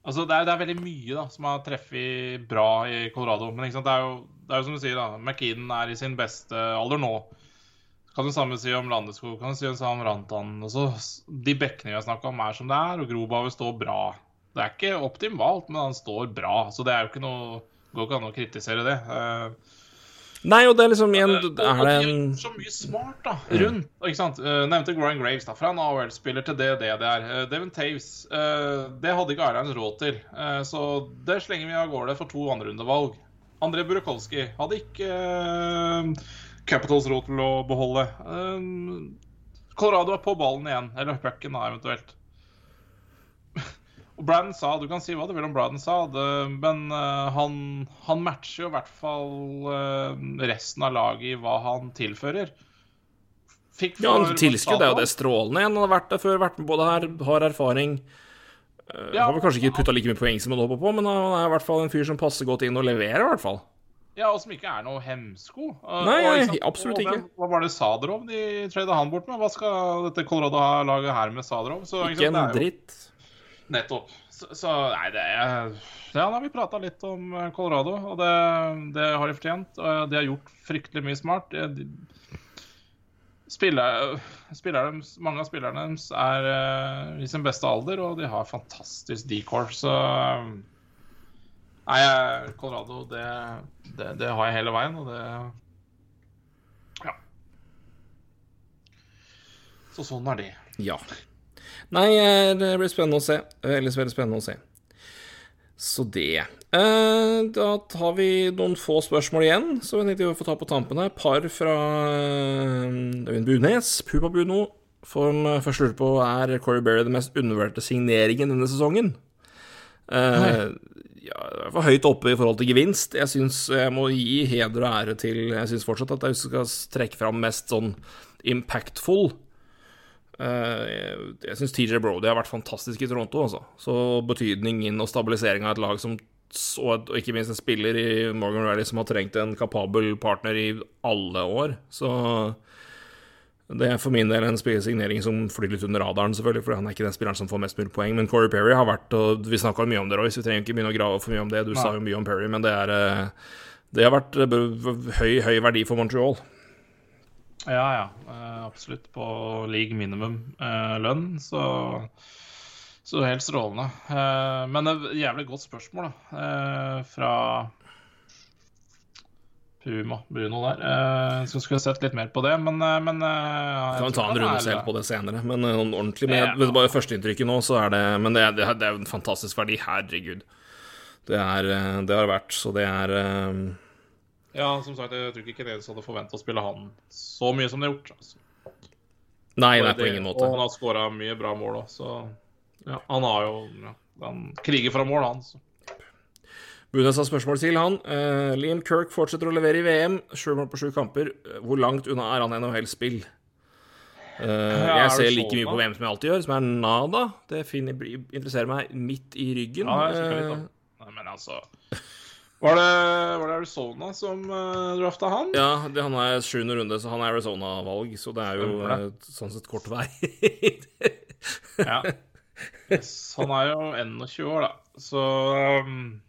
Altså, det er, det er, veldig mye da, som har treffet bra i Colorado. Men det er, jo, det, er jo, som du sier, da, McKean er i sin beste alder nå. Kan du samme si om Landeskog, kan du si om Rantan. Også, de bekkene vi har snakka om, er som det er, og Grobhavet står bra. Det er ikke optimalt, men han står bra. Så det er jo ikke noe går ikke an å kritisere det. Uh, Nei, og det er liksom igjen er det en Så mye smart da, rundt. ikke sant? Uh, nevnte Brian Graves, da, fra en AOL-spiller til det det det er. Uh, Devon Taves. Det hadde ikke Islands råd til, så det slenger vi av gårde for to andrerundevalg. André Burakovsky hadde ikke Capitals råd til å beholde. Colorado er på ballen igjen, eller pucken da, eventuelt. Braden sa Du kan si hva du vil om Braden sa, det, men uh, han, han, matcher jo i hvert fall uh, resten av laget i hva han tilfører. Fikk ja, han tilskudd er jo det strålende. Han har vært der før, vært med på det her, har erfaring. Uh, ja, har vel kanskje ikke putta like mye poeng som han håper på, men han er i hvert fall en fyr som passer godt inn og leverer, i hvert fall. Ja, og som ikke er noe hemsko. Nei, og, liksom, absolutt ikke. Og, hva var det Sadrov de trada han bort med? Hva skal dette Colorado-laget her med Sadrov? Så, ikke, ikke en dritt. Nettopp. Så, så nei, det er Ja, da har vi prata litt om eh, Colorado, og det, det, har de fortjent. Og de har gjort fryktelig mye smart. De, spiller, spiller mange av spillerne deres er uh, i sin beste alder, og de har fantastisk decor, så Nei, Colorado, det, det, det, har jeg hele veien, og det Ja. Så sånn er det. Ja. Nei, eh, det blir spennende å se. Ellers veldig spennende å se. Så det. Eh, da tar vi noen få spørsmål igjen, så jeg tenkte vi får ta på tampen her. Par fra eh, Øyvind Bunes, Pupa Buno, som først lurer på er Corey Berry den mest undervurderte signeringen denne sesongen. Uh, ja, for høyt oppe i forhold til gevinst. Jeg syns jeg må gi heder og ære til Jeg syns fortsatt at jeg skal trekke fram mest sånn impactful. Eh, jeg syns TJ Brody har vært fantastisk i Toronto, altså. Så betydningen og stabilisering av et lag som og, ikke minst en spiller i Morgan Rally som har trengt en kapabel partner i alle år. Så det er for min del en signering som flyr litt under radaren, selvfølgelig, for han er ikke den spilleren som får mest mulig poeng. Men Corey Perry har vært og Vi snakka mye om det, Royce, vi trenger ikke begynne å grave for mye om det. Du Nei. sa jo mye om Perry, men det er eh, Det har vært eh, høy, høy verdi for Montreal. Ja, ja. eh, absolutt. På league minimum eh, lønn, så så helt strålende. Eh, men et jævlig godt spørsmål, da. Fra Puma Bruno der. Så skulle jeg sett litt mer på det, men, men eh, Kan ta en runde selv på det senere, men ordentlig med Ja. med bare førsteinntrykket nå, så er det Men det, er- det, er- en fantastisk verdi. Herregud. Det, er, det har vært, så det er Ja, som sagt, jeg tror ikke Kenedes hadde forventa å spille han så mye som de har gjort. Altså. Nei, nei, på ingen måte. Og han har skåra mye bra mål òg, så ja, han har jo ja, Han kriger fra mål, han. Så. Bunes har spørsmål til han. Uh, Liam Kirk fortsetter å levere i VM. Sju mål på sju kamper. Hvor langt unna er han NHL-spill? Uh, er jeg ser like mye på? VM som jeg alltid gjør, som er nada. Det finner, interesserer meg midt i ryggen. Ja, jeg litt, Eh, da. Nei, men altså Var det, var det Arizona som uh, drafta han? Ja, det, han er sjuende runde, så han er Arizona-valg, så det er jo det. eh, sånn sett kort vei. *laughs* Ja. Yes, han er jo 21 år, da. Så um,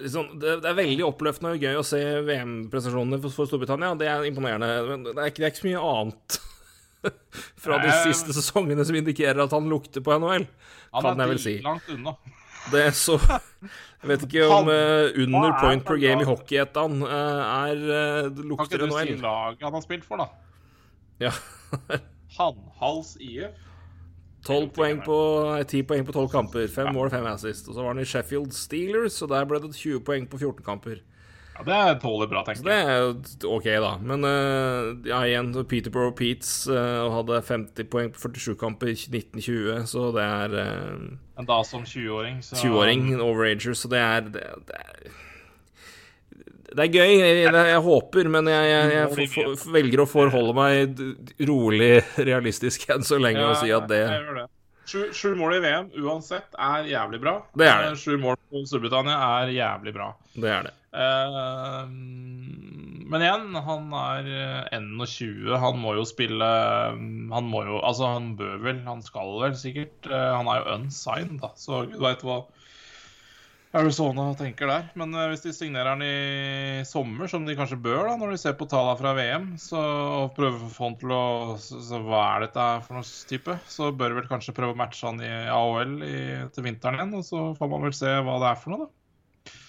sånn, det, det er veldig oppløftende og gøy å se VM-prestasjonene for, for Storbritannia. Det er imponerende. Men det er ikke, det er ikke så mye annet *laughs* fra de siste sesongene som indikerer at han lukter på NHL, han kan er jeg vel si. langt unna. Det er så Jeg vet ikke om eh, under er point per game i hockey hockeyettan annet er uh, Kan ikke du si laget han har spilt for, da? Ja. Hannhals IF. 12 poeng på, nei, 10 poeng på 12 kamper. 5 mål, 5 assist. Og så var han i Sheffield Steelers, og der ble det 20 poeng på 14 kamper. Ja, Det er tåler bra, tenker tenker det er ok, da. Men uh, ja, igjen, Peterborough Peats uh, hadde 50 poeng på 47 kamper i 1920, så det er uh, Men da som 20-åring, så 20-åring, overager, så det er Det, det er, det er gøy. Jeg, jeg, jeg håper, men jeg, jeg, jeg for, for, velger å forholde meg rolig realistisk enn så lenge og si at det Jeg gjør det. Sju, sju mål i VM uansett er jævlig bra. Det er det. Eh, Sju mål på Storbritannia er jævlig bra. Det er det. Uh, men igjen, han er eh, 21. Han må jo spille Han må jo Altså, han bør vel, han skal vel sikkert. Uh, han er jo unsigned, da, så gud veit hva Arizona tenker der. Men eh, hvis de signerer han i sommer, som de kanskje bør, da, når de ser på tallene fra VM, så, og prøver å få han til å så, så Hva er dette for noe type? Så bør de vel kanskje prøve å matche han i AHL i, til vinteren igjen, og så får man vel se hva det er for noe, da.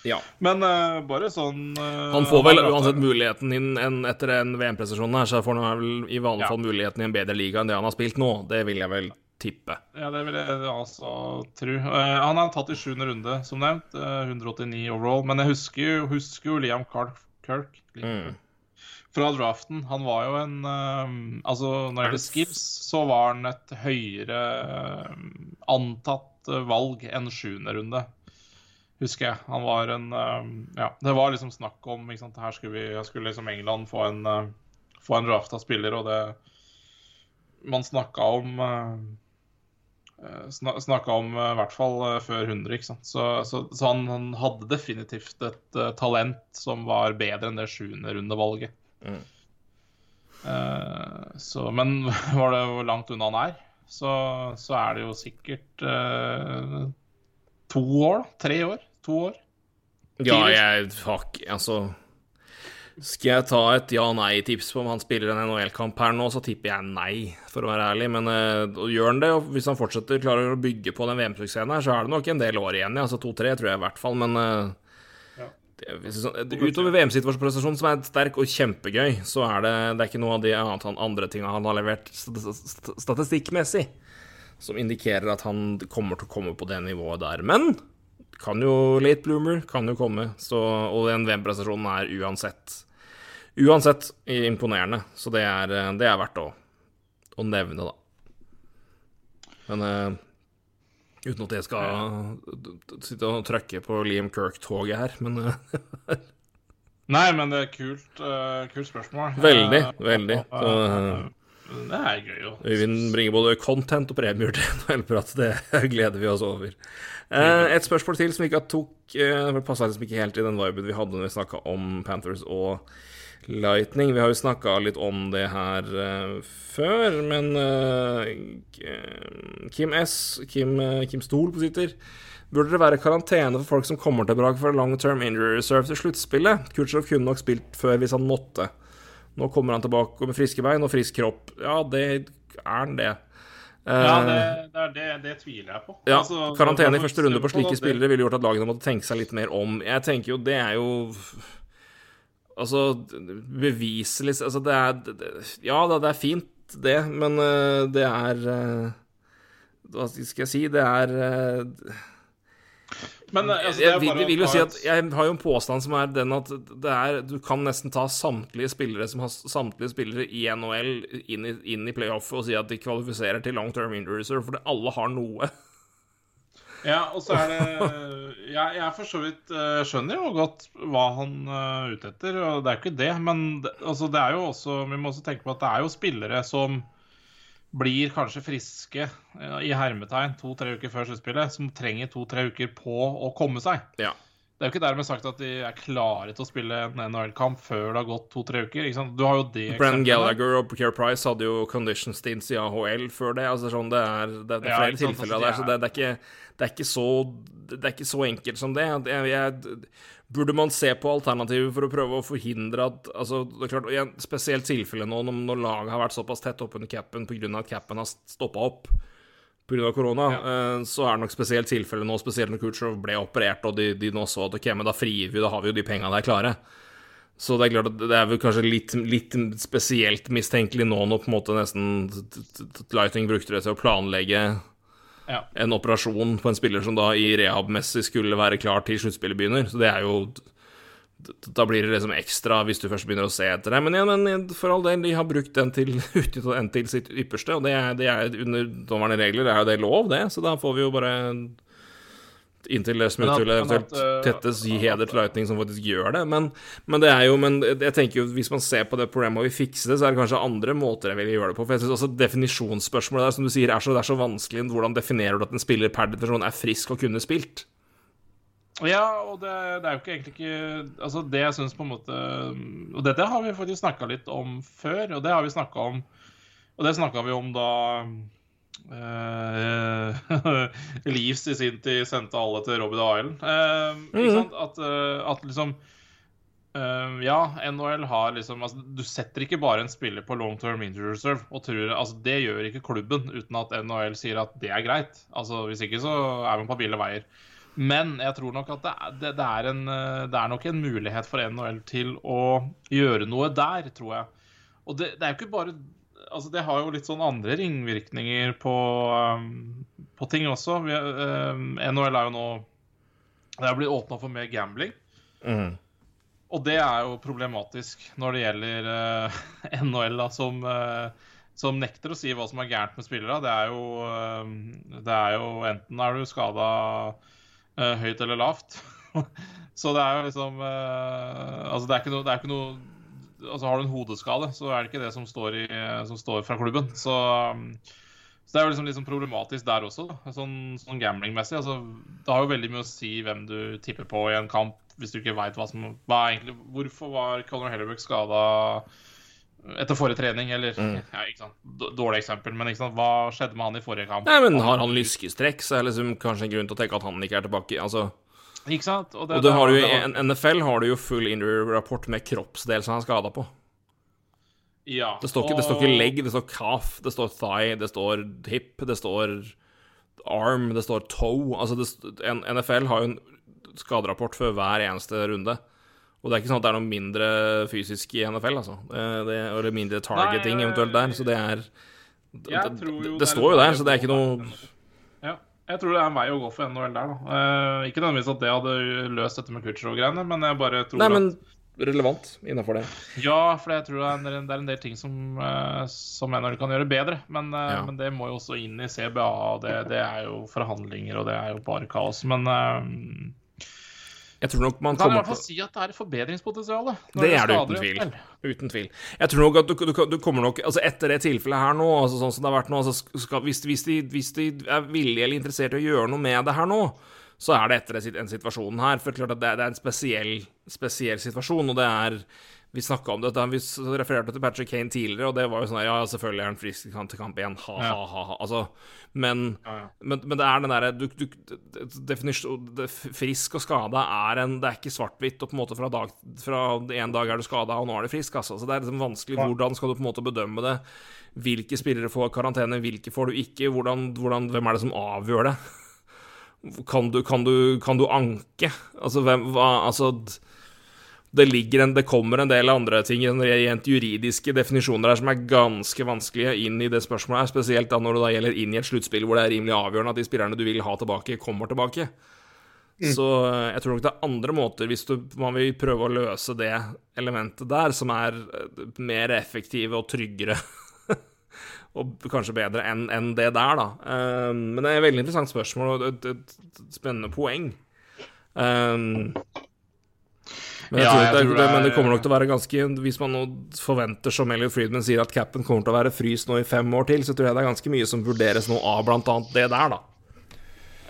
Ja. Men uh, bare sånn uh, Han får vel uansett muligheten inn en, etter en VM-prestasjonen her, så får han vel i vanlig Ja. fall muligheten i en bedre liga enn det han har spilt nå. Det vil jeg vel tippe. Ja, det vil jeg altså tro. Eh, han er tatt i sjuende runde, som nevnt. eh, 189 overall. Men jeg husker jo, husker jo Liam Kirk, Kirk Mm. fra draften. Han var jo en eh, Altså, når det gjelder skills, så var han et høyere eh, antatt eh, valg enn sjuende runde. Husker jeg. Han var en eh, Ja, det var liksom snakk om ikke sant? Her skulle, vi, skulle liksom England få en, eh, få en drafta spiller, og det Man snakka om eh, eh, Snakka om eh, i hvert fall eh, før 100, ikke sant. Så, så, så han, han hadde definitivt et uh, talent som var bedre enn det sjuende rundevalget. Mm. Uh, så, men *laughs* var det hvor langt unna han er, så, så er det jo sikkert uh, to år, da. Tre år. To år. Ja, jeg har ikke altså Skal jeg ta et ja-nei-tips på om han spiller en NHL-kamp her nå, så tipper jeg nei, for å være ærlig. Men uh, gjør han det, og hvis han fortsetter klarer å bygge på den VM-suksessen her, så er det nok en del år igjen, ja. Altså to-tre, tror jeg i hvert fall. Men uh, Ja. det, sånn- utover VM-situasjonsprestasjonen, som er sterk og kjempegøy, så er det, det er ikke noe av de andre tinga han har levert st- st- statistikkmessig som indikerer at han kommer til å komme på det nivået der. Men kan jo late bloomer, kan jo komme. Så, og den VM-prestasjonen er uansett Uansett imponerende. Så det er, det er verdt å, å nevne, da. Men uh, uten at jeg skal sitte og trykke på Liam Kirk-toget her, men uh, *laughs* Nei, men det er kult, uh, kult spørsmål. Veldig, Eh, veldig. Så, eh, det er gøy, jo. Øyvind bringer både content og premier til *laughs* NHL-prat. Det gleder vi oss over. Eh, et spørsmål til som ikke tok eh, Det passa liksom ikke helt i den viben vi hadde når vi snakka om Panthers og Lightning. Vi har jo snakka litt om det her uh, før, men uh, Kim S, Kim, uh, Kim Stol på Twitter Burde det være karantene for folk som kommer tilbake fra long term injury reserve til sluttspillet? Kutsjov kunne nok spilt før hvis han måtte. Nå kommer han tilbake med friske bein og frisk kropp. Ja, det er han, det. Ja, det, det, det, det tviler jeg på. ja, Altså, karantene i første runde på slike spillere ville gjort at lagene måtte tenke seg litt mer om. Jeg tenker jo det er jo Altså, beviselig Altså, det er det, Ja da, det er fint, det, men eh, det er eh, Hva skal jeg si? Det er eh, Men altså, det jeg, vil, å vil jo si at jeg har jo en påstand som er den at det er, du kan nesten ta samtlige spillere som har samtlige spillere i NHL inn i, inn i playoff og si at de kvalifiserer til long term injury reserve, fordi alle har noe. Ja, og så er det Jeg, jeg for så vidt eh, skjønner jo godt hva han eh, er ute etter, og det er ikke det. Men det, altså, det er jo også Vi må også tenke på at det er jo spillere som blir kanskje friske eh, i hermetegn to-tre uker før sluttspillet, som trenger to-tre uker på å komme seg. Ja. Det er jo ikke dermed sagt at de er klare til å spille en NHL-kamp før det har gått to-tre uker. Ikke sant? Du har jo det Brennan. Gallagher og Care Price hadde jo condition stints i AHL før det. Altså sånn, Det er, det, det er flere ja, tilfeller altså, der, så det, det, er ikke, det, er ikke så, det er ikke så enkelt som det. Jeg, jeg, burde man se på alternativer for å prøve å forhindre at altså, det er klart, I et spesielt tilfelle nå, når, når laget har vært såpass tett oppunder capen pga. at capen har stoppa opp pga. korona, ja. så er det nok spesielt tilfelle nå, spesielt når Kutcher ble operert og de, de nå så at ok, men da frigir vi, da har vi jo de penga der klare. Så det er klart at det er vel kanskje litt, litt spesielt mistenkelig nå når på en måte nesten Lighting brukte det til å planlegge Ja. en operasjon på en spiller som da i rehab-messig skulle være klar til sluttspillet begynner. Så det er jo Da blir det liksom ekstra hvis du først begynner å se etter det. Men, ja, men for all del, de har brukt den til *laughs* den til sitt ypperste, og det er, det er under nåværende regler er jo det lov, det. Så da får vi jo bare Inntil det smutthullet eventuelt øh, tettes, gi heder til Lightning som faktisk gjør det. Men, men det er jo Men jeg tenker jo hvis man ser på det problemet og vil fikse det, så er det kanskje andre måter jeg vil gjøre det på. For jeg syns også definisjonsspørsmålet der, som du sier, er så, det er så vanskelig. Hvordan definerer du at en spiller per definisjon er frisk og kunne spilt? Ja, og det, det er jo ikke egentlig ikke Altså, det jeg syns på en måte Og dette har vi faktisk snakka litt om før, og det har vi snakka om Og det snakka vi om da uh, *laughs* Leaves i sin tid sendte alle til Robbie Island. Uh, Ikke Mhm. sant? At, uh, at liksom Ja, NHL har liksom altså, Du setter ikke bare en spiller på long term injury reserve og tror Altså, det gjør ikke klubben uten at NHL sier at det er greit. Altså, Hvis ikke så er man på ville veier. Men jeg tror nok at det er, det, det, er en, eh, det er nok en mulighet for NHL til å gjøre noe der, tror jeg. Og det, det er jo ikke bare Altså, det har jo litt sånn andre ringvirkninger på, um, på ting også. Vi, um, NHL er jo nå Det er blitt åpna for mer gambling. Mm. Og det er jo problematisk når det gjelder *laughs* uh, NHL, da, som, uh, som nekter å si hva som er gærent med spillere. Det er jo, eh, det er jo enten er du skada høyt eller lavt. *laughs* så det er jo liksom eh, Altså, det er ikke noe, er ikke noe altså Har du en hodeskade, så er det ikke det som står, i, som står fra klubben. Så, um, så det er jo liksom, liksom problematisk der også, da. sånn, sånn gamblingmessig. Altså, det har jo veldig mye å si hvem du tipper på i en kamp, hvis du ikke veit hva som hva er egentlig, Hvorfor var Conor Hellebuck skada etter forrige trening? Eller ja, ikke sant, Dårlig eksempel, men ikke sant, hva skjedde med han i forrige kamp? Nei, men har han lyskestrekk, så er det liksom kanskje en grunn til å tenke at han ikke er tilbake. Altså, Ikke sant? og det har du jo, det I NFL har du jo full injury-rapport med kroppsdel som han er skada på. ja, Det står, ikke, det står ikke leg, det står calf, det står thigh, det står hip, det står arm, det står toe. Altså, det, NFL har jo en skaderapport før hver eneste runde. Og det er ikke sånn at det er noe mindre fysisk i NFL, altså. Det, det, eller mindre targeting Nei, eventuelt der. Så det er Det, det, det, står jo der, så det er ikke noe. Ja, jeg tror det er en vei å gå for NHL der, da. Eh, ikke nødvendigvis at det hadde løst dette med Kutcher-greiene, men jeg bare tror Nei, men relevant innafor det. Ja, for jeg tror det er en, det er en del ting som, eh, som NHL kan gjøre bedre. Men, eh, Ja. men det må jo også inn i CBA, og det, det er jo forhandlinger, og det er jo bare kaos. Men eh, Jeg tror nok man kan i hvert fall si at det er et forbedringspotensial. Det er det uten tvil. Uten tvil. Jeg tror nok at du, du, du kommer nok Altså, etter det tilfellet her nå, altså sånn som det har vært nå altså skal, hvis, hvis, de, hvis de er villige eller interessert i å gjøre noe med det her nå, så er det etter den en situasjon her. For klart at det det er en spesiell, spesiell situasjon, og det er vi snakka om dette, vi refererte til Patrick Kane tidligere, og det var jo sånn Ja, selvfølgelig er han frisk til kamp- til kamp igjen. Ha, ha, ha, ha. Altså, men, Ja, ja. men, men det er den derre Frisk og skada er en Det er ikke svart-hvitt, og på en måte fra dag Fra en dag er du skada, og nå er du frisk, altså. Så det er liksom vanskelig. Hvordan skal du på en måte bedømme det? Hvilke spillere får karantene, hvilke får du ikke? Hvordan, hvordan, hvem er det som avgjør det? Kan du, kan du, kan du anke? Altså, hvem hva Altså det, ligger en, det kommer en del andre ting sånn rent juridiske definisjoner her som er ganske vanskelige inn i det spørsmålet her, spesielt da når det da gjelder inn i et sluttspill hvor det er rimelig avgjørende at de spillerne du vil ha tilbake, kommer tilbake. Så eh, jeg tror nok det er andre måter, hvis du, man vil prøve å løse det elementet der, som er eh, mer effektive og tryggere. *laughs* og kanskje bedre enn en det der, da. Eh, men det er et veldig interessant spørsmål og et, et, et spennende poeng. Um, men, jeg Ja, tror, jeg det, tror det, men det er- kommer nok til å være ganske Hvis man nå forventer, som Elliot Friedman sier, at capen kommer til å være fryst nå i fem år til, så tror jeg det er ganske mye som vurderes nå av annet det der, da.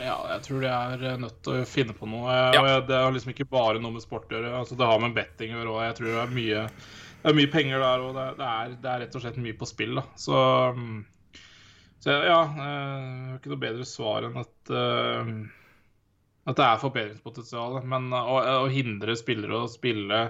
Ja, jeg tror de er eh, nødt til å finne på noe. eh, Ja. Og det har liksom ikke bare noe med sport å gjøre. Altså, det har med betting å gjøre òg. Jeg tror det er mye, det er mye penger der, og det, det, er, det er rett og slett mye på spill. da. Så, mm, så ja, eh, jeg har ikke noe bedre svar enn at eh, at det er forbedringspotensial. Men eh, å, å hindre spillere å spille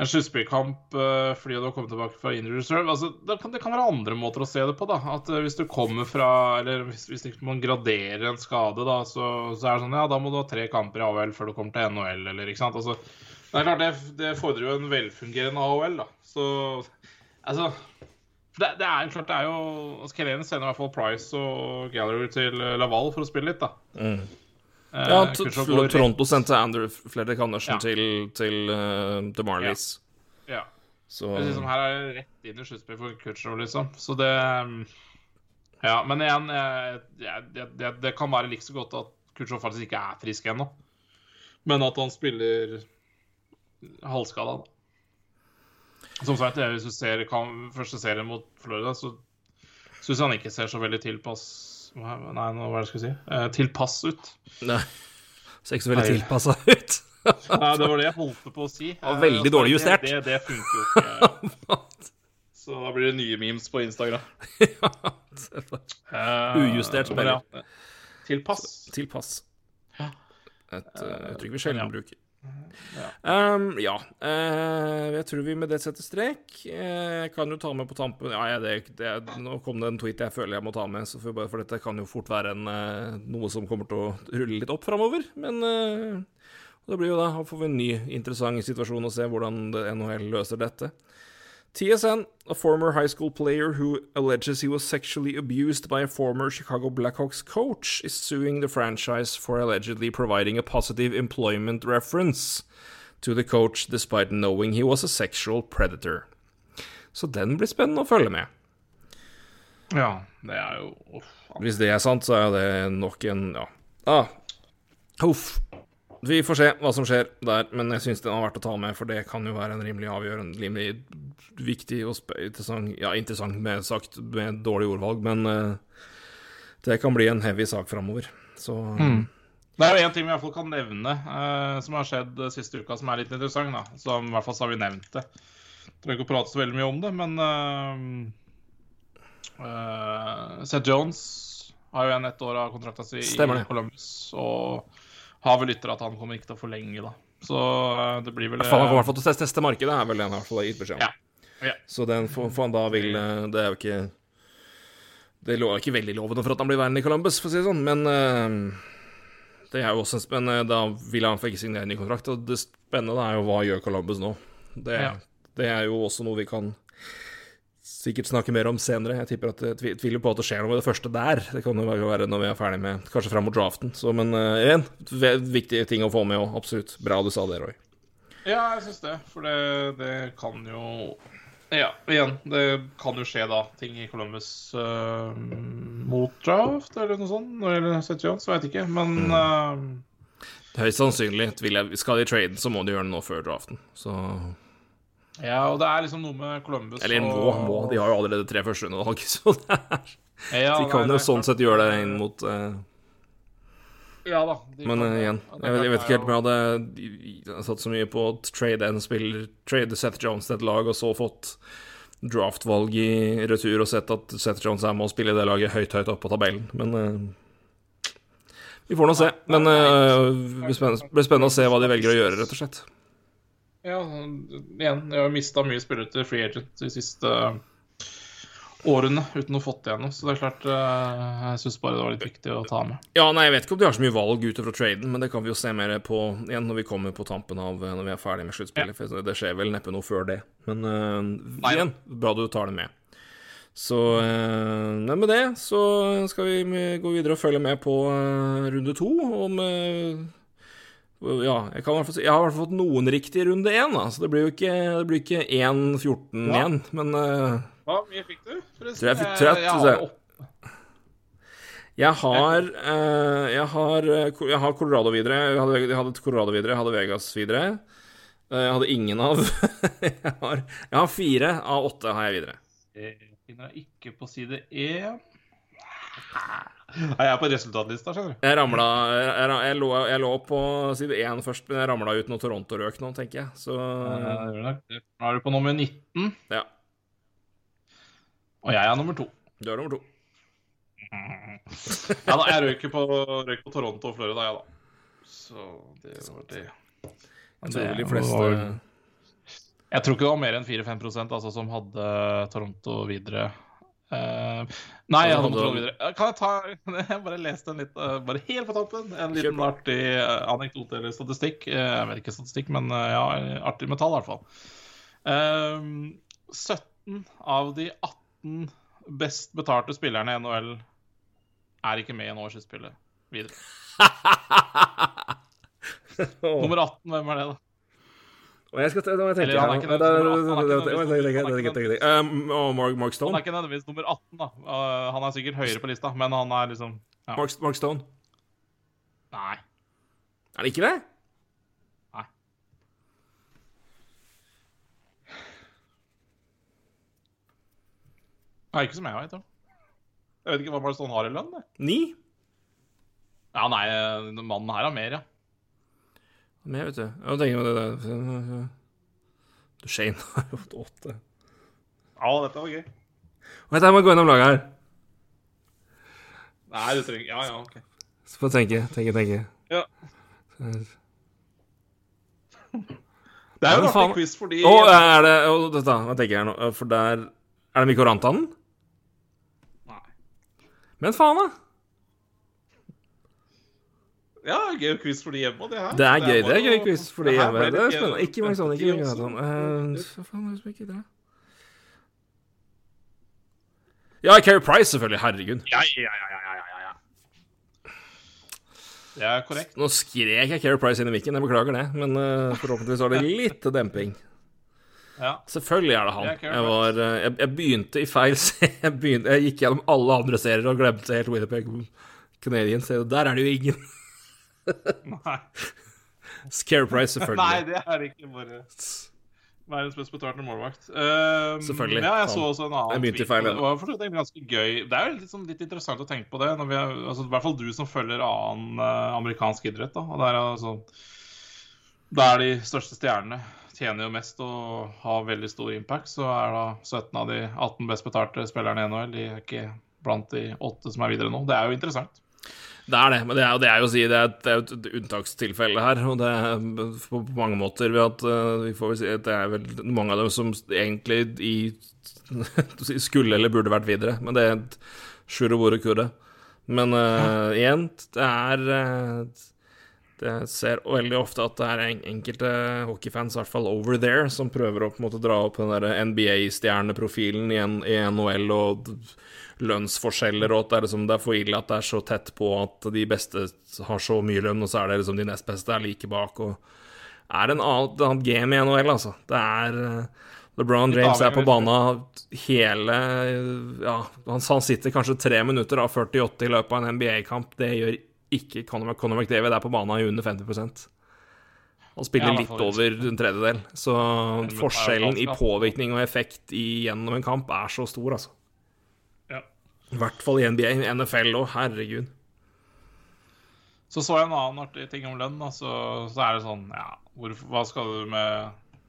en sluttspillkamp eh, fordi du har kommet tilbake fra injury reserve altså, det, kan, det kan være andre måter å se det på. da, at eh, Hvis du kommer fra Eller hvis, hvis man graderer en skade, da, så, så er det sånn Ja, da må du ha tre kamper i AHL før du kommer til NHL, eller ikke sant. altså, Det er klart, det, det fordrer jo en velfungerende AHL, da. Så altså det, det er klart, det er jo altså, Kelene sender i hvert fall Price og Gallery til Laval for å spille litt, da. Eh, Ja, går rett- Toronto sendte Andrew Fredrik Andersen Ja. til, til uh, The Marlies. Ja. Er liksom, her er det rett inn i sluttspillet for Kutcher, liksom. Så det um, Ja, men igjen, jeg, jeg, det, kan være like så godt at Kutcher faktisk ikke er frisk ennå. Men at han spiller halvskada, da. Som sagt, jeg- hvis du ser kan, første serien mot Florida, så syns jeg han ikke ser så veldig tilpass Nei, nå, hva er det jeg skulle si? Eh, tilpass ut. Nei. Ser ikke så veldig tilpassa ut. *laughs* Nei, det var det jeg holdt på å si. Og veldig Eh, dårlig justert. Det, det funker jo ikke. *laughs* Så da blir det nye memes på Instagram. *laughs* ja, Ujustert spiller. ja, Tilpass. Tilpass. Et uttrykk vi sjelden ja. bruker. Ja. Um, ja. Uh, jeg tror vi med det setter strek. Uh, kan jo ta med på tampen Ja, jeg, det, det, nå kom det en tweet jeg føler jeg må ta med, så for, dette kan jo fort være en, uh, noe som kommer til å rulle litt opp framover. Men eh, det blir jo da, da får vi en ny interessant situasjon å se hvordan NHL løser dette. TSN, a former high school player who alleges he was sexually abused by a former Chicago Blackhawks coach, is suing the franchise for allegedly providing a positive employment reference to the coach despite knowing he was a sexual predator. Så den blir spennende å følge med. ja, det er jo uff. Hvis det er sant, så er det nok en Ja. Ah. Huff. Vi får se hva som skjer der, men jeg syns den har vært å ta med, for det kan jo være en rimelig avgjørende, rimelig viktig og interessant Ja, interessant med sagt med dårlig ordvalg, men uh, det kan bli en heavy sak framover. Så Det er jo én ting vi i hvert fall kan nevne uh, som har skjedd siste uka, som er litt interessant. da. Som, I hvert fall så har vi nevnt det. Trenger ikke å prate så veldig mye om det, men uh, uh, Seth Jones har jo igjen ett år av kontrakta si i. Columbus. Og har vel ytra at han kommer ikke til å forlenge, da. Så eh, det blir vel han kommer i hvert fall til å teste, markedet, er vel det han har gitt beskjed om. Ja. Ja. Så den får får han da vil eh, Det er jo ikke Det lå ikke veldig lovende for at han blir værende i Columbus, for å si det sånn, men uh, det er jo også en spennende, Men eh, da vil han få ikke signere ny kontrakt, og det spennende er jo hva gjør Columbus nå. Det, Ja. det er jo også noe vi kan sikkert snakke mer om senere. Jeg tipper at jeg tviler på at det skjer noe med det første der. Det kan jo være- når vi er ferdig med Kanskje fram mot draften. Så, men uh, igjen, viktige ting å få med òg. Absolutt. Bra du sa det, Roy. Ja, jeg syns det. For det, det kan jo Ja, igjen. Det kan jo skje da ting i Columbus uh, mot draft eller noe sånt. Når det gjelder Seth Jones, veit ikke. Men eh, Høyst sannsynlig skal de trade, så må de gjøre det nå før draften. Så Ja, og det er liksom noe med Columbus Eller må, og- må. De har jo allerede tre førsterundevalg, så det er Ja, De kan nei, jo sånn klart. sett gjøre det inn mot uh... Ja da. Men eh, igjen, ja, jeg, jeg vet ikke helt om jeg hadde satt så mye på å trade en spiller, trade Seth Jones til et lag, og så fått draftvalg i retur og sett at Seth Jones er med å spille det laget høyt, høyt opp på tabellen. Men uh... vi får nå se. Men det blir spennende å se hva de velger å gjøre, rett og slett. Ja, igjen, jeg har mista mye spillere til free agent de siste årene uten å fått igjen noe. Så det er klart, eh, jeg syns bare det var litt viktig å ta med. Ja, nei, jeg vet ikke om de har så mye valg fra traden, men det kan vi jo se mer på igjen når vi kommer på tampen av Når vi er ferdig med sluttspillet. For det skjer vel neppe noe før det. Men uh, igjen, bra du tar det med. Så uh, med det så skal vi gå videre og følge med på uh, runde to om eh, ja, jeg, kan i hvert fall si, jeg har i hvert fall fått noen riktig i runde én, da, så det blir jo ikke, det blir ikke 1-14 Ja. igjen. Men uh, Hva mye fikk du? forresten? Tror jeg fikk 30, jeg, så- har Jeg har, eh, jeg har eh, Jeg har Colorado videre. Jeg hadde, jeg hadde Colorado videre, jeg hadde Vegas videre. Uh, Jeg hadde ingen av *laughs* jeg, har, jeg har fire av åtte har jeg videre. Jeg finner jeg ikke på side én. *laughs* Nei, jeg er på resultatlista, skjønner du. Jeg ramla jeg, jeg, lå, jeg lå på side én først, men jeg ramla ut når Toronto røk nå, tenker jeg. Så. Nå er du på nummer 19, ja. og jeg er nummer to. Du er nummer to. *laughs* Ja da, jeg røyker på, røyk på Toronto og Florida, jeg, da. Så det var det. Jeg tror de fleste Jeg tror ikke det var mer enn 4-5 altså, som hadde Toronto videre. Eh, nei, jeg hadde Toronto videre. Kan jeg ta *laughs* Jeg bare leste en litt eh, Bare helt på tampen. En liten artig eh, anekdote eller statistikk. Jeg vet ikke statistikk, men ja, artig med tall, i hvert fall. Uh, 17 av de 18 best betalte spillerne i NHL er ikke med i NHL-spillet videre. *laughs* Nummer 18, hvem er det, da? Og jeg skal, da må jeg tenke han er her ikke nødvendigvis nummer 18, han er ikke da-. Um, Mark, Han er ikke nødvendigvis nummer 18, da. Uh, han er sikkert høyere på lista, men han er liksom. Mark, Stone. Nei. Er det ikke det? Nei. Nei, ikke som jeg vet om. Jeg vet ikke hva Mark Stone har i lønn. Ni? Ja, nei, eh, mannen her har mer, ja. Jeg vet du. Jeg tenker på det der Du, Shane *laughs* har jo fått åtte. Ja, dette var gøy. Vent, jeg må gå gjennom laget her. Nei, du trenger Ja, ja, OK. Så får jeg tenke, tenke, tenke. Ja. Det er jo en faen. artig quiz fordi Å, er det Å, dette, hva tenker jeg nå? For der Er det Mikko Rantanen? Nei. Men faen, da! Ja, gøy quiz for de hjemme. Det, her. Det er gøy, det er gøy quiz for de hjemme. Det er spennende. Ikke mange sånne. ikke mange sånne. Eh, Hva faen er det som ikke er det? Ja, Keri Price, selvfølgelig. Herregud. Ja, ja, ja, ja, ja, ja, ja. Det er korrekt. Nå skrek jeg Keri Price inn i mikken, jeg beklager det. Men eh, forhåpentligvis var det *laughs* litt demping. Ja. Selvfølgelig er det han. Det Jeg, var, eh, jeg, jeg begynte i feil *laughs* jeg, begynte, jeg gikk gjennom alle andre serier og glemte helt Winnipeg Canadian. Så Der er det jo ingen. Nei. Scare Price, selvfølgelig. Nei, det er ikke bare verdens best betalte målvakt. Um, Selvfølgelig. Ja, jeg så også en annen tweet, Det var for så ganske gøy. Det er jo litt, sånn, litt interessant å tenke på det, når vi er, altså, i hvert fall du som følger annen uh, amerikansk idrett. da, og det er altså Der de største stjernene tjener jo mest og har veldig stor impact, så er da 17 av de 18 best betalte spillerne i NHL de er ikke blant de åtte som er videre nå. Det er jo interessant. Det er det, men det er, det er jo å si det er, et, det er et unntakstilfelle her. Og det er på, på mange måter ved at uh, vi får vel si at det er vel mange av dem som egentlig i, *laughs* skulle eller burde vært videre. Men det er et sjurobore kurre. Men uh, igjen, det er eh, det ser veldig ofte at det er enkelte hockeyfans, i hvert fall over there, som prøver å på en måte dra opp den der NBA-stjerneprofilen i, i NHL og lønnsforskjeller, og at det er, liksom, det er for ille at det er så tett på at de beste har så mye lønn, og så er det liksom de nest beste er like bak. og er en annen, et annet game i NHL, altså. Det er eh, LeBron James er på banen hele Ja, han, han sitter kanskje tre minutter av 48 i løpet av en NBA-kamp. Det gjør ikke Conor, Conor McDavid. er på banen i under 50 og spiller litt over en tredjedel. Så forskjellen i påvirkning og effekt i, gjennom en kamp er så stor, altså. Ja. I hvert fall i NBA. NFL òg, herregud. Så så jeg en annen artig ting om lønn. Altså, Så, så er det sånn Ja, hvor, hva skal du med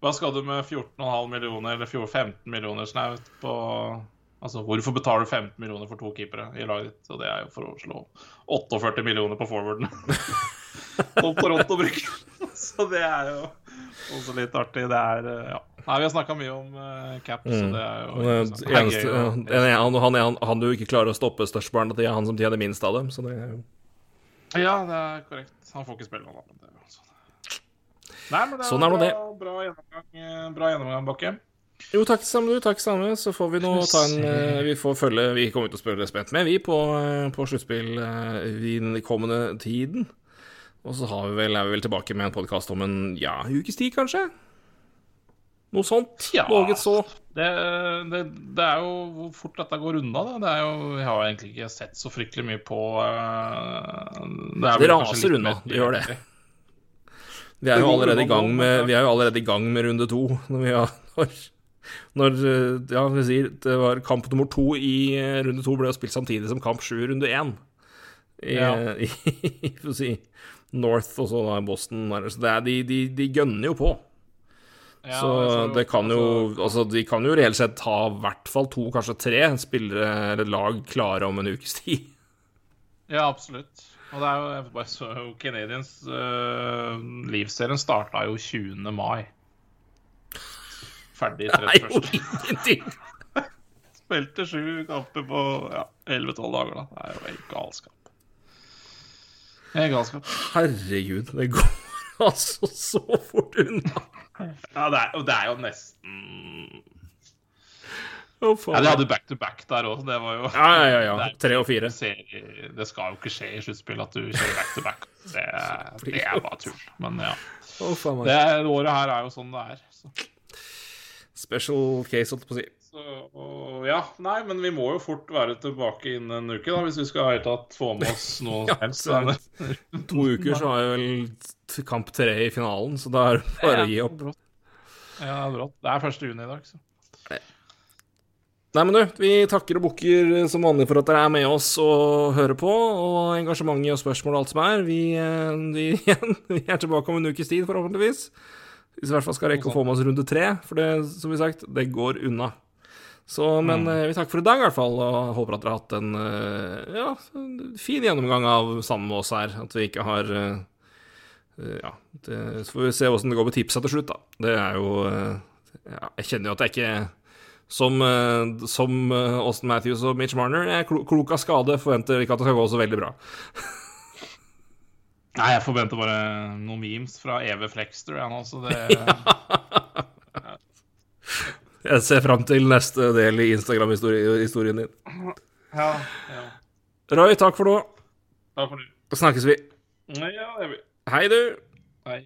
Hva skal du med 14,5 millioner eller 15 millioner snaut på Altså, hvorfor betaler du 15 millioner for to keepere i laget ditt? Og det er jo for å slå 48 millioner på forwarden. *laughs* og Toronto bruker. Så det er jo også litt artig. Det er Ja. Nei, vi har snakka mye om uh, cap, så det er jo Det eneste, han, han, han, han, du ikke klarer å stoppe størstbarnet det er han som tjener minst av dem. Så det er jo Ja, det er korrekt. Han får ikke spille noe annet. Er. Nei, men det er, sånn er bra, det. bra gjennomgang, bra gjennomgang Bakke. Jo, takk samme du. Takk samme. Så får vi nå ta en uh, Vi får følge Vi kommer til å spørre spent med, vi, på, uh, på sluttspill uh, i den kommende tiden. Og så har vi vel, er vi vel tilbake med en podkast om en ja, ukes tid, kanskje? Noe sånt? Ja, Laget så. Det, det, det, er jo hvor fort dette går unna, da. Det er jo, jeg har egentlig ikke sett så fryktelig mye på Det, det raser unna, det gjør det. Vi er jo allerede i gang med, vi er jo allerede i gang med runde to. Når vi har når ja, vi sier, det var kamp nummer to i runde to ble jo spilt samtidig som kamp sju i runde én. I, ja. *laughs* i, for å si North og så da Boston. Så det er, de, de, de gønner jo på. Ja, så altså, det kan jo altså, altså, De kan jo reelt sett ha i hvert fall to, kanskje tre spillere eller lag klare om en ukes tid. Ja, absolutt. Og det er jo jeg bare så Canadians uh, Livsserien starta jo 20. mai. Ferdig *laughs* 31. *laughs* Spilte sju kamper på ja, 11-12 dager, da. Det er jo helt galskap. Helt galskap. Herregud, det går *laughs* altså så fort unna. Ja, det er, det er jo nesten oh, Ja, De hadde back to back der òg. Det var jo Ja, ja, ja. ja. Tre og fire. Det skal jo ikke skje i sluttspill at du kjører back to back. Det, det er bare tull. Men ja. Oh, det året her er jo sånn det er. Så. Special case, holdt jeg på å si. Så, og, ja, nei, men vi må jo fort være tilbake innen en uke, da, hvis vi skal ha tatt få med oss *laughs* noe ja, helst. to uker så har jeg vel kamp tre i finalen, så da er det bare å gi opp. Ja, brått. Det er første juni i dag, så. Nei, men du, vi takker og bukker som vanlig for at dere er med oss og hører på, og engasjementet og spørsmål og alt som er. Vi, eh, vi, vi *laughs* er tilbake om en ukes tid, forhåpentligvis. Hvis vi i hvert fall skal rekke å få med oss runde tre, for det, som vi sagt, det går unna. Så, men mm. vi takker for i dag, i hvert fall, og håper at dere har hatt en ja, fin gjennomgang av sammen med oss her. At vi ikke har Ja, det, så får vi se åssen det går med tipsa til slutt, da. Det er jo ja, Jeg kjenner jo at jeg ikke som, som Austin Matthews og Mitch Marner jeg er klok av skade, forventer ikke at det skal gå så veldig bra. *laughs* Nei, jeg forventer bare noen memes fra Eve Flexter, jeg nå, så det *laughs* Jeg ser fram til neste del i Instagram-historien din. Ja, ja. Roy, takk for nå. Takk for nå. Da snakkes vi. Ja, det gjør vi. Hei, du. Hei.